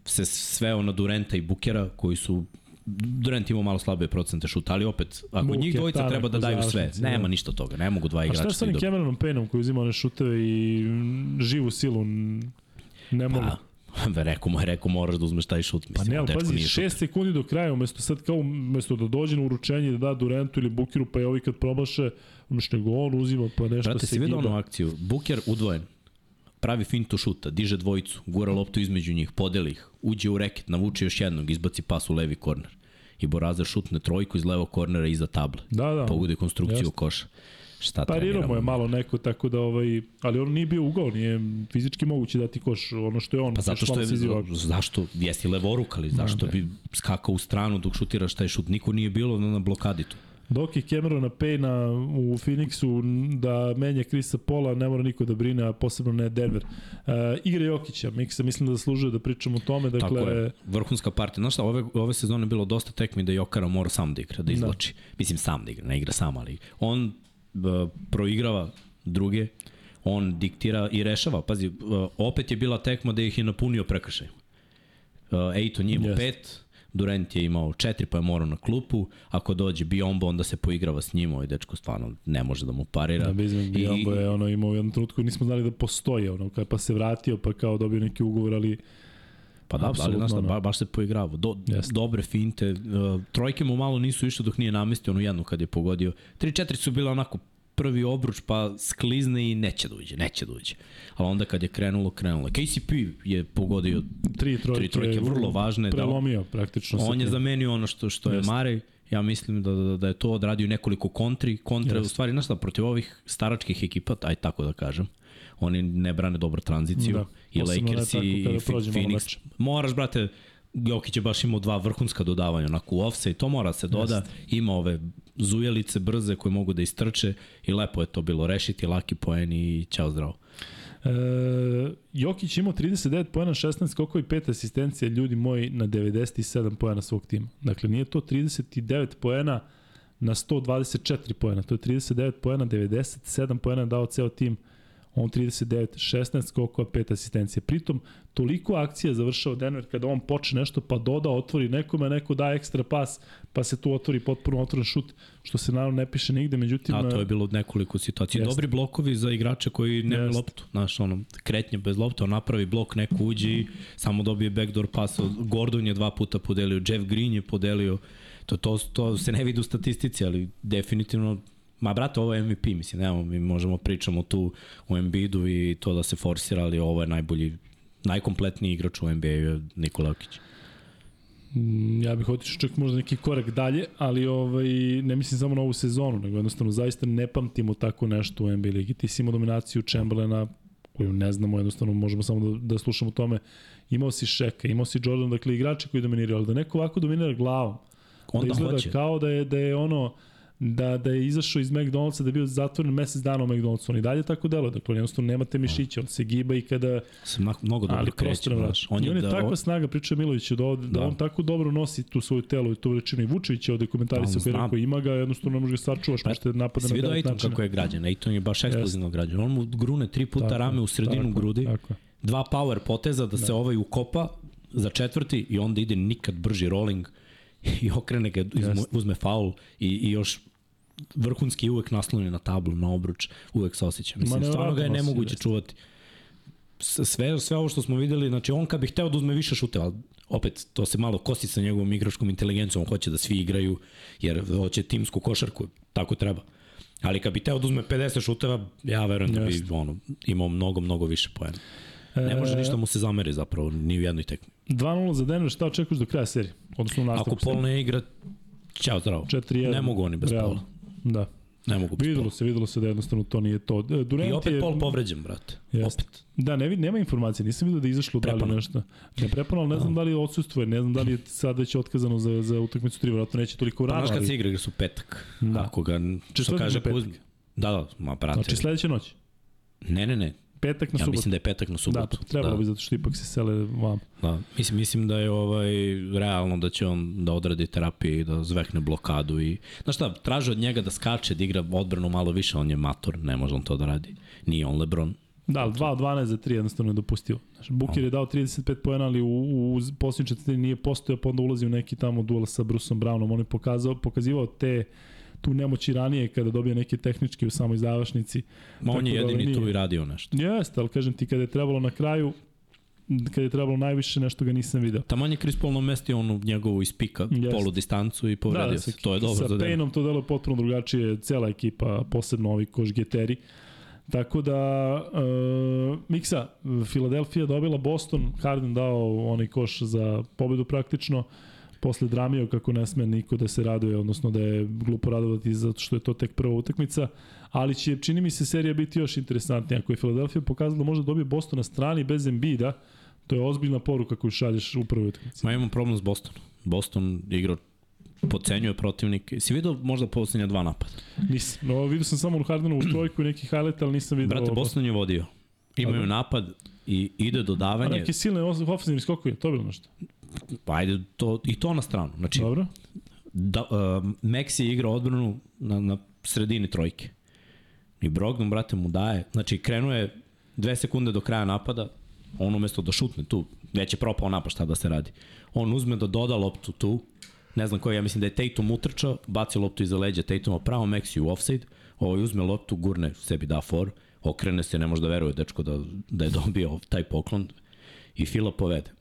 se sveo na Durenta i Bukera, koji su Durant ima malo slabe procente šuta, ali opet, ako Buker, njih dvojica treba da daju sve, nema da. ništa toga, ne mogu dva igrača. A šta sa onim Cameronom Payneom koji uzima one šuteve i živu silu ne mogu? Pa, Reku mu je, rekao moraš da uzmeš taj šut. Mislim, pa ne, ali pazi, 6 sekundi do kraja, umesto sad kao, umesto da dođe na uručenje da da Durantu ili Bukeru, pa je ovi kad probaše, umesto nego on uzima, pa nešto Brate, se vidio onu akciju, Buker udvojen, pravi fintu šuta, diže dvojicu, gura loptu između njih, podeli ih, uđe u reket, navuče još jednog, izbaci pas u levi korner. I Borazer šutne trojku iz levog kornera iza table. Da, da. Pogode konstrukciju Jasne. koša šta Parirao mu je malo neko, tako da, ovaj, ali on nije bio ugao, nije fizički moguće dati koš, ono što je on. Pa zato što je, zašto, jesi levoruk, ali zašto da, bi skakao u stranu dok šutiraš taj šut, niko nije bilo na, blokadi tu. Dok je Camerona Payna u Phoenixu da menja Krisa Pola, ne mora niko da brine, a posebno ne Denver. Uh, igra Jokića, Miksa mislim da zaslužuje da pričamo o tome. Dakle, Tako je, vrhunska partija. Znaš šta, ove, ove sezone je bilo dosta tekmi da Jokara mora sam da igra, da, da. izloči. Da. Mislim sam da igra, ne igra sam, ali on proigrava druge, on diktira i rešava. Pazi, opet je bila tekma da ih je napunio prekršaj. Ejton je imao yes. pet, Durant je imao četiri pa je morao na klupu, ako dođe Biombo onda se poigrava s njim, ovaj dečko stvarno ne može da mu parira. Da, Bizman Biombo je ono imao u jednom trenutku nismo znali da postoje, ono, pa se vratio pa kao dobio neki ugovor, ali Pa da, ali znaš da, ba, baš se poigravao. Do, yes. Dobre finte. Uh, trojke mu malo nisu išle dok nije namestio onu jednu kad je pogodio. 3-4 su bile onako prvi obruč pa sklizne i neće da uđe, neće da uđe. Ali onda kad je krenulo, krenulo. KCP je pogodio tri trojke, tri trojke vrlo važne. Prelomio da, praktično. On je zamenio ono što, što yes. je Marej Ja mislim da, da, da je to odradio nekoliko kontri, kontre, Jeste. u stvari, znaš šta, protiv ovih staračkih ekipa, aj tako da kažem, oni ne brane dobro tranziciju, Da, i Lakers i, i Phoenix. Moraš, brate, Jokić je baš imao dva vrhunska dodavanja, onako u offside, to mora se doda, ima ove zujelice brze koje mogu da istrče i lepo je to bilo rešiti, laki poen i ćao zdravo. E, Jokić imao 39 pojena, 16 skokova i 5 asistencija, ljudi moji, na 97 pojena svog tima. Dakle, nije to 39 pojena na 124 pojena, to je 39 pojena, 97 pojena je dao ceo tim, on 39, 16 skokova, 5 asistencija. Pritom, toliko akcija završao Denver kada on počne nešto, pa doda, otvori nekome, neko da ekstra pas, pa se tu otvori potpuno otvoren šut, što se naravno ne piše nigde, međutim... A to je bilo nekoliko situacija. Jeste. Dobri blokovi za igrače koji nemaju Jeste. loptu. Znaš, ono, kretnje bez lopte, on napravi blok, neko uđe i samo dobije backdoor pas. Gordon je dva puta podelio, Jeff Green je podelio. To, to, to se ne vidi u statistici, ali definitivno Ma brate, ovo je MVP, mislim, nemamo, mi možemo pričamo tu o Embiidu i to da se forsira, ali ovo je najbolji, najkompletniji igrač u NBA je Nikola Jokić. Mm, Ja bih otišao čak možda neki korak dalje, ali ovaj, ne mislim samo na ovu sezonu, nego jednostavno zaista ne pamtimo tako nešto u NBA ligi. Ti si imao dominaciju Chamberlaina, koju ne znamo, jednostavno možemo samo da, da slušamo o tome. Imao si Šeka, imao si Jordan, dakle igrače koji dominiraju, ali da neko ovako dominira glavom, Onda da izgleda hoće. kao da je, da je ono, da, da je izašao iz McDonald'sa, da je bio zatvoren mesec dana u McDonald'su. On i dalje tako deluje. Dakle, on jednostavno nema te mišiće, on se giba i kada Se mnogo dobro ali kreće. znaš. On je, on je da, takva snaga, priča Milović, da, da. da Da. on tako dobro nosi tu svoju telo i tu veličinu. I Vučević je ovde komentarisao Da, koji rekao ima ga, jednostavno ne može ga sačuvaš, Pa, možete napada na devet načina. kako je građan? Aiton je baš eksplozivno građan. On mu grune tri puta Tako rame u sredinu tako grudi, Tako dva power poteza da, se ovaj ukopa za četvrti i onda ide nikad brži rolling i okrene ga, Jeste. uzme faul i, i još vrhunski uvek nasloni na tablu, na obruč, uvek se osjeća. Mislim, stvarno ga je nemoguće čuvati. Sve, sve ovo što smo videli, znači on kad bi hteo da uzme više šuteva, opet to se malo kosi sa njegovom igračkom inteligencijom, on hoće da svi igraju, jer hoće timsku košarku, tako treba. Ali kad bi teo da uzme 50 šuteva, ja verujem da bi ono, imao mnogo, mnogo više poena. Ne može E, ništa mu se zameri zapravo, ni u jednoj tekmi. 2-0 za Denver, šta očekuješ do kraja serije? Odnosno u Ako nastavku Pol ne igra, ćao zdravo. 4-1. Ne mogu oni bez Realno. Pola. Da. Ne mogu bez Videlo se, videlo se da jednostavno to nije to. E, Durant I opet je, Pol povređen, brate. Jeste. Opet. Da, ne, nema informacije, nisam vidio da je izašlo da li nešto. Ne prepano, ne znam da li odsustvuje, ne znam da li je sad već otkazano za, za utakmicu 3, vjerojatno neće toliko Pa rano. znaš kad se igra, igra su petak. Da. Ako ga, što kaže petak. Da, da, ma brate. Znači sledeće noć. Ne, ne, ne. Petak na Ja subotu. mislim da je petak na Da, subotu. pa trebalo da. bi zato što ipak se sele vam. Da, mislim, mislim da je ovaj realno da će on da odradi terapiju i da zvekne blokadu i znaš šta, traže od njega da skače, da igra odbranu malo više, on je mator, ne može on to da radi. Nije on Lebron. Da, ali 2 od 12 za 3 jednostavno je dopustivo. Znači, Buker je dao 35 poena, ali u, u posljednji četvrtini nije postojao, pa onda ulazi u neki tamo duel sa Bruceom Brownom. On je pokazao, pokazivao te tu nemoć i ranije kada dobije neke tehničke u samoj završnici. Ma on je da, jedini nije. tu i radio nešto. Jeste, ali kažem ti kada je trebalo na kraju, kada je trebalo najviše, nešto ga nisam video. Taman je Chris Paul namestio onu njegovu iz pika, polu distancu i povredio sa- se. To je dobro sa. Payneom to delo potpuno drugačije, cela ekipa, posebno ovi košgeteri. Tako da, uh, Miksa, Filadelfija dobila Boston, Harden dao onaj koš za pobedu praktično, posle dramio kako ne sme niko da se raduje, odnosno da je glupo radovati zato što je to tek prva utakmica, ali će, čini mi se, serija biti još interesantnija. Ako je Filadelfija pokazala da može da dobije Boston na strani bez Embida, to je ozbiljna poruka koju šalješ u prvoj utakmici. Ma imam problem s Bostonom. Boston igra pocenjuje protivnike. Si vidio možda poslednja dva napada? Nisam. No, vidio sam samo Hardenovu trojku i neki highlight, ali nisam vidio... Brate, Boston je vodio. Imaju Dobro. napad i ide A dodavanje. neke silne ofenzivni skokovi, to je bilo nešto. Pa ajde to, i to na stranu. Znači, Dobro. da, uh, Maxi igra odbranu na, na sredini trojke. I Brogdon, brate, mu daje. Znači, krenuo je dve sekunde do kraja napada, on umesto da šutne tu, već je propao napad šta da se radi. On uzme da doda loptu tu, ne znam koji, ja mislim da je Tatum utrčao, baci loptu iza leđa Tatuma pravo Maxi u offside, ovaj uzme loptu, gurne sebi da for, okrene se, ne može da veruje dečko da, da je dobio taj poklon i Fila povede.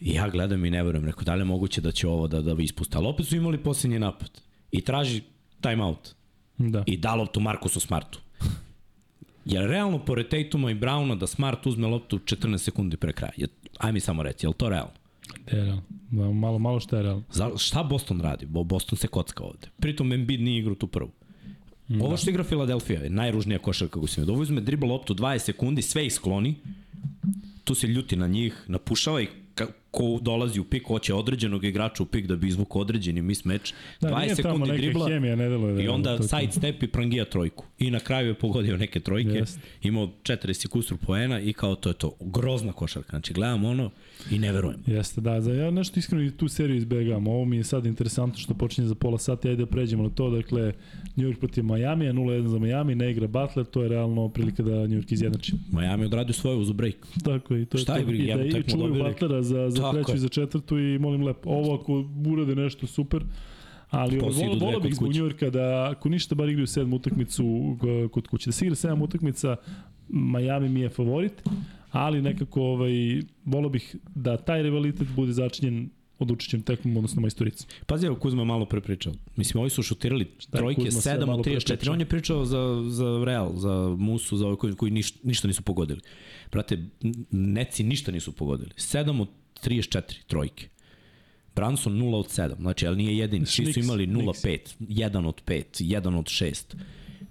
I ja gledam i ne verujem, rekao, da li je moguće da će ovo da, da ispuste. Ali opet su imali posljednji napad. I traži timeout. Da. I da loptu Markusu Smartu. Jer realno, pored Tatuma i Browna, da Smart uzme loptu 14 sekundi pre kraja. Je- Aj mi samo reci, je li to realno? De, realno. Da, malo, malo šta je realno. Za, šta Boston radi? Bo Boston se kocka ovde. Pritom Embiid nije igrao tu prvu. Da. Ovo što igra Filadelfija je najružnija košarka koju sam vidio. Ovo uzme dribla loptu 20 sekundi, sve ih skloni, tu se ljuti na njih, napušava ih ko dolazi u pik, hoće određenog igrača u pik da bi izvuk određeni mismatch. Da, 20 nije tamo sekundi dribla hemija, ne deluje da i onda to to. side step i prangija trojku. I na kraju je pogodio neke trojke, Jeste. imao 40 kusur poena i kao to je to. Grozna košarka. Znači gledam ono i ne verujem. Jeste, da, za ja nešto iskreno i tu seriju izbegavam. Ovo mi je sad interesantno što počinje za pola sata, ajde da pređemo na to. Dakle, New York protiv Miami, 0-1 za Miami, ne igra Butler, to je realno prilika da New York izjednači. Miami odradio svoje uz break. Tako je, to je Šta to. je, bre, I da i čuvaju. Butlera za, za Tako treću je. i za četvrtu i molim lepo. Ovo ako urade nešto super, ali Posle idu vol, dve volio kod bih zbog Yorka da ako ništa bar igraju sedmu utakmicu kod kuće. Da se igra sedam utakmica, Miami mi je favorit, ali nekako ovaj, volio bih da taj rivalitet bude začinjen odlučićem tekmom, odnosno majstoricom. Pazi, evo Kuzma malo pre pričao. Mislim, ovi su šutirali je trojke Kuzma sve 7 malo od pre 34. pričao? On je pričao za, za Real, za Musu, za ove koji, koji niš, ništa nisu pogodili. Brate, Neci ništa nisu pogodili. 7 od 34 trojke. Branson 0 od 7, znači, ali nije jedini. Svi su imali 0 Knicks. 5, 1 od 5, 1 od 6.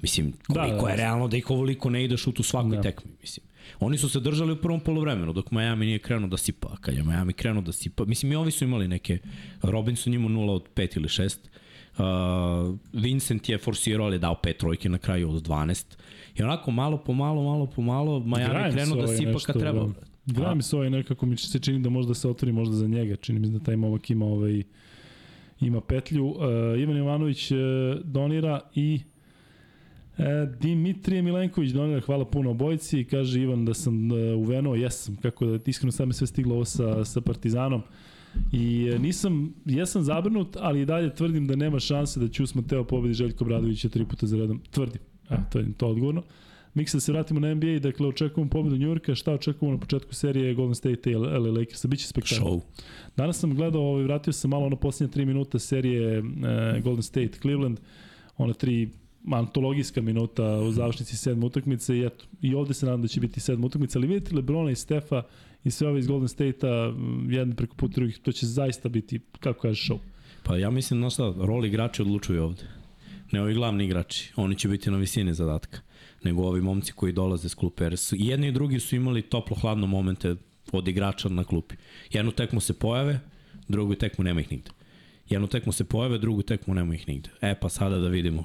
Mislim, koliko Da, da, da. je realno da ih ovoliko ne ideš u tu svakoj Da. tekmi, mislim. Oni su se držali u prvom polovremenu, dok Miami nije krenuo da sipa. Kad je Miami krenuo da sipa, mislim i ovi su imali neke, Robinson imao 0 od 5 ili 6, Uh, Vincent je forsirao, ali je dao pet trojke na kraju od 12. I onako malo po malo, malo po malo, Miami Grimes krenuo da ovaj sipa nešto, kad treba. Da. Grimes ovaj nekako mi se čini da možda se otvori možda za njega. Čini mi se da taj momak ima ovaj ima petlju. Uh, Ivan Jovanović uh, donira i E, Dimitrije Milenković donira, hvala puno obojici, kaže Ivan da sam uh, uvenuo, jesam, kako da iskreno sad me sve stiglo ovo sa, sa Partizanom. I e, nisam, jesam zabrinut, ali i dalje tvrdim da nema šanse da Ćus Mateo pobedi Željko Bradovića tri puta za redom, tvrdim, a, to je to odgovorno. Miksa se vratimo na NBA, dakle očekujemo pobedu Njurka, šta očekujemo na početku serije Golden State i LA Lakersa, biće spektakl. Show. Danas sam gledao, ovaj, vratio sam malo ono posljednje 3 minuta serije e, Golden State Cleveland, one tri antologijska minuta u završnici sedme utakmice i eto, i ovde se nadam da će biti sedma utakmica, ali vidite Lebrona i Stefa i sve ove iz Golden State-a, jedan preko puta drugih, to će zaista biti, kako kaže, show. Pa ja mislim, znaš šta, rol igrači odlučuju ovde. Ne ovi glavni igrači, oni će biti na visini zadatka, nego ovi momci koji dolaze s klupe. Jer su, i jedni i drugi su imali toplo-hladno momente od igrača na klupi. Jednu tekmu se pojave, drugu tekmu nema ih nigde. Jednu tekmu se pojave, drugu tekmu nema ih nigde. E pa sada da vidimo.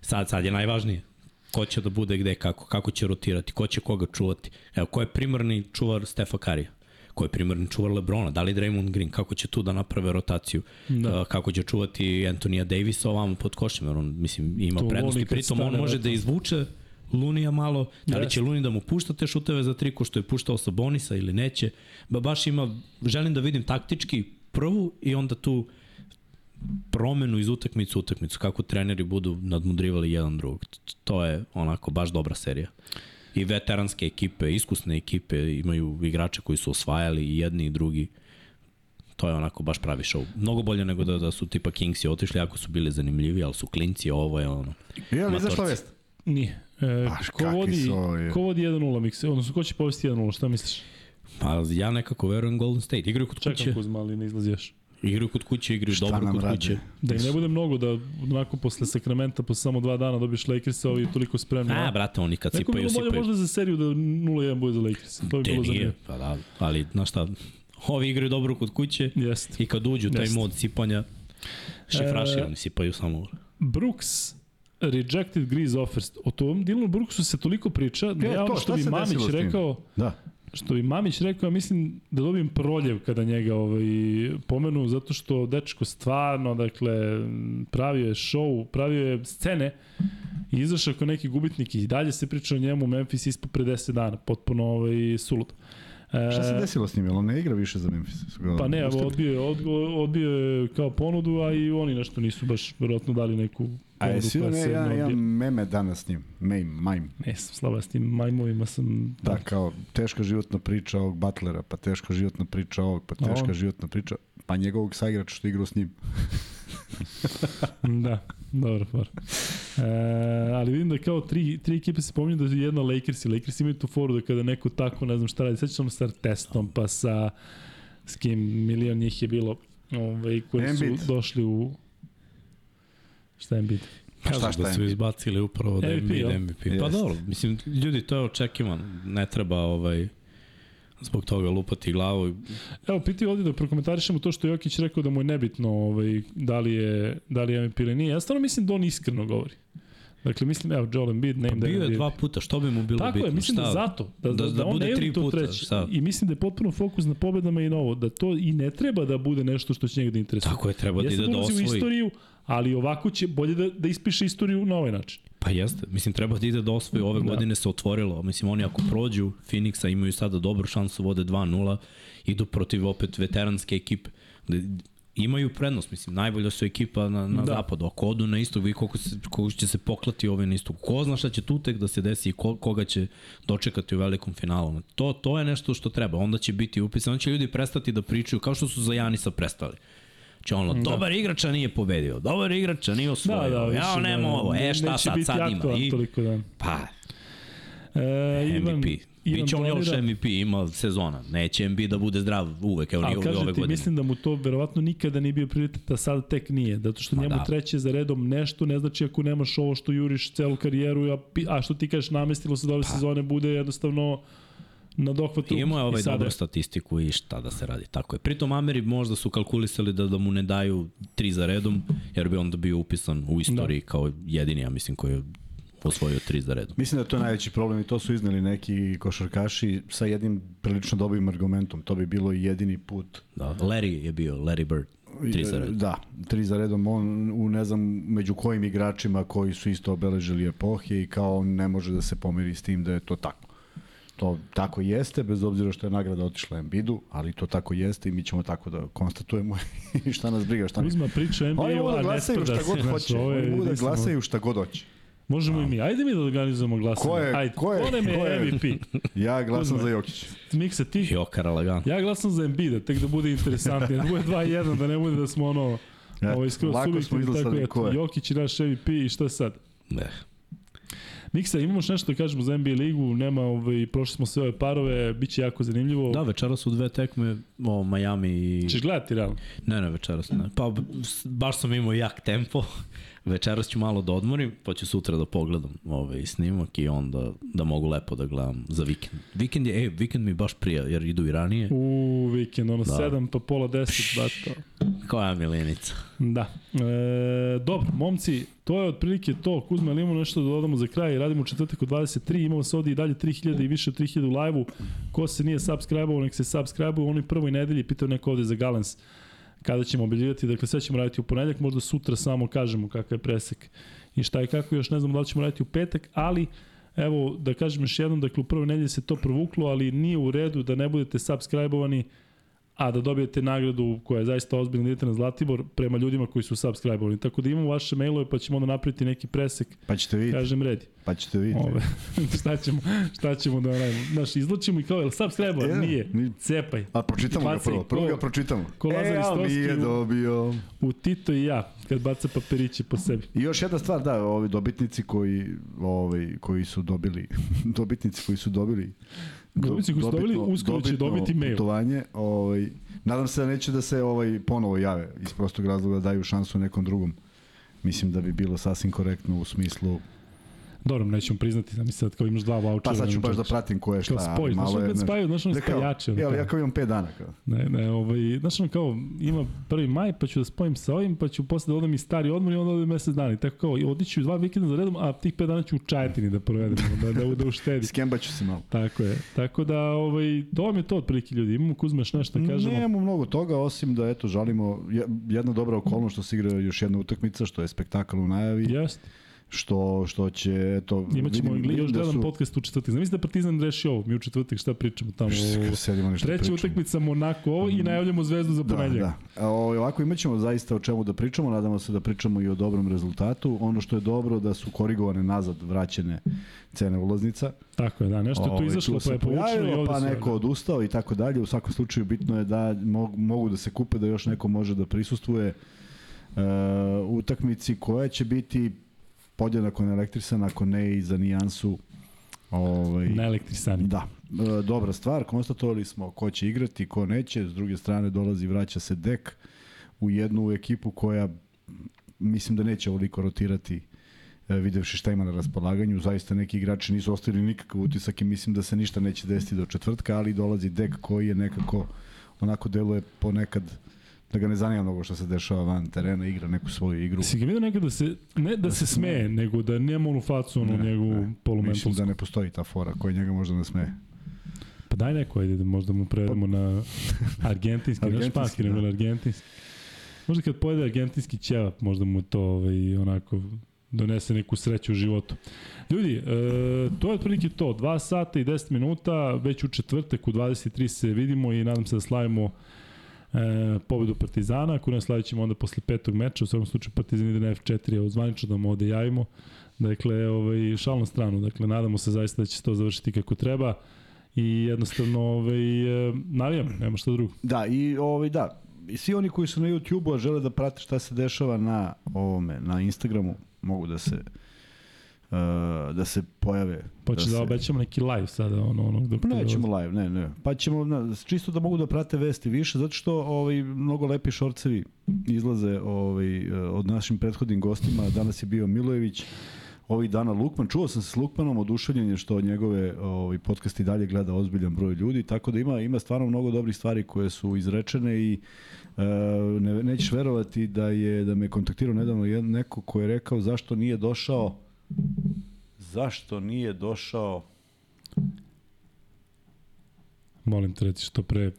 Sad, sad je najvažnije. Ko će da bude gde, kako, kako će rotirati, ko će koga čuvati. Evo, ko je primarni čuvar Stefa Karija? Ko je primarni čuvar Lebrona? Da li Draymond Green? Kako će tu da naprave rotaciju? Da. Uh, kako će čuvati Antonija Davisa ovamo pod košem, jer on, mislim, ima Tu prednosti. Pritom on može da izvuče Lunija malo, da li će. Luni da mu pušta te šuteve za tri ko što je puštao sa Bonisa ili neće. Ba, baš ima, želim da vidim taktički prvu i onda tu promenu iz utakmicu u utakmicu, kako treneri budu nadmudrivali jedan drugog. To je onako baš dobra serija. I veteranske ekipe, iskusne ekipe imaju igrače koji su osvajali i jedni i drugi. To je onako baš pravi show. Mnogo bolje nego da, da su tipa Kingsi otišli, ako su bili zanimljivi, ali su klinci, ovo je ono. Je li izašla vest? Nije. E, Baš ko, vodi, ko vodi 1-0 mikse? Odnosno, ko će povesti 1-0? Šta misliš? Pa ja nekako verujem Golden State. Igraju kod Čekam kuće, Kuzma, ali ne izlazi još. igraju kod kuće, igraju Šta dobro kod rade? kuće. Da im ne bude mnogo, da onako posle Sakramenta, posle samo dva dana dobiješ Lakersa, ovi toliko spremni. A, brate, oni kad Neko bi sipaju, sipaju. možda za seriju da 0-1 bude za Lakers. To bi bilo nije, zanimljivo. pa da, ali, znaš šta, ovi igraju dobro kod kuće Jeste. i kad uđu taj Jeste. mod sipanja, šifraši, E, oni sipaju samo Brooks rejected Grease offers. O tom Dylan Brooksu se toliko priča da E, ja ono to, što bi Mamić rekao, Da. što bi Mamić rekao, ja mislim da dobijem proljev kada njega ovaj, pomenu, zato što dečko stvarno, dakle, pravio je show, pravio je scene i izašao kao neki gubitnik i dalje se priča o njemu, Memphis ispo pre 10 dana, potpuno ovaj, sulud. E, Šta se desilo s njim? Jel on ne igra više za Memphis? Pa ne, odbio je, odbio je kao ponudu, a i oni nešto nisu baš verovatno dali neku A jesi se ja, ja odbija. meme danas s njim. Meme, mime. Ne sam slaba s tim majmovima sam... Da, kao teška životna priča ovog Butlera, pa teška životna priča ovog, pa teška on? životna priča, pa njegovog saigrača što igrao s njim. da, dobro, dobro. E, ali vidim da kao tri, tri ekipe se pominju da je jedna Lakers i Lakers imaju tu foru da kada neko tako, ne znam šta radi, ćemo sa testom, pa sa s kim milion njih je bilo ovaj, koji Embiid. su došli u šta je Embiid? Kažu šta, šta da su MVP? izbacili upravo da je MVP, Embiid? MVP. Pa dobro, mislim, ljudi, to je očekivano. Ne treba ovaj, zbog toga lupati glavu. Evo, piti ovdje da prokomentarišemo to što Jokić rekao da mu je nebitno ovaj, da, li je, da li je MVP ili nije. Ja stvarno mislim da on iskreno govori. Dakle, mislim, evo, Joel Embiid, name Bio je dva puta, što bi mu bilo Tako bitno? je, mislim Šta? da zato. Da, da, Da- da, da on bude ne tri puta, treći. šta? I mislim da je potpuno fokus na pobedama i na ovo. Da to i ne treba da bude nešto što će njega da interesuje. Tako je, treba da ide da ulazi u osvoji. istoriju, ali ovako će bolje da, da ispiše istoriju na ovaj način. Pa jeste, mislim treba da ide da osvoji, ove Da. godine se otvorilo, mislim oni ako prođu Phoenixa imaju sada dobru šansu, vode 2-0, idu protiv opet veteranske ekipe, gde imaju prednost, mislim, najbolja su ekipa na, na Da. da. zapadu, ako odu na istog, vi koliko, se, koliko će se poklati ove na istog, ko zna šta će tu tek da se desi i ko, koga će dočekati u velikom finalu. To, to je nešto što treba, onda će biti upisano, onda će ljudi prestati da pričaju kao što su za Janisa prestali. Znači ono, da. dobar igrača nije pobedio, dobar igrača nije osvojio, da, da, ja nema ovo, e šta sad, sad ima. I, Toliko, da. pa, E, MVP. Ivan Biće on još MVP, ima sezona. Neće MVP da bude zdrav uvek, evo Ali nije ove kažem ti, godine. mislim da mu to verovatno nikada nije bio prioritet, a sad tek nije. Zato što Pa njemu da. treće za redom nešto ne znači ako nemaš ovo što juriš celu karijeru, a, a što ti kažeš namestilo se da ove sezone bude jednostavno na dohvatu. Imao je ovaj sada- dobru statistiku i šta da se radi. Tako je. Pritom Ameri možda su kalkulisali da, da mu ne daju tri za redom, jer bi onda bio upisan u istoriji da. kao jedini, ja mislim, koji je osvojio tri za redom. Mislim da je to najveći problem i to su izneli neki košarkaši sa jednim prilično dobrim argumentom. To bi bilo jedini put Da. Larry je bio, Larry Bird, tri za redom. Da, tri za redom. On u ne znam među kojim igračima koji su isto obeležili epohe i kao ne može da se pomiri s tim da je to tako. To tako jeste, bez obzira što je nagrada otišla Embiidu, ali to tako jeste i mi ćemo tako da konstatujemo i šta nas briga, šta ne. Uzma priča NBA, Oni mogu da a glasaju šta god hoće. Oni mogu da glasaju šta god hoće. Možemo i mi. Ajde mi da organizujemo glasanje. Ko je- Ajde, ko je- ko je ko je- MVP? Ja glasam Uzme. za Jokić. Miksa, ti? Jokara lagan. Ja glasam za Embiida, tek da bude interesantnije. Da bude 2-1, da ne bude da smo ono... Ja, Ovo skroz lako smo je. ko je. Jokić je naš MVP i šta sad? Ne. Miksa, imamo nešto da kažemo za NBA ligu, nema, ovaj, prošli smo sve ove parove, bit će jako zanimljivo. Da, večera su dve tekme, o, Miami i... Češ gledati, realno? Ne, ne, večeras ne. Pa baš sam imao jak tempo. Večeras ću malo da odmorim, pa ću sutra da pogledam ovaj snimak i onda da mogu lepo da gledam za vikend. Vikend je, ej, vikend mi baš prija, jer idu i ranije. U vikend, ono, Da. 7 pa pola 10, bato. Koja milinica. Da. E, dobro, momci, to je otprilike to. Kuzma, ali imamo nešto da dodamo za kraj? Radimo u četvrtak od 23, imamo se ovdje i dalje 3000 i više od 3000 u live-u. Ko se nije subscribe-ovo, nek se subscribe-ovo. U onoj prvoj nedelji pitao neko ovde za Galens kada ćemo objavljivati. Dakle, sve ćemo raditi u ponedljak, možda sutra samo kažemo kakav je presek i šta i kako. Još ne znamo da li ćemo raditi u petak, ali evo da kažem još jednom, dakle u prvoj nedelji se to provuklo, ali nije u redu da ne budete subscribe-ovani a da dobijete nagradu koja je zaista ozbiljna idete na Zlatibor prema ljudima koji su subscribe-ovani. Tako da imamo vaše mailove pa ćemo onda napraviti neki presek, Pa ćete vidjeti, kažem redi. pa ćete vidjeti. Ove, šta, ćemo, šta ćemo da radimo? Znaš, izlučimo i kao, jel subscribe E, Nije. ni- Cepaj. A pročitamo ga prvo, prvo ko- ga pročitamo. ko Lazar e, ali nije u- dobio. U Tito i ja, kad baca papiriće po sebi. I još jedna stvar, da, ovi dobitnici koji, ovaj, koji su dobili, dobitnici koji su dobili Dobitnici koji su dobili, uskoro će dobiti mail. Putovanje, ovaj, nadam se da neće da se ovaj ponovo jave iz prostog razloga da daju šansu nekom drugom. Mislim da bi bilo sasvim korektno u smislu Dobro, nećemo priznati, da mi sad kao imaš dva vouchera. Pa sad ću baš da pratim ko je šta. Kao spoj, znaš znaš, spaju, znaš ono ali kao. ja kao imam 5 dana. Kao. Ne, ne, ovaj, znaš ono kao, ima prvi maj, pa ću da spojim sa ovim, pa ću posle da odem i stari odmor i onda odem mesec dana. I tako kao, odiću dva vikenda za redom, a tih pet dana ću u Čajetini da provedem, da, da, da uštedi. Skembaću se malo. Tako je. Tako da, ovaj, to vam je to otprilike ljudi. Imamo Kuzmeš nešto da kažemo. Nemamo mnogo toga, osim da eto, žalimo je- jedna dobra okolnost što se igra još jedna utakmica, što je spektakl u najavi, Jeste. Što, što će, eto, Imaćemo vidim, još vidim jedan su, podcast u četvrtak. Znam mislim da Partizan reši ovo. Mi u četvrtak šta pričamo tamo. Sedimo nešto Treća pričamo. utakmica Monako ovo i najavljamo zvezdu za Da, ponedjeljak. da. A, ovaj, ovako imat ćemo zaista o čemu da pričamo, nadamo se da pričamo i o dobrom rezultatu. Ono što je dobro da su korigovane nazad vraćene cene ulaznica. Tako je, da. Nešto je tu Ovaj, izašlo, pa je povučeno i ovde pa neko javlja. odustao i tako dalje. U svakom slučaju bitno je da mogu da se kupe, da još neko može da prisustvuje uh, utakmici koja će biti podjednako neelektrisana, ako ne i za nijansu Ovaj, Na elektrisani. Da, e, dobra stvar, konstatovali smo ko će igrati, ko neće, s druge strane dolazi, vraća se Dek u jednu ekipu koja mislim da neće ovoliko rotirati e, videvši šta ima na raspolaganju, zaista neki igrači nisu ostavili nikakav utisak i mislim da se ništa neće desiti do četvrtka, ali dolazi Dek koji je nekako onako deluje ponekad da ga ne zanima mnogo što se dešava van terena, igra neku svoju igru. Si ga vidio nekad da se, ne da, se smeje, nego da nema onu facu, onu Ne, njegovu ne. Mislim polumentalsku. da ne postoji ta fora koja njega možda ne smeje. Pa daj neko, ajde, da možda mu prevedemo na argentinski, na španski, da. na argentinski. Možda kad pojede argentinski ćevap, možda mu to ovaj, onako donese neku sreću u životu. Ljudi, e, to je otprilike to. 2 sata i 10 minuta, već u četvrtak u 23 se vidimo i nadam se da slavimo e, pobedu Partizana, ako ne slavit ćemo onda posle petog meča, u svakom slučaju Partizan ide na F4, evo zvanično da mu ovde javimo. Dakle, ovaj, šal na stranu, dakle, nadamo se zaista da će se to završiti kako treba i jednostavno ovaj, e, navijam, nema šta drugo. Da, i ovaj, da, i svi oni koji su na YouTube-u, a žele da prate šta se dešava na ovome, na Instagramu, mogu da se da se pojave. Pa će da, se... da obećamo neki live sada, ono, ono, dok Nećemo live, ne, ne. Pa ćemo, na, čisto da mogu da prate vesti više, zato što ovaj, mnogo lepi šorcevi izlaze ovaj, eh, od našim prethodnim gostima. Danas je bio Milojević, ovih dana Lukman. Čuo sam se s Lukmanom, oduševljen je što njegove ovaj, podcasti dalje gleda ozbiljan broj ljudi, tako da ima, ima stvarno mnogo dobrih stvari koje su izrečene i e, ne, nećeš verovati da je da me kontaktirao nedavno jedan, neko ko je rekao zašto nije došao zašto nije došao Molim te, reci što pre.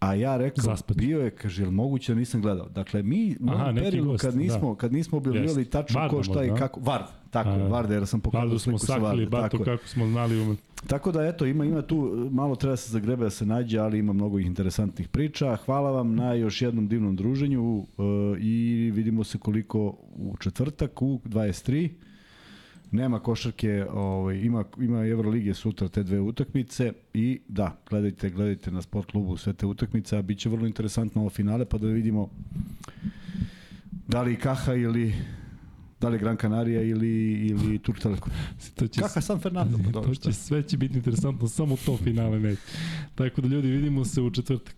A ja rekao, Zaspati. bio je, kaže, jel moguće da nisam gledao. Dakle, mi u ovom periodu gost, kad nismo, kad nismo objavljivali Jeste. tačno Varda ko šta i možda, a? kako, Vard, tako, A, Varda, jer sam pokazao Valjda smo sliku sa sakrili Varda. bato Tako, kako smo znali ume. tako da, eto, ima, ima tu, malo treba se zagrebe da se nađe, ali ima mnogo interesantnih priča. Hvala vam na još jednom divnom druženju uh, i vidimo se koliko u četvrtak u 23. Nema košarke, ovaj, ima, ima Evrolige sutra te dve utakmice i da, gledajte, gledajte na sport klubu sve te utakmice, a bit će vrlo interesantno ovo finale, pa da vidimo da li Kaha ili da li Gran Canaria ili, ili Turk Telekom. To će, Kaha San Fernando, pa dobro, to će sve će biti interesantno, samo to finale neće. Tako da ljudi, vidimo se u četvrtak.